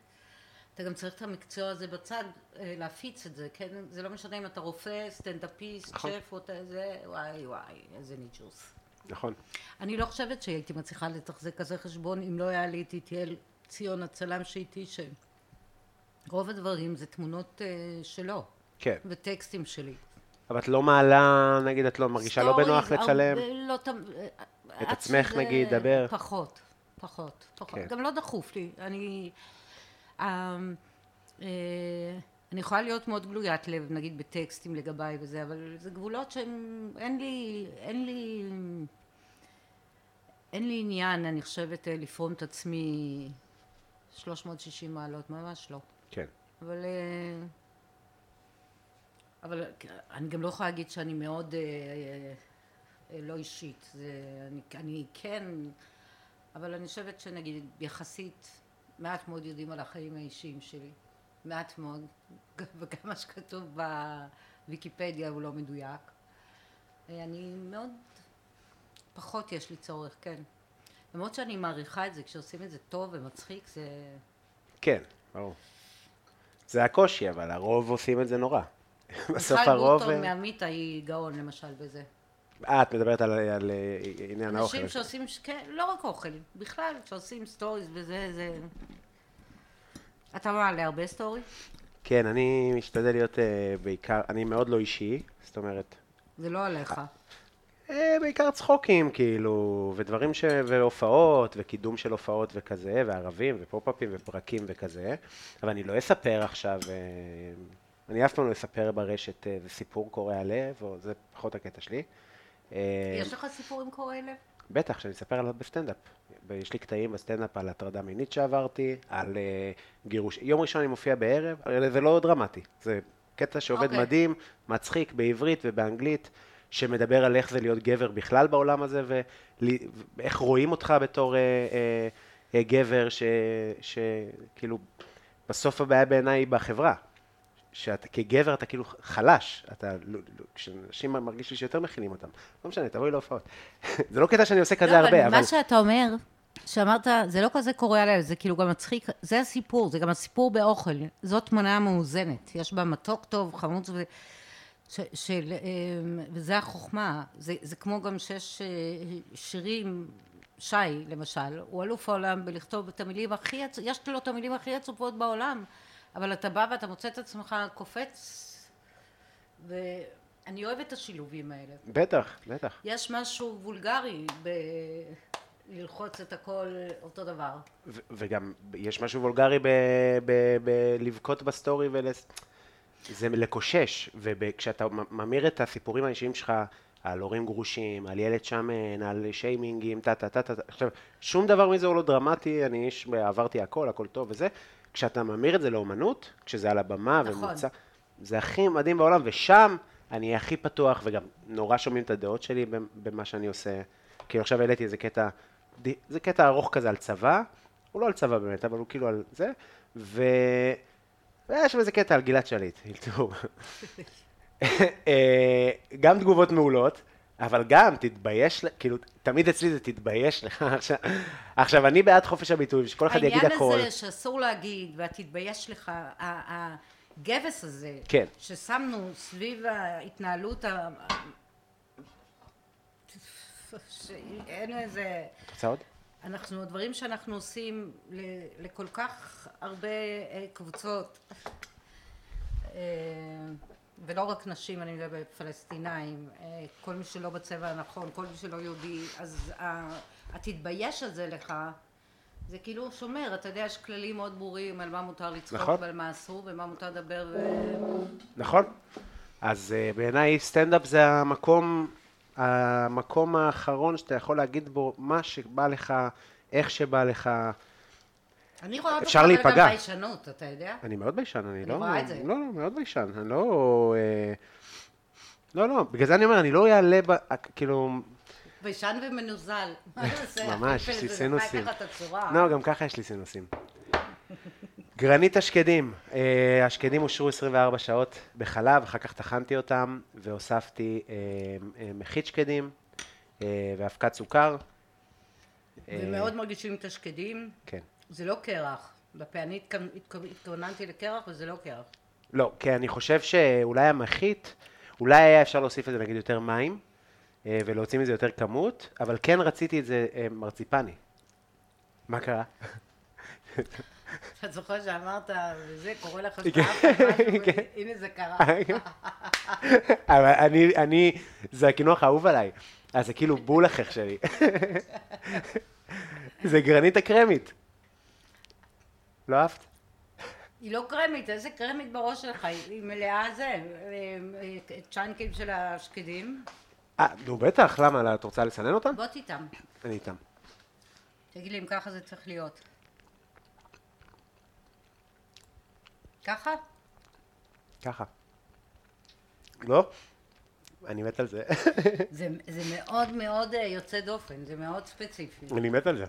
אתה גם צריך את המקצוע הזה בצד, אה, להפיץ את זה, כן? זה לא משנה אם אתה רופא, סטנדאפיסט, נכון. שף או אתה זה, וואי וואי, איזה ניג'וס. נכון. אני לא חושבת שהייתי מצליחה לתחזק כזה חשבון אם לא היה לי את איטיאל ציון הצלם שאיתי, שרוב הדברים זה תמונות אה, שלו, כן. וטקסטים שלי. אבל את לא מעלה, נגיד, את לא מרגישה לא בנוח לצלם? לא תמ- את עצמך, נגיד, דבר? פחות, פחות, פחות. כן. גם לא דחוף לי. אני... אה, אה, אני יכולה להיות מאוד גלוית לב, נגיד בטקסטים לגביי וזה, אבל זה גבולות שהם... אין לי... אין לי... אין לי עניין, אני חושבת, אה, לפרום את עצמי 360 מעלות, ממש לא. כן. אבל... אה, אבל אני גם לא יכולה להגיד שאני מאוד אה, אה, לא אישית. זה, אני, אני כן, אבל אני חושבת שנגיד יחסית מעט מאוד יודעים על החיים האישיים שלי. מעט מאוד, (laughs) וגם מה שכתוב בוויקיפדיה הוא לא מדויק. אה, אני מאוד, פחות יש לי צורך, כן. למרות שאני מעריכה את זה, כשעושים את זה טוב ומצחיק, זה... כן, ברור. זה הקושי, אבל הרוב עושים את זה נורא. (laughs) בסוף מיכל הרוב... גרוטו מעמיתה היא גאון למשל בזה. אה, את מדברת על, על אה, עניין האוכל. אנשים שעושים, כן, לא רק אוכל, בכלל, כשעושים סטוריז וזה, זה... אתה מעלה הרבה סטורי? כן, אני משתדל להיות אה, בעיקר, אני מאוד לא אישי, זאת אומרת, זה לא עליך. אה, בעיקר צחוקים, כאילו, ודברים ש... והופעות, וקידום של הופעות וכזה, וערבים, ופופ-אפים, ופרקים וכזה, אבל אני לא אספר עכשיו, אני אף פעם לא אספר ברשת איזה סיפור קורע לב, או זה פחות הקטע שלי. אה, יש לך סיפורים קורעי לב? בטח, שאני אספר עליו בסטנדאפ. יש לי קטעים בסטנדאפ על הטרדה מינית שעברתי, על אה, גירוש. יום ראשון אני מופיע בערב, הרי זה לא דרמטי. זה קטע שעובד אוקיי. מדהים, מצחיק, בעברית ובאנגלית, שמדבר על איך זה להיות גבר בכלל בעולם הזה, ואיך רואים אותך בתור אה, אה, אה, גבר, שכאילו, בסוף הבעיה בעיניי היא בחברה. שאתה כגבר אתה כאילו חלש, אתה, לא- לא- כשאנשים מרגיש לי שיותר מכינים אותם, לא משנה, תבואי להופעות. (laughs) זה לא קטע שאני עושה כזה לא, הרבה, אבל אבל... מה שאתה אומר, שאמרת, זה לא כזה קורע לב, זה כאילו גם מצחיק, זה הסיפור, זה גם הסיפור באוכל. זאת תמונה מאוזנת, יש בה מתוק טוב, חמוץ ו... ש, של, אמ, וזה החוכמה, זה, זה כמו גם שיש אה, שירים, שי למשל, הוא אלוף העולם בלכתוב את המילים הכי, יש לו את המילים הכי עצובות בעולם, אבל אתה בא ואתה מוצא את עצמך קופץ, ואני אוהבת את השילובים האלה. בטח, בטח. יש משהו וולגרי בללחוץ את הכל אותו דבר. ו- וגם יש משהו וולגרי ב- ב- בלבכות בסטורי ולס... זה לקושש, וכשאתה ממיר את הסיפורים האישיים שלך על הורים גרושים, על ילד שמן, על שיימינגים, טה טה טה, טה. עכשיו, שום דבר מזה הוא לא דרמטי, אני איש, עברתי הכל, הכל טוב וזה. כשאתה ממיר את זה לאומנות, כשזה על הבמה נכון. ומוצא, זה הכי מדהים בעולם, ושם אני אהיה הכי פתוח, וגם נורא שומעים את הדעות שלי במ- במה שאני עושה. כאילו עכשיו העליתי איזה קטע, זה קטע ארוך כזה על צבא, הוא לא על צבא באמת, אבל הוא כאילו על זה, ו... ויש שם איזה קטע על גלעד שליט, (laughs) אלתור. (laughs) אה, גם תגובות מעולות, אבל גם תתבייש, כאילו, תמיד אצלי זה תתבייש לך. עכשיו, (laughs) עכשיו, אני בעד חופש הביטוי, שכל אחד יגיד הכל. העניין הזה שאסור להגיד, ו"תתבייש לך", הגבס הזה, כן. ששמנו סביב ההתנהלות ה... שאין איזה... רוצה עוד? אנחנו, הדברים שאנחנו עושים ל- לכל כך הרבה אה, קבוצות, אה, ולא רק נשים, אני מדברת פלסטינאים, אה, כל מי שלא בצבע הנכון, כל מי שלא יהודי, אז התתבייש הזה לך, זה כאילו שומר, אתה יודע, יש כללים מאוד ברורים על מה מותר לצחוק נכון. ועל מה אסור ומה מותר לדבר ו... נכון. אז uh, בעיניי סטנדאפ זה המקום, המקום האחרון שאתה יכול להגיד בו מה שבא לך, איך שבא לך. אני רואה אפשר להיפגע. גם ביישנות, אתה יודע? אני מאוד ביישן, אני, אני לא... רואה את זה. לא, לא, מאוד ביישן, אני לא... אה, לא, לא, בגלל זה אני אומר, אני לא אעלה, ב, כאילו... ביישן ומנוזל. (laughs) ממש, יש לי סינוסים. לא, גם ככה יש לי סינוסים. גרנית השקדים, אה, השקדים הושרו 24 שעות בחלב, אחר כך טחנתי אותם והוספתי אה, אה, מחית שקדים אה, ואבקת סוכר. אה, ומאוד מרגישים את השקדים. כן. זה לא קרח. כאן התכו- התכוננתי לקרח וזה לא קרח. לא, כי אני חושב שאולי המחית, אולי היה אפשר להוסיף לזה נגיד יותר מים אה, ולהוציא מזה יותר כמות, אבל כן רציתי את זה אה, מרציפני. מה קרה? אתה זוכר שאמרת, וזה, קורה לך כן, משהו, כן. והנה זה קרה. אבל אני, אני, זה הקינוח האהוב עליי, אז זה כאילו בול החך שלי. זה גרנית הקרמית. לא אהבת? היא לא קרמית, איזה קרמית בראש שלך? היא- מלאה זה, אה, אה, צ'אנקים של השקדים. אה, נו בטח, למה? את רוצה לסנן אותם? בוא תיתם. אני איתם. תגיד לי אם ככה זה צריך להיות. ככה? ככה. לא? אני מת על זה. זה, זה מאוד מאוד אה, יוצא דופן, זה מאוד ספציפי. אני מת על זה.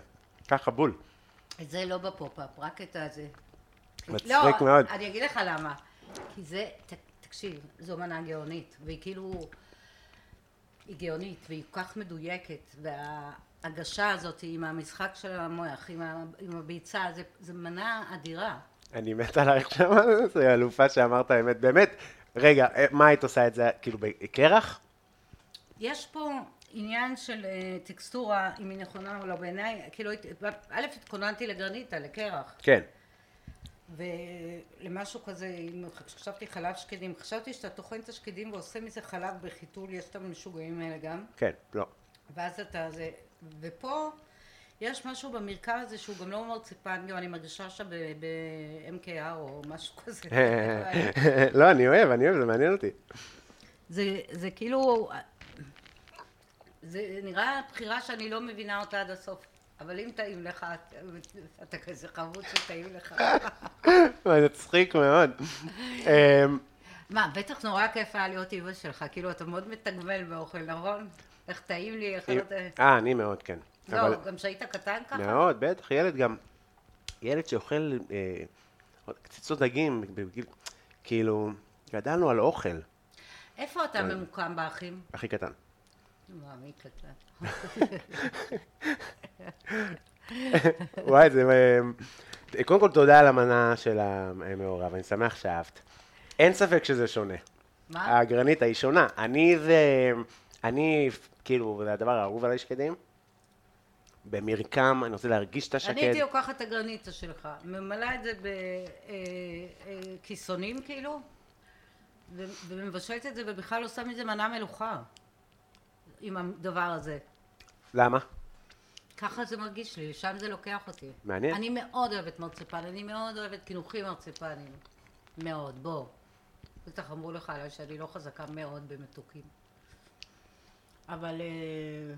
ככה בול. את זה לא בפופ-אפ, רק את הזה. מצחיק לא, מאוד. אני אגיד לך למה. כי זה, ת, תקשיב, זו מנה גאונית, והיא כאילו, היא גאונית, והיא כל כך מדויקת, וההגשה הזאת עם המשחק של המוח, עם, ה, עם הביצה, זה, זה מנה אדירה. אני מת עלייך שם, זה אלופה שאמרת אמת. באמת, רגע, אה, מה היית עושה את זה? כאילו בקרח? יש פה עניין של אה, טקסטורה, אם היא נכונה או לא בעיניי, כאילו, א', התכוננתי לגרניטה, לקרח. כן. ולמשהו כזה, אם חשבתי חלב שקדים, חשבתי שאתה טוחן את השקדים ועושה מזה חלב בחיתול, יש את המשוגעים האלה גם, כן, לא. ואז אתה זה, ופה יש משהו במרקם הזה שהוא גם לא מרציפן, גם אני מרגישה שם ב-MKR או משהו כזה. (laughs) לא, אני אוהב, אני אוהב, זה מעניין אותי. זה, זה כאילו, זה נראה בחירה שאני לא מבינה אותה עד הסוף. אבל אם טעים לך, אתה כזה חבוד שטעים לך. מצחיק מאוד. אמ, מה, בטח נורא כיף היה להיות אימא שלך, כאילו אתה מאוד מתגמל באוכל, נכון? איך טעים לי, איך לא טעים. אה, אני מאוד, כן. לא, גם כשהיית קטן ככה? מאוד, בטח, ילד גם, ילד שאוכל אה, קציצות דגים, כאילו, גדלנו על אוכל, איפה אתה ממוקם באחים? הכי קטן. מי קטן? (laughs) וואי, זה... אה, קודם כל, תודה על המנה של המעורב, אני שמח שאהבת. אין ספק שזה שונה. מה? הגרנית היא שונה. אני זה... אני, כאילו, זה הדבר האהוב עליי שקדים. במרקם, אני רוצה להרגיש את השקד. אני הייתי לוקחת את הגרניטה שלך, ממלאה את זה בכיסונים כאילו, ו- ומבשלת את זה ובכלל עושה מזה מנה מלוכה עם הדבר הזה. למה? ככה זה מרגיש לי, לשם זה לוקח אותי. מעניין. אני מאוד אוהבת מרציפן, אני מאוד אוהבת קינוחים מרציפנים. מאוד, בוא. בטח אמרו לך עליי שאני לא חזקה מאוד במתוקים. אבל אה,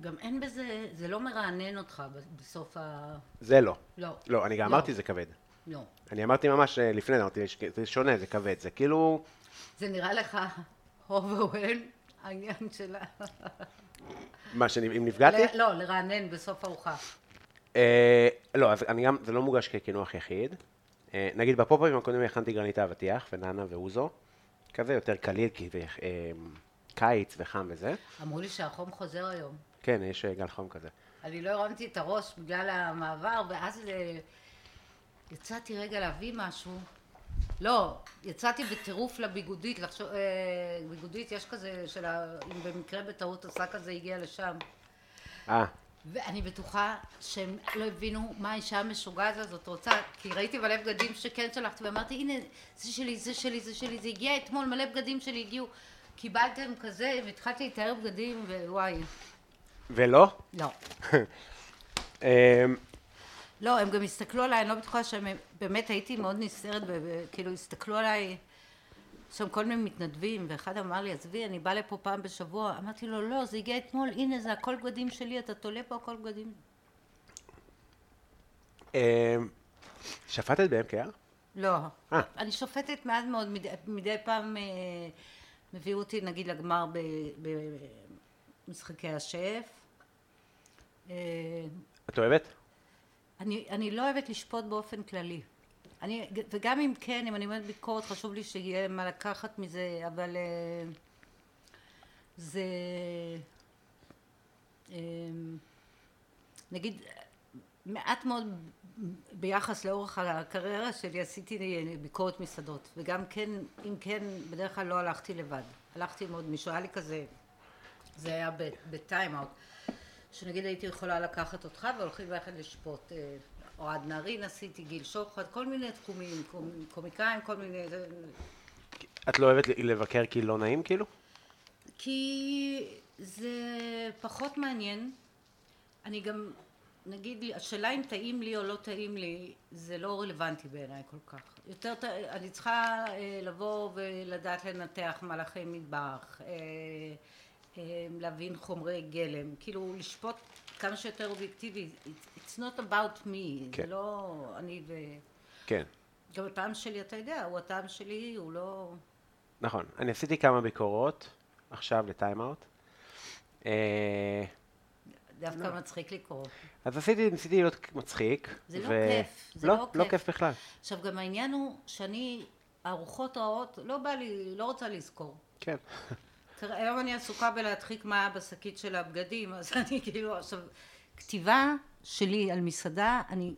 גם אין בזה, זה לא מרענן אותך בסוף ה... זה לא. לא. לא, אני גם לא. אמרתי זה כבד. לא. אני אמרתי ממש אה, לפני, אמרתי, "יש- זה שונה, זה כבד, זה כאילו... זה נראה לך overall, העניין של ה... מה, שאני- אם נפגעתי? ל- לא, לרענן בסוף ארוחה. אה, לא, אז אני גם, זה לא מוגש כקינוח יחיד. אה, נגיד בפופאים הקודמים הכנתי גרניטה אבטיח וננה ואוזו. כזה יותר קליל, כי זה אה, קיץ וחם וזה. אמרו לי שהחום חוזר היום. כן, יש גל חום כזה. אני לא הרמתי את הראש בגלל המעבר, ואז אה, יצאתי רגע להביא משהו. לא, יצאתי בטירוף לביגודית, לחשוב, אה, ביגודית יש כזה, של ה, אם במקרה בטעות השק הזה הגיע לשם. אה, ואני בטוחה שהם לא הבינו מה האישה המשוגעת הזאת רוצה, כי ראיתי מלא בגדים שכן שלחתי, ואמרתי, הנה, זה שלי, זה שלי, זה שלי, זה הגיע אתמול, מלא בגדים שלי הגיעו. קיבלתם כזה, והתחלתי לתאר בגדים, ווואי, ולא? לא. (laughs) לא, הם גם הסתכלו עליי, אני לא בטוחה שהם, באמת הייתי מאוד נסערת, כאילו הסתכלו עליי, שם כל מיני מתנדבים, ואחד אמר לי, עזבי, אני באה לפה פעם בשבוע, אמרתי לו, לא, זה הגיע אתמול, הנה, זה הכל בגדים שלי, אתה תולה פה הכל בגדים. אה, שפטת ב-MKR? לא. אה. אני שופטת מעט מאוד, מדי, פעם אה, מביאו אותי נגיד לגמר במשחקי השף. את אוהבת? אני, אני לא אוהבת לשפוט באופן כללי. אני, וגם אם כן, אם אני אומרת ביקורת, חשוב לי שיהיה מה לקחת מזה, אבל אה, זה... אה, נגיד, מעט מאוד ביחס לאורך הקריירה שלי עשיתי ביקורת מסעדות, וגם כן, אם כן, בדרך כלל לא הלכתי לבד. הלכתי עם עוד מישהו, היה לי כזה, זה היה בטיים-אאוט. שנגיד הייתי יכולה לקחת אותך והולכים ביחד לשפוט. אה, אוהד נהרין עשיתי, גיל שוחט, כל מיני תחומים, קומ- קומיקאים, כל מיני... את לא אוהבת לבקר כי לא נעים כאילו? כי זה פחות מעניין. אני גם, נגיד, השאלה אם טעים לי או לא טעים לי, זה לא רלוונטי בעיניי כל כך. יותר, אני צריכה אה, לבוא ולדעת לנתח מהלכי מטבח, אה, להבין חומרי גלם, כאילו לשפוט כמה שיותר אובייקטיבי. It's not about me, כן. זה לא אני ו... כן. גם הטעם שלי, אתה יודע, הוא הטעם שלי, הוא לא... נכון. אני עשיתי כמה ביקורות, עכשיו לטיים-אאוט. אה, דווקא מצחיק לקרוא. אז עשיתי, ניסיתי להיות מצחיק. זה לא כיף, זה לא לא כיף. כיף בכלל. עכשיו, גם העניין הוא שאני, ארוחות רעות, לא בא לי, לא רוצה לזכור. כן. תראה, היום אני עסוקה בלהדחיק מה היה בשקית של הבגדים, אז אני כאילו עכשיו, כתיבה שלי על מסעדה, אני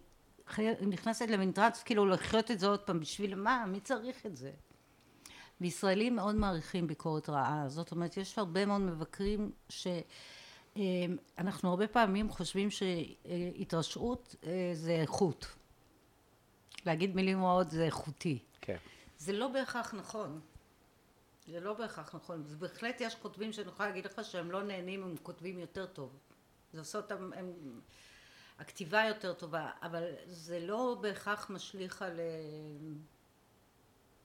חי... נכנסת למנטרץ, כאילו לחיות את זה עוד פעם, בשביל מה? מי צריך את זה? וישראלים מאוד מעריכים ביקורת רעה, זאת אומרת, יש הרבה מאוד מבקרים ש... אה, אנחנו הרבה פעמים חושבים שהתרשעות אה, זה איכות. להגיד מילים רעות זה איכותי. כן. זה לא בהכרח נכון. זה לא בהכרח נכון. זה בהחלט יש כותבים שאני יכולה להגיד לך שהם לא נהנים, הם כותבים יותר טוב. זה עושה אותם, הם... הכתיבה יותר טובה, אבל זה לא בהכרח משליך על... אה,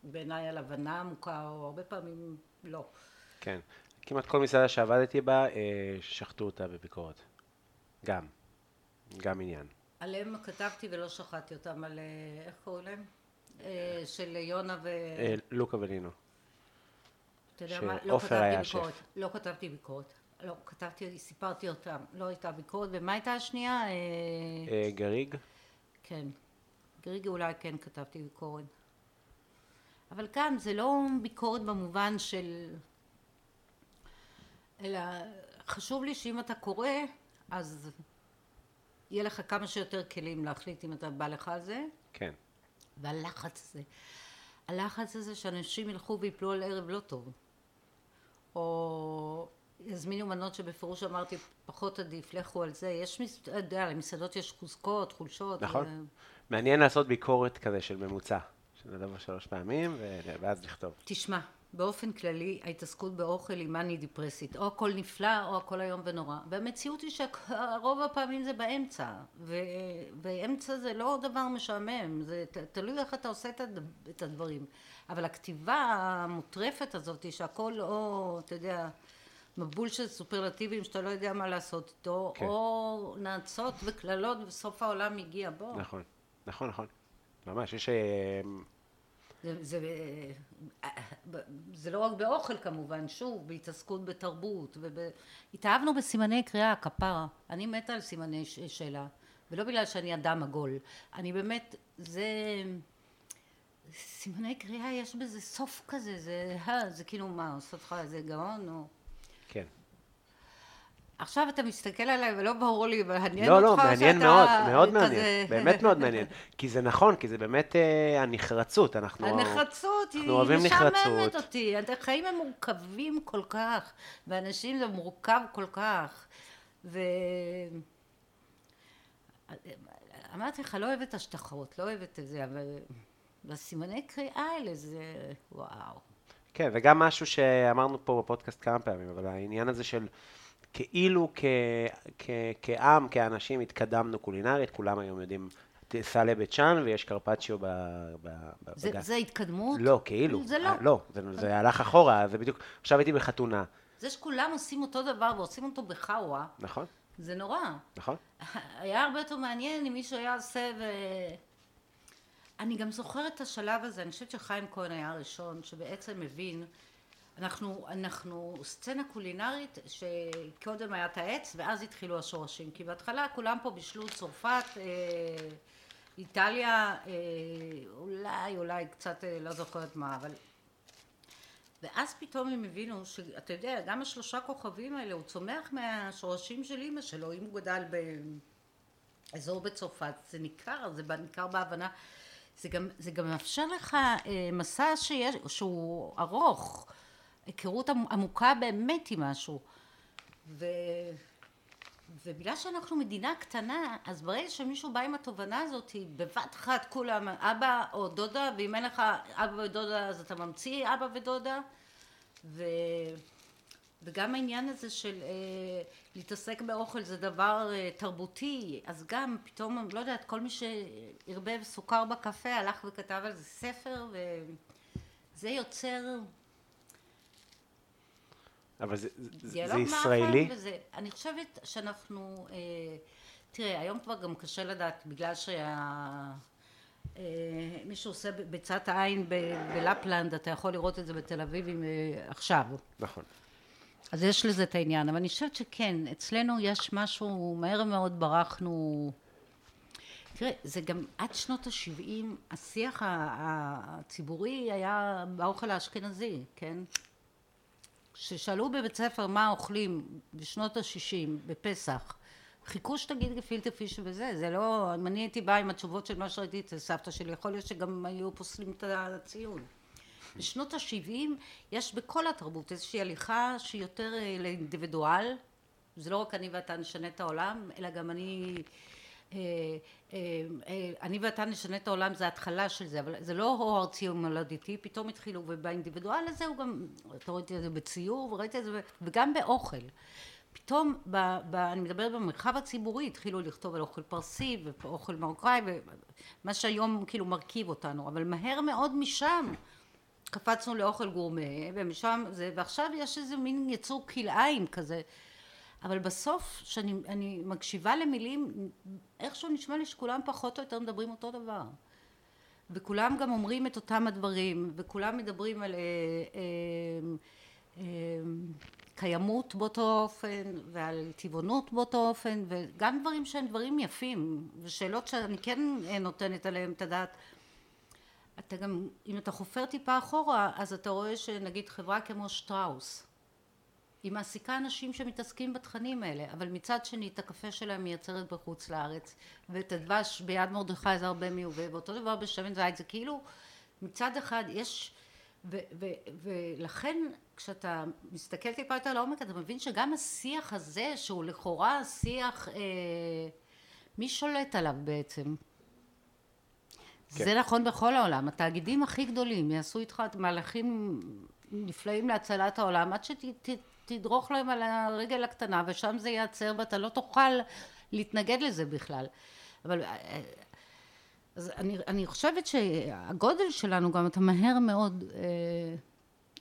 בעיניי על הבנה עמוקה, או הרבה פעמים לא. כן. כמעט כל מסעדה שעבדתי בה, אה, שחטו אותה בביקורת. גם. גם עניין. עליהם כתבתי ולא שחטתי אותם, על... אה, איך קוראים להם? של יונה ו... לוקה ולינו. אתה יודע מה? לא כתבתי ביקורת. לא כתבתי ביקורת. לא, כתבתי, סיפרתי אותם. לא הייתה ביקורת. ומה הייתה השנייה? אה, אה, גריג. כן. גריגי אולי כן כתבתי ביקורת. אבל כאן זה לא ביקורת במובן של... אלא חשוב לי שאם אתה קורא, אז יהיה לך כמה שיותר כלים להחליט אם אתה בא לך על זה, כן. והלחץ הזה. הלחץ הזה שאנשים ילכו ויפלו על ערב לא טוב. או יזמינו מנות שבפירוש אמרתי פחות עדיף, לכו על זה. יש, אתה יודע, למסעדות יש חוזקות, חולשות. נכון. ו- מעניין לעשות ביקורת כזה של ממוצע. שנדבר שלוש פעמים, ואז לכתוב. תשמע, באופן כללי ההתעסקות באוכל היא מאני דיפרסית, או הכל נפלא או הכל איום ונורא. והמציאות היא שרוב הפעמים זה באמצע, ו- ואמצע זה לא דבר משעמם, זה תלוי איך אתה עושה את הד- את הדברים. אבל הכתיבה המוטרפת הזאת, היא שהכל או, אתה יודע, מבול של סופרלטיבים שאתה לא יודע מה לעשות איתו, כן. או נאצות וקללות וסוף העולם הגיע, בוא. נכון. נכון, נכון. ממש, יש... אה, זה, זה, זה לא רק באוכל כמובן, שוב, בהתעסקות בתרבות, וב... התאהבנו בסימני קריאה, כפרה. אני מתה על סימני ש- שאלה, ולא בגלל שאני אדם עגול. אני באמת, זה... סימני קריאה, יש בזה סוף כזה, זה, אה, זה כאילו מה, עושה אותך איזה גאון, או... עכשיו אתה מסתכל עליי ולא ברור לי, מעניין לא, לא, אותך מעניין מאוד, מאוד כזה- מעניין. באמת מאוד מעניין. כי זה נכון, כי זה באמת אה, הנחרצות. אנחנו... הנחרצות היא אנחנו אוהבים משעממת נחרצות. אותי. החיים הם מורכבים כל כך, ואנשים זה מורכב כל כך. ו... אמרתי לך, לא אוהבת השטחות, לא אוהבת את זה, אבל בסימני קריאה האלה זה וואו. כן, וגם משהו שאמרנו פה בפודקאסט כמה פעמים, אבל העניין הזה של כאילו כ, כ, כעם, כאנשים, התקדמנו קולינרית, כולם היום יודעים, תיסע לבית שאן ויש קרפצ'יו ב... ב, ב זה, בגן. זה התקדמות? לא, כאילו. זה לא. אה, לא, זה, זה הלך אחורה, זה בדיוק, עכשיו הייתי בחתונה, זה שכולם עושים אותו דבר ועושים אותו בחאווה, נכון? זה נורא. נכון? (laughs) היה הרבה יותר מעניין אם מישהו היה עושה ו... אני גם זוכרת את השלב הזה, אני חושבת שחיים כהן היה הראשון שבעצם מבין, אנחנו, אנחנו סצנה קולינרית שקודם היה את העץ ואז התחילו השורשים, כי בהתחלה כולם פה בישלו צרפת, אה, איטליה, אה, אולי, אולי קצת אה, לא זוכרת מה, אבל... ואז פתאום הם הבינו שאתה יודע, גם השלושה כוכבים האלה, הוא צומח מהשורשים של אימא שלו, אם הוא גדל באזור בצרפת, זה ניכר, זה ניכר בהבנה. זה גם, זה גם מאפשר לך מסע שיש, שהוא ארוך, היכרות עמ- עמוקה באמת עם משהו. ו... ובגלל שאנחנו מדינה קטנה, אז ברגע שמישהו בא עם התובנה הזאת, בבת אחת כולם אבא או דודה, ואם אין לך אבא ודודה אז אתה ממציא אבא ודודה. ו... וגם העניין הזה של אה, להתעסק באוכל זה דבר אה, תרבותי, אז גם פתאום, לא יודעת, כל מי שערבב סוכר בקפה הלך וכתב על זה ספר, וזה יוצר אבל זה, זה, זה ישראלי? וזה, אני חושבת שאנחנו, אה, תראה, היום כבר גם קשה לדעת, בגלל שה... אה, מי שעושה ביצת העין ב- בלפלנד, אתה יכול לראות את זה בתל אביב עם, אה, עכשיו. נכון. אז יש לזה את העניין, אבל אני חושבת שכן, אצלנו יש משהו, מהר מאוד ברחנו... תראה, זה גם עד שנות ה-70, השיח הציבורי היה באוכל האשכנזי, כן? כששאלו בבית ספר מה אוכלים בשנות ה-60, בפסח, חיכו שתגיד גפילטה פיש וזה, זה לא, אם אני הייתי באה עם התשובות של מה שראיתי אצל סבתא שלי, יכול להיות שגם היו פוסלים את הציון. בשנות ה-70 יש בכל התרבות איזושהי הליכה שהיא יותר אה, לאינדיבידואל, זה לא רק אני ואתה נשנה את העולם, אלא גם אני, אני ואתה נשנה את העולם זה התחלה של זה, אבל זה לא הו ארצי ומולדתי, פתאום התחילו, ובאינדיבידואל הזה הוא גם, אתה רואה את זה בציור, וראיתי את זה, וגם באוכל. פתאום, ב, ב, אני מדברת במרחב הציבורי, התחילו לכתוב על אוכל פרסי ואוכל מרוקאי, ומה שהיום כאילו מרכיב אותנו, אבל מהר מאוד משם קפצנו לאוכל גורמה, ומשם זה, ועכשיו יש איזה מין יצור כלאיים כזה. אבל בסוף, כשאני מקשיבה למילים, איכשהו נשמע לי שכולם פחות או יותר מדברים אותו דבר. וכולם גם אומרים את אותם הדברים, וכולם מדברים על אה, אה, אה, קיימות באותו אופן, ועל טבעונות באותו אופן, וגם דברים שהם דברים יפים, ושאלות שאני כן נותנת עליהם את הדעת. אתה גם, אם אתה חופר טיפה אחורה, אז אתה רואה שנגיד חברה כמו שטראוס, היא מעסיקה אנשים שמתעסקים בתכנים האלה, אבל מצד שני את הקפה שלהם מייצרת בחוץ לארץ, ואת הדבש ביד מרדכי זה הרבה מיובא, ואותו דבר בשמן זית, זה כאילו מצד אחד יש, ו, ו, ולכן כשאתה מסתכל טיפה יותר לעומק אתה מבין שגם השיח הזה שהוא לכאורה שיח, אה, מי שולט עליו בעצם? כן. זה נכון בכל העולם. התאגידים הכי גדולים יעשו איתך מהלכים נפלאים להצלת העולם, עד שתדרוך להם על הרגל הקטנה, ושם זה ייעצר, ואתה לא תוכל להתנגד לזה בכלל. אבל אז אני, אני חושבת שהגודל שלנו גם, אתה מהר מאוד אה,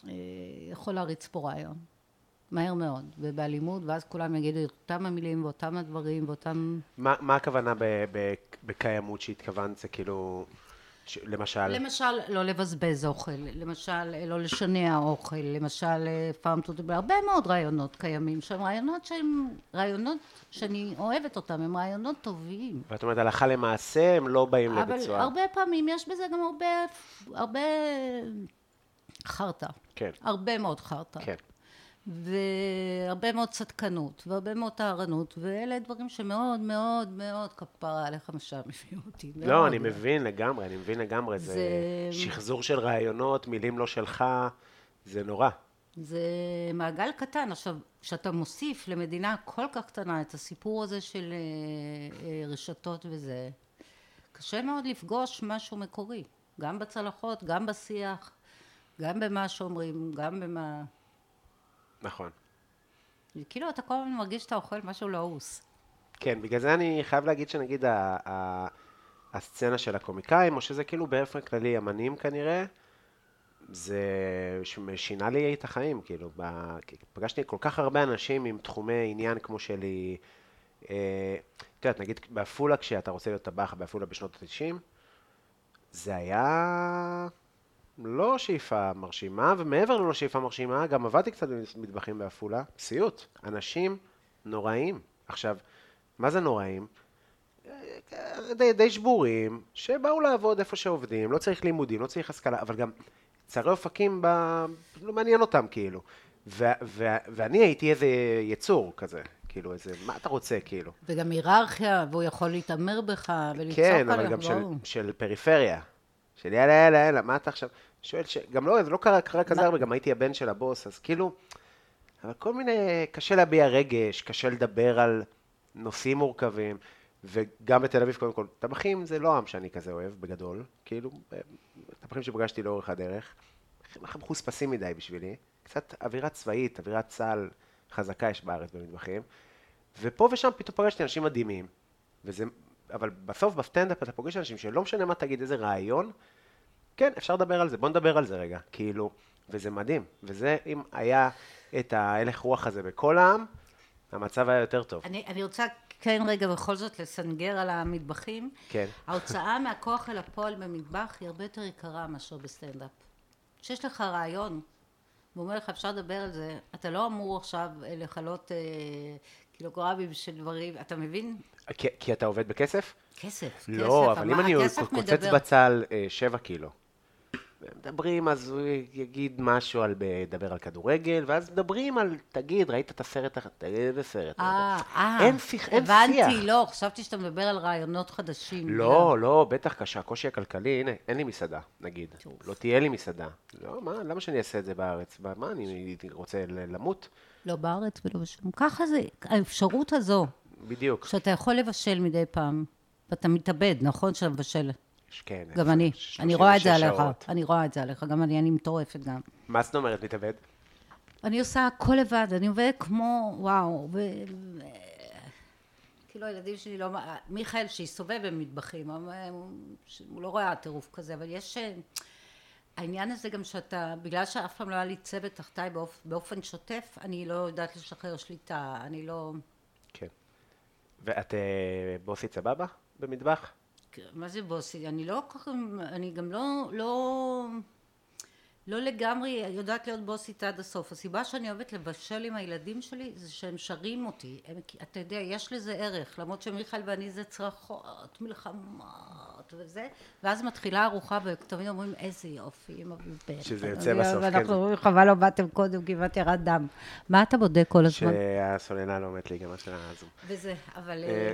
אה, יכול להריץ פה רעיון. מהר מאוד, ובאלימות, ואז כולם יגידו את אותם המילים ואותם הדברים ואותם... מה, מה הכוונה בקיימות שהתכוונת? זה כאילו, ש, למשל... למשל, לא לבזבז אוכל, למשל, לא לשנע אוכל, למשל, פארם טו דבר, הרבה מאוד רעיונות קיימים שם, רעיונות שהם רעיונות שאני אוהבת אותם, הם רעיונות טובים. ואת אומרת, הלכה למעשה הם לא באים לביצוע. אבל הרבה פעמים יש בזה גם הרבה, הרבה חרטא. כן. הרבה מאוד חרטא. כן. והרבה מאוד צדקנות, והרבה מאוד טהרנות, ואלה דברים שמאוד מאוד מאוד כפרה עליך משם הביאו אותי. לא, אני מבין לגמרי, אני מבין לגמרי, זה... שחזור של רעיונות, מילים לא שלך, זה נורא. זה מעגל קטן. עכשיו, כשאתה מוסיף למדינה כל כך קטנה את הסיפור הזה של אה, אה, רשתות וזה, קשה מאוד לפגוש משהו מקורי, גם בצלחות, גם בשיח, גם במה שאומרים, גם במה... נכון. כאילו אתה כל הזמן מרגיש שאתה אוכל משהו לעוס. כן, בגלל זה אני חייב להגיד שנגיד ה- ה- הסצנה של הקומיקאים, או שזה כאילו באופן כללי אמנים כנראה, זה שינה לי את החיים, כאילו, פגשתי כל כך הרבה אנשים עם תחומי עניין כמו שלי, אה, את יודעת, נגיד בעפולה, כשאתה רוצה להיות טבח בעפולה בשנות ה-90, זה היה לא שאיפה מרשימה, ומעבר ללא שאיפה מרשימה, גם עבדתי קצת במטבחים בעפולה, סיוט. אנשים נוראים. עכשיו, מה זה נוראים? די, די שבורים, שבאו לעבוד איפה שעובדים, לא צריך לימודים, לא צריך השכלה, אבל גם צרי אופקים ב... לא מעניין אותם כאילו. ו- ו- ואני הייתי איזה יצור כזה, כאילו איזה, מה אתה רוצה כאילו? וגם היררכיה, והוא יכול להתעמר בך ולצעוק עליך. כן, אבל גם של, של פריפריה. של יאללה, יאללה, יאללה, מה אתה עכשיו? שואל, ש... גם לא, זה לא קרה, קרה כזה הרבה, גם הייתי הבן של הבוס, אז כאילו, אבל כל מיני, קשה להביע רגש, קשה לדבר על נושאים מורכבים, וגם בתל אביב, קודם כל, טבחים זה לא עם שאני כזה אוהב, בגדול, כאילו, טבחים שפגשתי לאורך הדרך, הם חוספסים מדי בשבילי, קצת אווירה צבאית, אווירת צה"ל חזקה יש בארץ במטבחים, ופה ושם פתאום פגשתי אנשים מדהימים, וזה, אבל בסוף בסטנדאפ אתה פוגש אנשים שלא משנה מה תגיד, איזה רעיון, כן, אפשר לדבר על זה, בוא נדבר על זה רגע, כאילו, וזה מדהים, וזה, אם היה את ההלך רוח הזה בכל העם, המצב היה יותר טוב. אני, אני רוצה כן רגע בכל זאת לסנגר על המטבחים. כן. ההוצאה (laughs) מהכוח אל הפועל במטבח היא הרבה יותר יקרה מאשר בסטנדאפ. כשיש לך רעיון, והוא אומר לך, אפשר לדבר על זה, אתה לא אמור עכשיו אה, לכלות אה, קילוגרמים של דברים, אתה מבין? כי, כי אתה עובד בכסף? כסף, לא, כסף, אבל אם אני קוצץ. בצל אה, שבע קילו, מדברים, אז הוא יגיד משהו על, לדבר על כדורגל, ואז מדברים על, תגיד, ראית את הסרט, תגיד איזה סרט. אה, אה, אין שיח, אין הבנתי, שיח. לא, חשבתי שאתה מדבר על רעיונות חדשים. לא, לא, בטח כשהקושי הכלכלי, הנה, אין לי מסעדה, נגיד. לא תהיה לי מסעדה. לא, מה, למה שאני אעשה את זה בארץ? מה, אני רוצה למות? לא בארץ ולא בשום. ככה זה, האפשרות הזו, בדיוק. שאתה יכול לבשל מדי פעם, ואתה מתאבד, נכון שאתה מבשל? כן, גם אני. 36 אני רואה את זה עליך. אני רואה את זה עליך, גם אני, אני מטורפת גם. מה זאת אומרת מתאבד? אני עושה הכל לבד, אני עובדת כמו, וואו, ו... כאילו הילדים שלי לא... מיכאל שהסתובב במטבחים, הוא- הוא לא רואה טירוף כזה, אבל יש... העניין הזה גם שאתה, בגלל שאף פעם לא היה לי צוות תחתיי באופ, באופן שוטף, אני לא יודעת לשחרר שליטה, אני לא... כן. ואת אה, בוסית סבבה במטבח? מה זה בוסי? אני לא כל כך... אני גם לא... לא... לא לגמרי יודעת להיות בוסית עד הסוף. הסיבה שאני אוהבת לבשל עם הילדים שלי זה שהם שרים אותי. הם, אתה יודע, יש לזה ערך, למרות שמיכאל ואני זה צרחות, מלחמות וזה, ואז מתחילה ארוחה ותמיד אומרים איזה יופי, אמא ובן. שזה יוצא בסוף, כן. ואנחנו אומרים חבל לא באתם קודם, כמעט ירד דם. מה אתה בודק כל הזמן? שהסולנה לא מת להיגמר של הזום. וזה, אבל... אה, אה,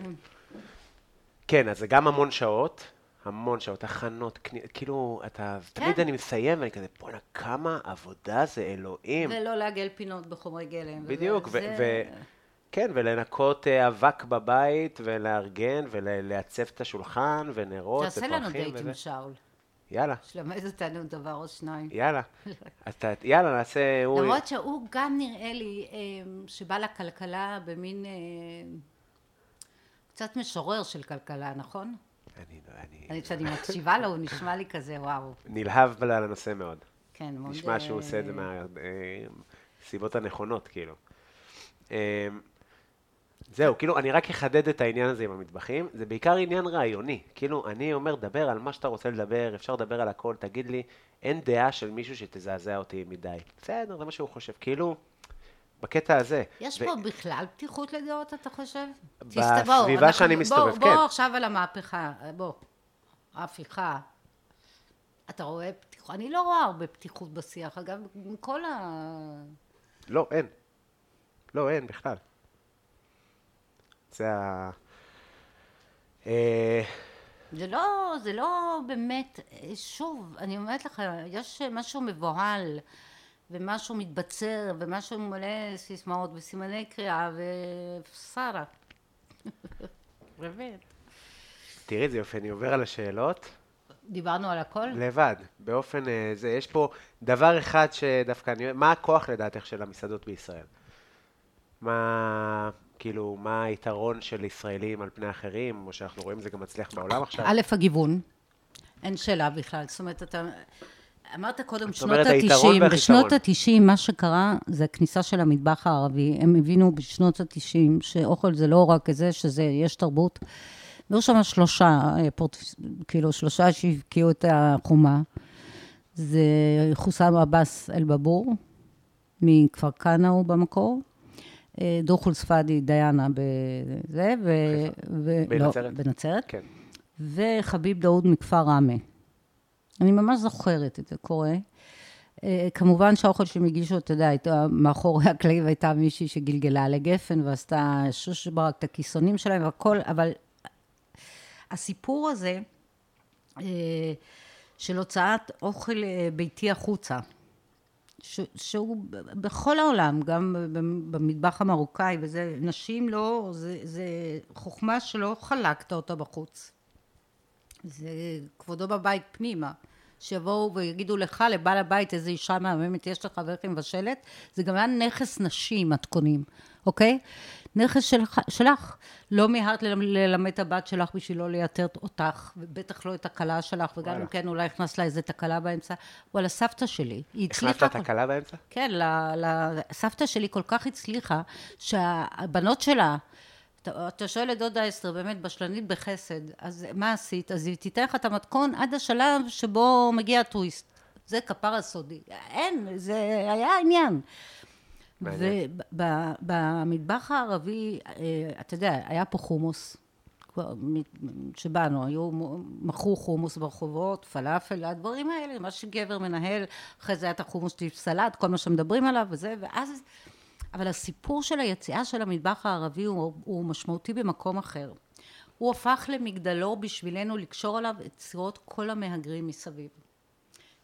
כן, אז זה גם המון שעות, המון שעות, הכנות, כאילו, אתה, תמיד אני מסיים ואני כזה, בואנה, כמה עבודה זה, אלוהים. ולא לעגל פינות בחומרי גלם. בדיוק, ו- וזה- ו- כן, ולנקות אה, אבק בבית, ולארגן, ולעצב את השולחן, ונרות, תעשה לנו ופרחים, דייט וזה. עם שאול. יאללה, שלמד אותנו דבר או שניים. יאללה. (laughs) אתה, יאללה, נעשה... הוא- למרות שהוא גם נראה לי אה, שבא לכלכלה במין אה, קצת משורר של כלכלה, נכון? אני, אני אני, כשאני מקשיבה לו, הוא נשמע לי כזה, וואו. נלהב על הנושא מאוד. כן, מאוד... נשמע שהוא אה, עושה את זה מהסיבות הנכונות, כאילו. אה, זהו, כאילו, אני רק אחדד את העניין הזה עם המטבחים, זה בעיקר עניין רעיוני. כאילו, אני אומר, דבר על מה שאתה רוצה לדבר, אפשר לדבר על הכל, תגיד לי, אין דעה של מישהו שתזעזע אותי מדי. בסדר, זה מה שהוא חושב. כאילו, בקטע הזה. יש ו- פה בכלל פתיחות לדעות, אתה חושב? בסביבה אנחנו- שאני מסתובב, בוא, כן. בוא עכשיו על המהפכה, בוא. ההפיכה. אתה רואה פתיחות? אני לא רואה הרבה פתיחות בשיח, אגב, מכל ה... לא, אין. לא, אין בכלל. זה ה... אה, זה לא, זה לא באמת, שוב, אני אומרת לך, יש משהו מבוהל ומשהו מתבצר ומשהו מלא סיסמאות וסימני קריאה ושרה. באמת. תראי איזה יופי, אני עובר על השאלות. דיברנו על הכל? לבד, באופן אה, זה, יש פה דבר אחד שדווקא אני מה הכוח לדעתך של המסעדות בישראל? מה, כאילו, מה היתרון של ישראלים על פני אחרים, או שאנחנו רואים זה גם מצליח בעולם עכשיו? א', הגיוון, אין שאלה בכלל, זאת אומרת, אתה... אמרת קודם שנות אומרת, היתרון ה-90, והחיסרון. בשנות ה-90 מה שקרה זה הכניסה של המטבח הערבי, הם הבינו בשנות ה-90 שאוכל זה לא רק זה, שזה, יש תרבות. והיו שם שלושה, אה, פורט, כאילו שלושה שהבקיעו את החומה. זה חוסם עבאס אל-בבור, מכפר כנא הוא במקור. אה, דוחול ספאדי דיאנה בזה, ו... ו... בנצרת? לא, בנצרת. כן. וחביב דאוד מכפר ראמה. אני ממש זוכרת את זה קורה. אה, כמובן שהאוכל שהם הגישו, אתה יודע, הייתה מאחורי הקלעים הייתה מישהי שגלגלה לגפן ועשתה שוש ברק את הכיסונים שלהם והכל, אבל הסיפור הזה אה, של הוצאת אוכל אה, ביתי החוצה, שהוא בכל העולם, גם במטבח המרוקאי וזה, נשים לא, זה, זה חוכמה שלא חלקת אותה בחוץ. זה כבודו בבית פנימה. שיבואו ויגידו לך, לבעל הבית, איזה אישה מהממת יש לך ואיך היא מבשלת, זה גם היה נכס נשי, מתכונים, אוקיי? נכס שלך, שלך. לא מיהרת ללמ- ללמד את הבת שלך בשביל לא לייתר אותך, ובטח לא את הכלה שלך, וגם וואלה. אם כן, אולי הכנסת לה איזה תקלה באמצע. וואלה, סבתא שלי, היא הצליחה... הכנסת תקלה באמצע? כן, ל- ל- סבתא שלי כל כך הצליחה, שהבנות שלה, אתה, אתה שואל את דודה אסתר, באמת בשלנית בחסד, אז מה עשית? אז היא תיתן לך את המתכון עד השלב שבו מגיע הטוויסט. זה כפרה סודי. אין, זה היה עניין. ובמטבח הערבי, אה, אתה יודע, היה פה חומוס. שבאנו, היו, מכרו חומוס ברחובות, פלאפל, הדברים האלה, מה שגבר מנהל, אחרי זה היה את החומוס של סלט, כל מה שמדברים עליו וזה, ואז... אבל הסיפור של היציאה של המטבח הערבי הוא, הוא משמעותי במקום אחר. הוא הפך למגדלור בשבילנו לקשור עליו את סירות כל המהגרים מסביב.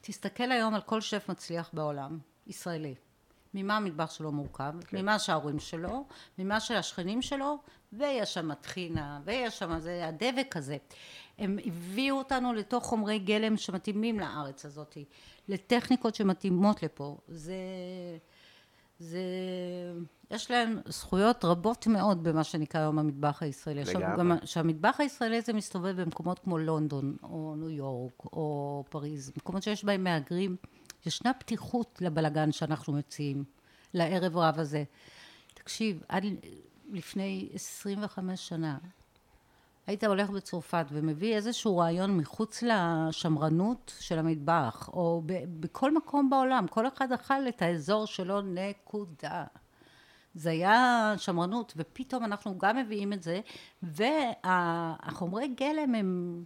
תסתכל היום על כל שף מצליח בעולם, ישראלי. ממה המטבח שלו מורכב, כן. ממה שההורים שלו, ממה שהשכנים שלו, ויש שם טחינה, ויש שם זה, הדבק הזה. הם הביאו אותנו לתוך חומרי גלם שמתאימים לארץ הזאת, לטכניקות שמתאימות לפה. זה... זה... יש להם זכויות רבות מאוד במה שנקרא היום המטבח הישראלי. לגמרי. גם שהמטבח הישראלי הזה מסתובב במקומות כמו לונדון, או ניו יורק, או פריז, מקומות שיש בהם מהגרים, ישנה פתיחות לבלגן שאנחנו מציעים, לערב רב הזה. תקשיב, עד לפני 25 שנה, היית הולך בצרפת ומביא איזשהו רעיון מחוץ לשמרנות של המטבח, או ב- בכל מקום בעולם, כל אחד אכל את האזור שלו, נקודה. זה היה שמרנות, ופתאום אנחנו גם מביאים את זה, והחומרי גלם הם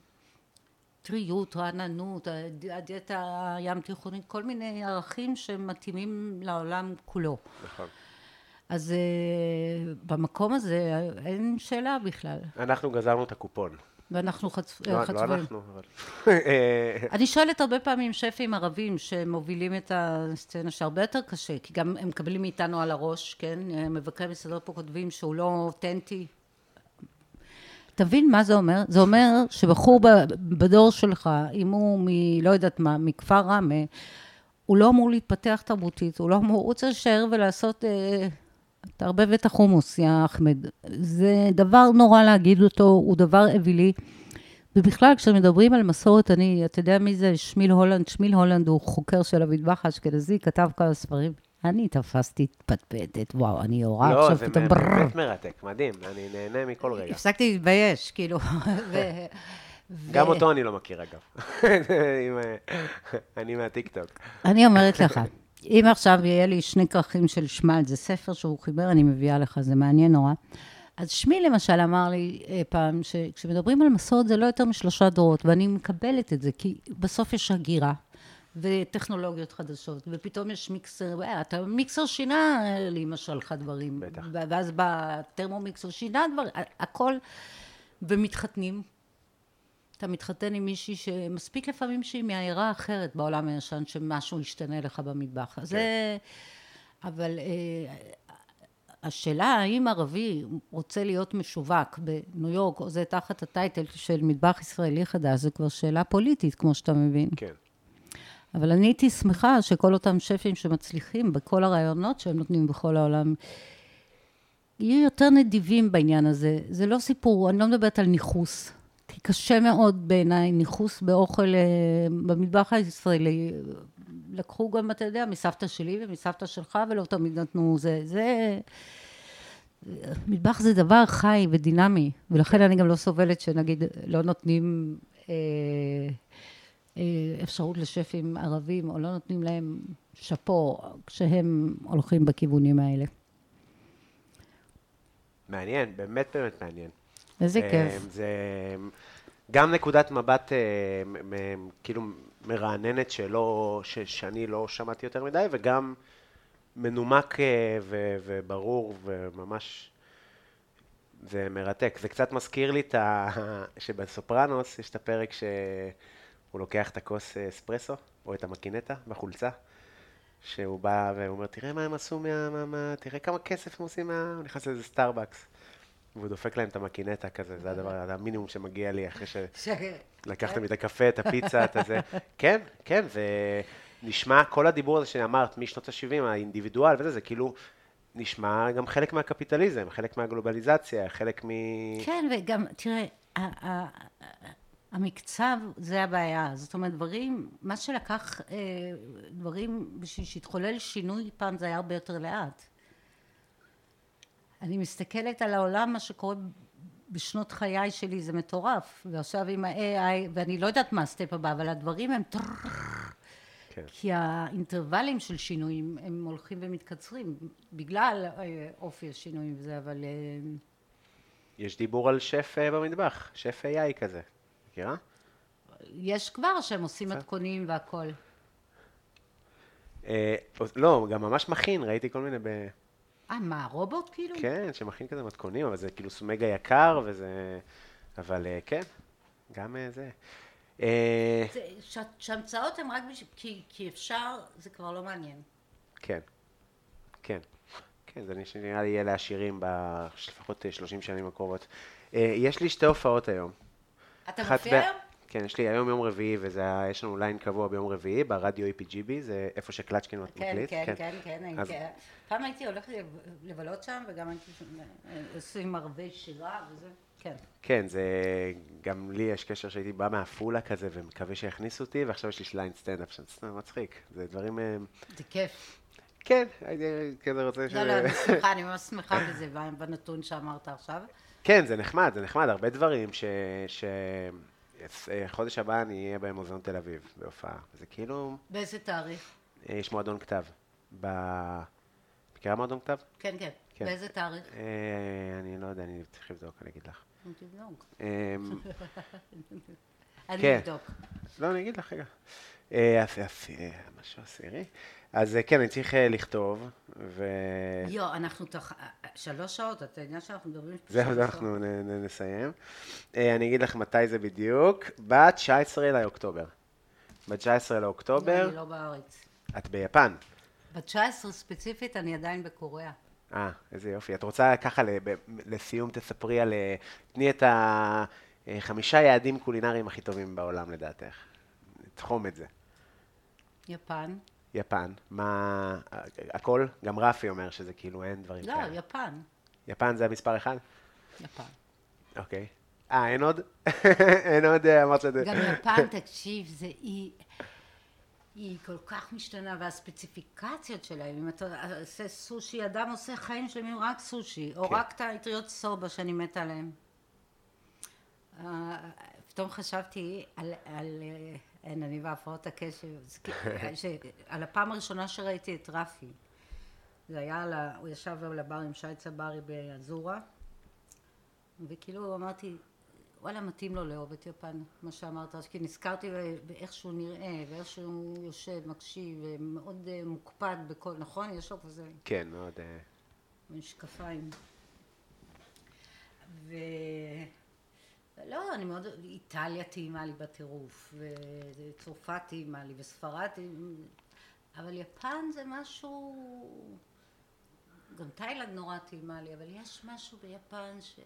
טריות, רעננות, הד- הדיאטה הים תיכונית, כל מיני ערכים שמתאימים לעולם כולו. נכון. אז אה, במקום הזה אין שאלה בכלל. אנחנו גזרנו את הקופון. ואנחנו חצ... לא, לא חצופים. אנחנו, אבל... אה, (laughs) אני שואלת הרבה פעמים שפים ערבים שמובילים את הסצנה שהרבה יותר קשה, כי גם הם מקבלים מאיתנו על הראש, כן? מבקרי מסעדות פה כותבים שהוא לא אותנטי. תבין מה זה אומר? זה אומר שבחור בדור שלך, אם הוא מ... לא יודעת מה, מכפר ראמה, הוא לא אמור להתפתח תרבותית, הוא לא אמור, הוא צריך להישאר ולעשות, אה, תערבב את החומוס, יא אחמד. זה דבר נורא להגיד אותו, הוא דבר אווילי. ובכלל, כשמדברים על מסורת, אני, אתה יודע מי זה שמיל הולנד? שמיל הולנד הוא חוקר של המטבח האשכנזי, כתב כמה ספרים. אני תפסתי פטפטת, וואו, אני הורה לא, עכשיו זה פתאום בררר. באמת מרתק, מדהים, אני נהנה מכל רגע. הפסקתי להתבייש, כאילו. ו- גם אותו אני לא מכיר, אגב. (laughs) אה, אני מהטיקטוק. אני אומרת לך, אם עכשיו יהיה לי שני כרכים של שמל, זה ספר שהוא חיבר, אני מביאה לך, זה מעניין נורא. אז שמי למשל אמר לי אה, פעם, שכשמדברים על מסורת זה לא יותר משלושה דורות, ואני מקבלת את זה, כי בסוף יש הגירה. וטכנולוגיות חדשות, ופתאום יש מיקסר, אה, אתה מיקסר שינה אה, לאמא שלך דברים, בטח. ואז בא טרמומיקסר שינה דברים, הכל, ומתחתנים, אתה מתחתן עם מישהי שמספיק לפעמים שהיא מהעירה אחרת בעולם הישן, שמשהו ישתנה לך במטבח. אז זה... אבל אה, השאלה האם ערבי רוצה להיות משווק בניו יורק, או זה תחת הטייטל של מטבח ישראלי חדש, זה כבר שאלה פוליטית, כמו שאתה מבין. כן. אבל אני הייתי שמחה שכל אותם שפים שמצליחים בכל הרעיונות שהם נותנים בכל העולם, יהיו יותר נדיבים בעניין הזה. זה לא סיפור, אני לא מדברת על ניכוס. כי קשה מאוד בעיניי, ניכוס באוכל אה, במטבח הישראלי. לקחו גם, אתה יודע, מסבתא שלי ומסבתא שלך, ולא תמיד נתנו זה. זה... מטבח זה דבר חי ודינמי, ולכן אני גם לא סובלת שנגיד לא נותנים אה, אה, אפשרות לשפים ערבים, או לא נותנים להם שאפו, כשהם הולכים בכיוונים האלה. מעניין, באמת באמת מעניין. איזה אה, כיף. זה גם נקודת מבט אה, כאילו מרעננת שלא, ש- שאני לא שמעתי יותר מדי, וגם מנומק אה, ו- וברור וממש, זה מרתק. זה קצת מזכיר לי את ה... שבסופרנוס יש את הפרק שהוא לוקח את הכוס אספרסו, או את המקינטה בחולצה. שהוא בא והוא אומר, תראה מה הם עשו מה... מה, מה תראה כמה כסף הם עושים מה... הוא נכנס לאיזה סטארבקס. והוא דופק להם את המקינטה כזה, זה הדבר, זה המינימום שמגיע לי אחרי שלקחתם לי את הקפה, את הפיצה, את הזה. כן, כן, זה נשמע, כל הדיבור הזה שאמרת, משנות ה-70, האינדיבידואל וזה, זה כאילו נשמע גם חלק מהקפיטליזם, חלק מהגלובליזציה, חלק מ... כן, וגם, תראה, המקצב זה הבעיה. זאת אומרת, דברים, מה שלקח אה, דברים בשביל שיתחולל שינוי פעם זה היה הרבה יותר לאט. אני מסתכלת על העולם, מה שקורה בשנות חיי שלי זה מטורף. ועכשיו עם ה-AI, ואני לא יודעת מה הסטפ הבא, אבל הדברים הם. כן. כי האינטרוולים של שינויים הם הולכים ומתקצרים, בגלל אה, אופי השינויים וזה, אבל... אה, יש דיבור על שף אה, במטבח, שף AI כזה. מכירה? יש כבר שהם עושים מתכונים והכול. לא, גם ממש מכין, ראיתי כל מיני ב... אה, מה, רובוט כאילו? כן, שמכין כזה מתכונים, אבל זה כאילו סומגה יקר, וזה... אבל אה, כן, גם אה, זה. אה, שהמצאות הן רק בשביל... כי, כי אפשר, זה כבר לא מעניין. כן, כן. כן, זה נראה לי יהיה לעשירים לפחות 30 שנים הקרובות. יש לי שתי הופעות היום. אתה מופיע היום? כן, יש לי היום יום רביעי, ויש לנו ליין קבוע ביום רביעי ברדיו EPGB, זה איפה שקלצ'קין כן, מקליט. כן, כן, כן. אז- הייתי- פעם הייתי הולכת לב- לבלות שם, וגם הייתי אה, עושים ערבי שירה וזה, כן. כן, זה... גם לי יש קשר שהייתי בא מעפולה כזה, ומקווה שיכניסו אותי, ועכשיו יש לי ליין סטנדאפ שם, סתם מצחיק. זה דברים... אה, זה כיף. כן, הייתי כזה רוצה ש... לא, לא, אני שמחה, אני ממש שמחה בזה, בנתון שאמרת עכשיו. כן, זה נחמד, זה נחמד, הרבה דברים ש... אה, חודש הבא אני אהיה במוזיאון תל אביב, בהופעה. זה כאילו... באיזה תאריך? אה, יש מועדון כתב. ב... מכירה מועדון כתב? כן, כן. כן. באיזה תאריך? אה, אני לא יודע, אני צריך לבדוק, אני אגיד לך. תבדוק. (laughs) אה, אני כן. אבדוק. לא, אני אגיד לך, רגע. אה, אז- אז, אה, משהו עשירי. אז אה, כן, אני צריך אה, לכתוב, ו... יו, אנחנו תוך... שלוש שעות, אתה יודע שאנחנו מדברים זהו. אנחנו נסיים. אה, אני אגיד לך מתי זה בדיוק. ב-19 לאוקטובר. ב-19 לאוקטובר, אני לא בארץ. את ביפן. ב-19 ספציפית אני עדיין בקוריאה. אה, איזה יופי. את רוצה ככה לסיום תספרי על... אה, תני את החמישה יעדים קולינריים הכי טובים בעולם לדעתך. תחום את זה. יפן. יפן, מה... הכל? גם רפי אומר שזה כאילו אין דברים לא, כאלה. יפן. יפן זה המספר אחד? יפן. אוקיי. אה, אין עוד? (laughs) אין עוד, אה, אמרת שזה... גם יפן, תקשיב, זה אי... היא כל כך משתנה, והספציפיקציות שלהם, אם אתה עושה סושי, אדם עושה חיים שלמים רק סושי, או כן. רק את האטריות סובה שאני מתה עליהן. אה, פתאום חשבתי על, על אה, אין, אני בהפרעות הקשב, (laughs) ש- על הפעם הראשונה שראיתי את רפי. זה היה, על ה- הוא ישב על הבר עם שי צברי באזורה, וכאילו אמרתי, וואלה, מתאים לו לאהוב את יפן, מה שאמרת, כי נזכרתי באיך שהוא נראה, ואיך שהוא יושב, מקשיב, ומאוד אה, מוקפד בכל, נכון? יש לו כזה כן, מאוד... משקפיים. ו... לא, אני מאוד... איטליה טעימה לי בטירוף, וצרפת טעימה לי, וספרד. אבל יפן זה משהו... גם תאילנד נורא טעימה לי, אבל יש משהו ביפן ש...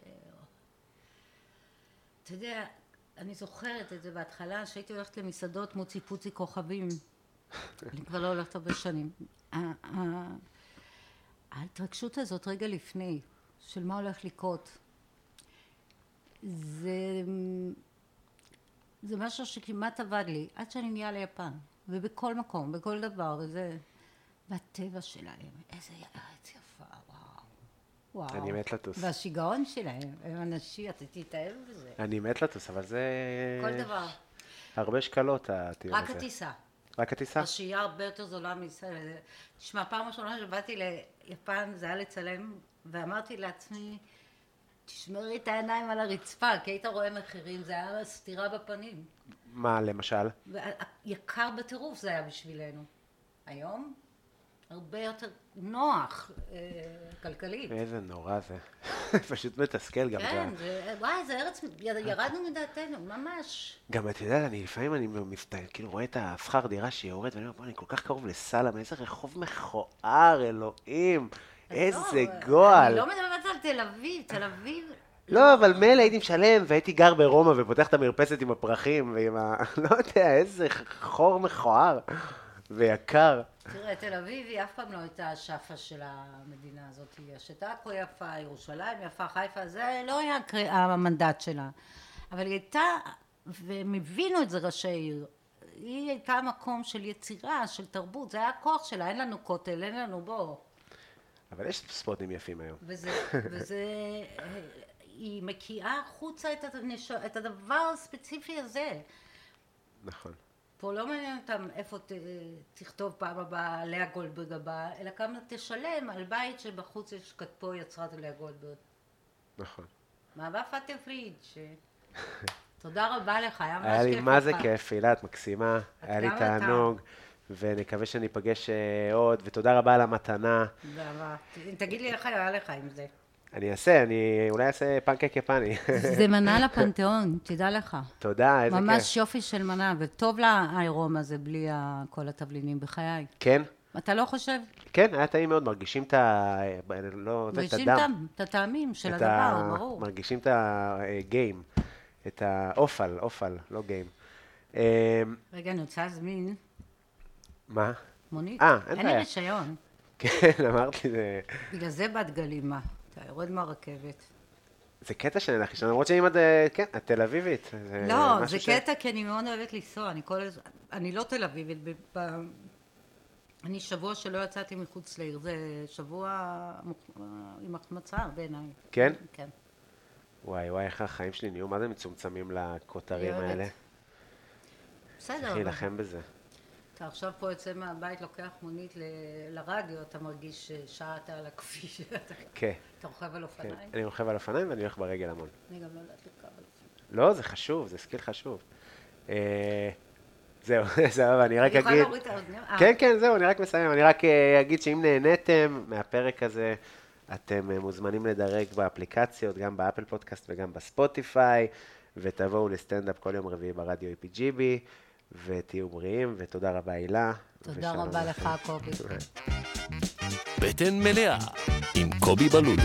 אתה יודע, אני זוכרת את זה בהתחלה, שהייתי הולכת למסעדות מוצי פוצי כוכבים. אני כבר לא הולכת הרבה שנים. ההתרגשות הזאת רגע לפני, של מה הולך לקרות, זה, זה משהו שכמעט עבד לי, עד שאני נהיה ליפן, ובכל מקום, בכל דבר, וזה... והטבע שלהם, איזה ארץ יפה, וואו. וואו. אני מת לטוס. והשיגעון שלהם, הם אנשים, אתה תתאהב בזה. אני מת לטוס, אבל זה... כל דבר. הרבה שקלות הטיול הזה. רק הטיסה. רק הטיסה? השהייה הרבה יותר זולה מישראל. תשמע, פעם ראשונה שבאתי ליפן, זה היה לצלם, ואמרתי לעצמי, תשמרי את העיניים על הרצפה, כי היית רואה מחירים, זה היה סטירה בפנים. מה, למשל? יקר בטירוף זה היה בשבילנו. היום, הרבה יותר נוח, אה, כלכלית. איזה נורא זה. (laughs) פשוט מתסכל גם. כן, זה, וואי, זה ארץ, ירדנו מדעתנו, ממש. גם את יודעת, אני לפעמים אני מסתכל, כאילו רואה את השכר דירה שיורד, ואני אומר, בוא, אני כל כך קרוב לסלאם, איזה רחוב מכוער, אלוהים, איזה לא, גועל. אני לא מדברת על תל אביב, תל אביב... לא, אבל מילא הייתי משלם, והייתי גר ברומא ופותח את המרפסת עם הפרחים ועם ה... (laughs) לא יודע, איזה חור מכוער ויקר. תראה, תל אביב היא אף פעם לא הייתה השאפה של המדינה הזאת. היא השתקו יפה, ירושלים יפה, חיפה, זה לא היה המנדט שלה. אבל היא הייתה, והם הבינו את זה ראשי עיר, היא הייתה מקום של יצירה, של תרבות, זה היה הכוח שלה, אין לנו כותל, אין לנו בוא. אבל יש ספוטים יפים היום. וזה, וזה, אה, היא מקיאה החוצה את, הנש... את הדבר הספציפי הזה. נכון. פה לא מעניין אותם איפה ת, תכתוב פעם הבאה לאה גולדברג הבאה, אלא כמה תשלם על בית שבחוץ יש כתבו יצרת לאה גולדברג. נכון. מעבר פאטה פריד, ש... תודה רבה לך, היה ממש היה כיף לי מה זה לך. כיף, הילה, את מקסימה, היה לי גם אתה. ונקווה שניפגש אה, עוד, ותודה רבה על המתנה. באהבה. ת- תגיד לי איך היה לך עם זה. אני אעשה, אני אולי אעשה פנקק יפני. זה (laughs) מנה לפנתיאון, תדע לך. תודה, איזה כיף. ממש יופי של מנה, וטוב לה העירום הזה בלי כל התבלינים בחיי. כן? אתה לא חושב? כן, היה טעים מאוד, מרגישים את ה... לא, זה, את מרגישים הדם. את הטעמים של את הדבר, ה- ברור. מרגישים את הגיים, את האופל, אופל, לא גיים. אמ, רגע, אני רוצה להזמין מה? מונית. אה, אין אין לי בעיה. רישיון. (laughs) כן, אמרתי, זה... בגלל זה בת גלימה. אתה יורד מהרכבת. זה קטע שאין לך אישה, למרות שאם את, אה, כן, את תל אביבית. זה לא, זה ש- קטע כי אני מאוד אוהבת לנסוע. אני כל הזמן... אני לא תל אביבית. ב- ב- אני שבוע שלא יצאתי מחוץ לעיר. זה שבוע עם החמצה בעיניי. כן? כן. וואי, וואי, איך החיים שלי נהיו, מה זה מצומצמים לכותרים. האלה? בסדר. צריך להילחם בזה. אתה עכשיו פה יוצא מהבית, לוקח מונית ל- לרדיו, אתה מרגיש ששעה אתה על הכביש. אתה- כן, אתה רוכב על כן. אופניים? אני רוכב על אופניים ואני הולך ברגל המון. אני גם לא יודעת לרכב על אופניים. לא, זה חשוב, זה skill חשוב. אה, זהו, (laughs) סבבה, אני רק אני יכולה אגיד... להוריד את האוזניים? אה, כן, כן, זהו, אני רק מסיים. אני רק אה, אגיד שאם נהניתם מהפרק הזה, אתם מוזמנים לדרג באפליקציות, גם באפל פודקאסט וגם בספוטיפיי, ותבואו לסטנדאפ כל יום רביעי ברדיו EPGB, ותהיו בריאים, ותודה רבה, הילה. תודה רבה לכם. לך, קובי. בטן מלאה עם קובי בלולו.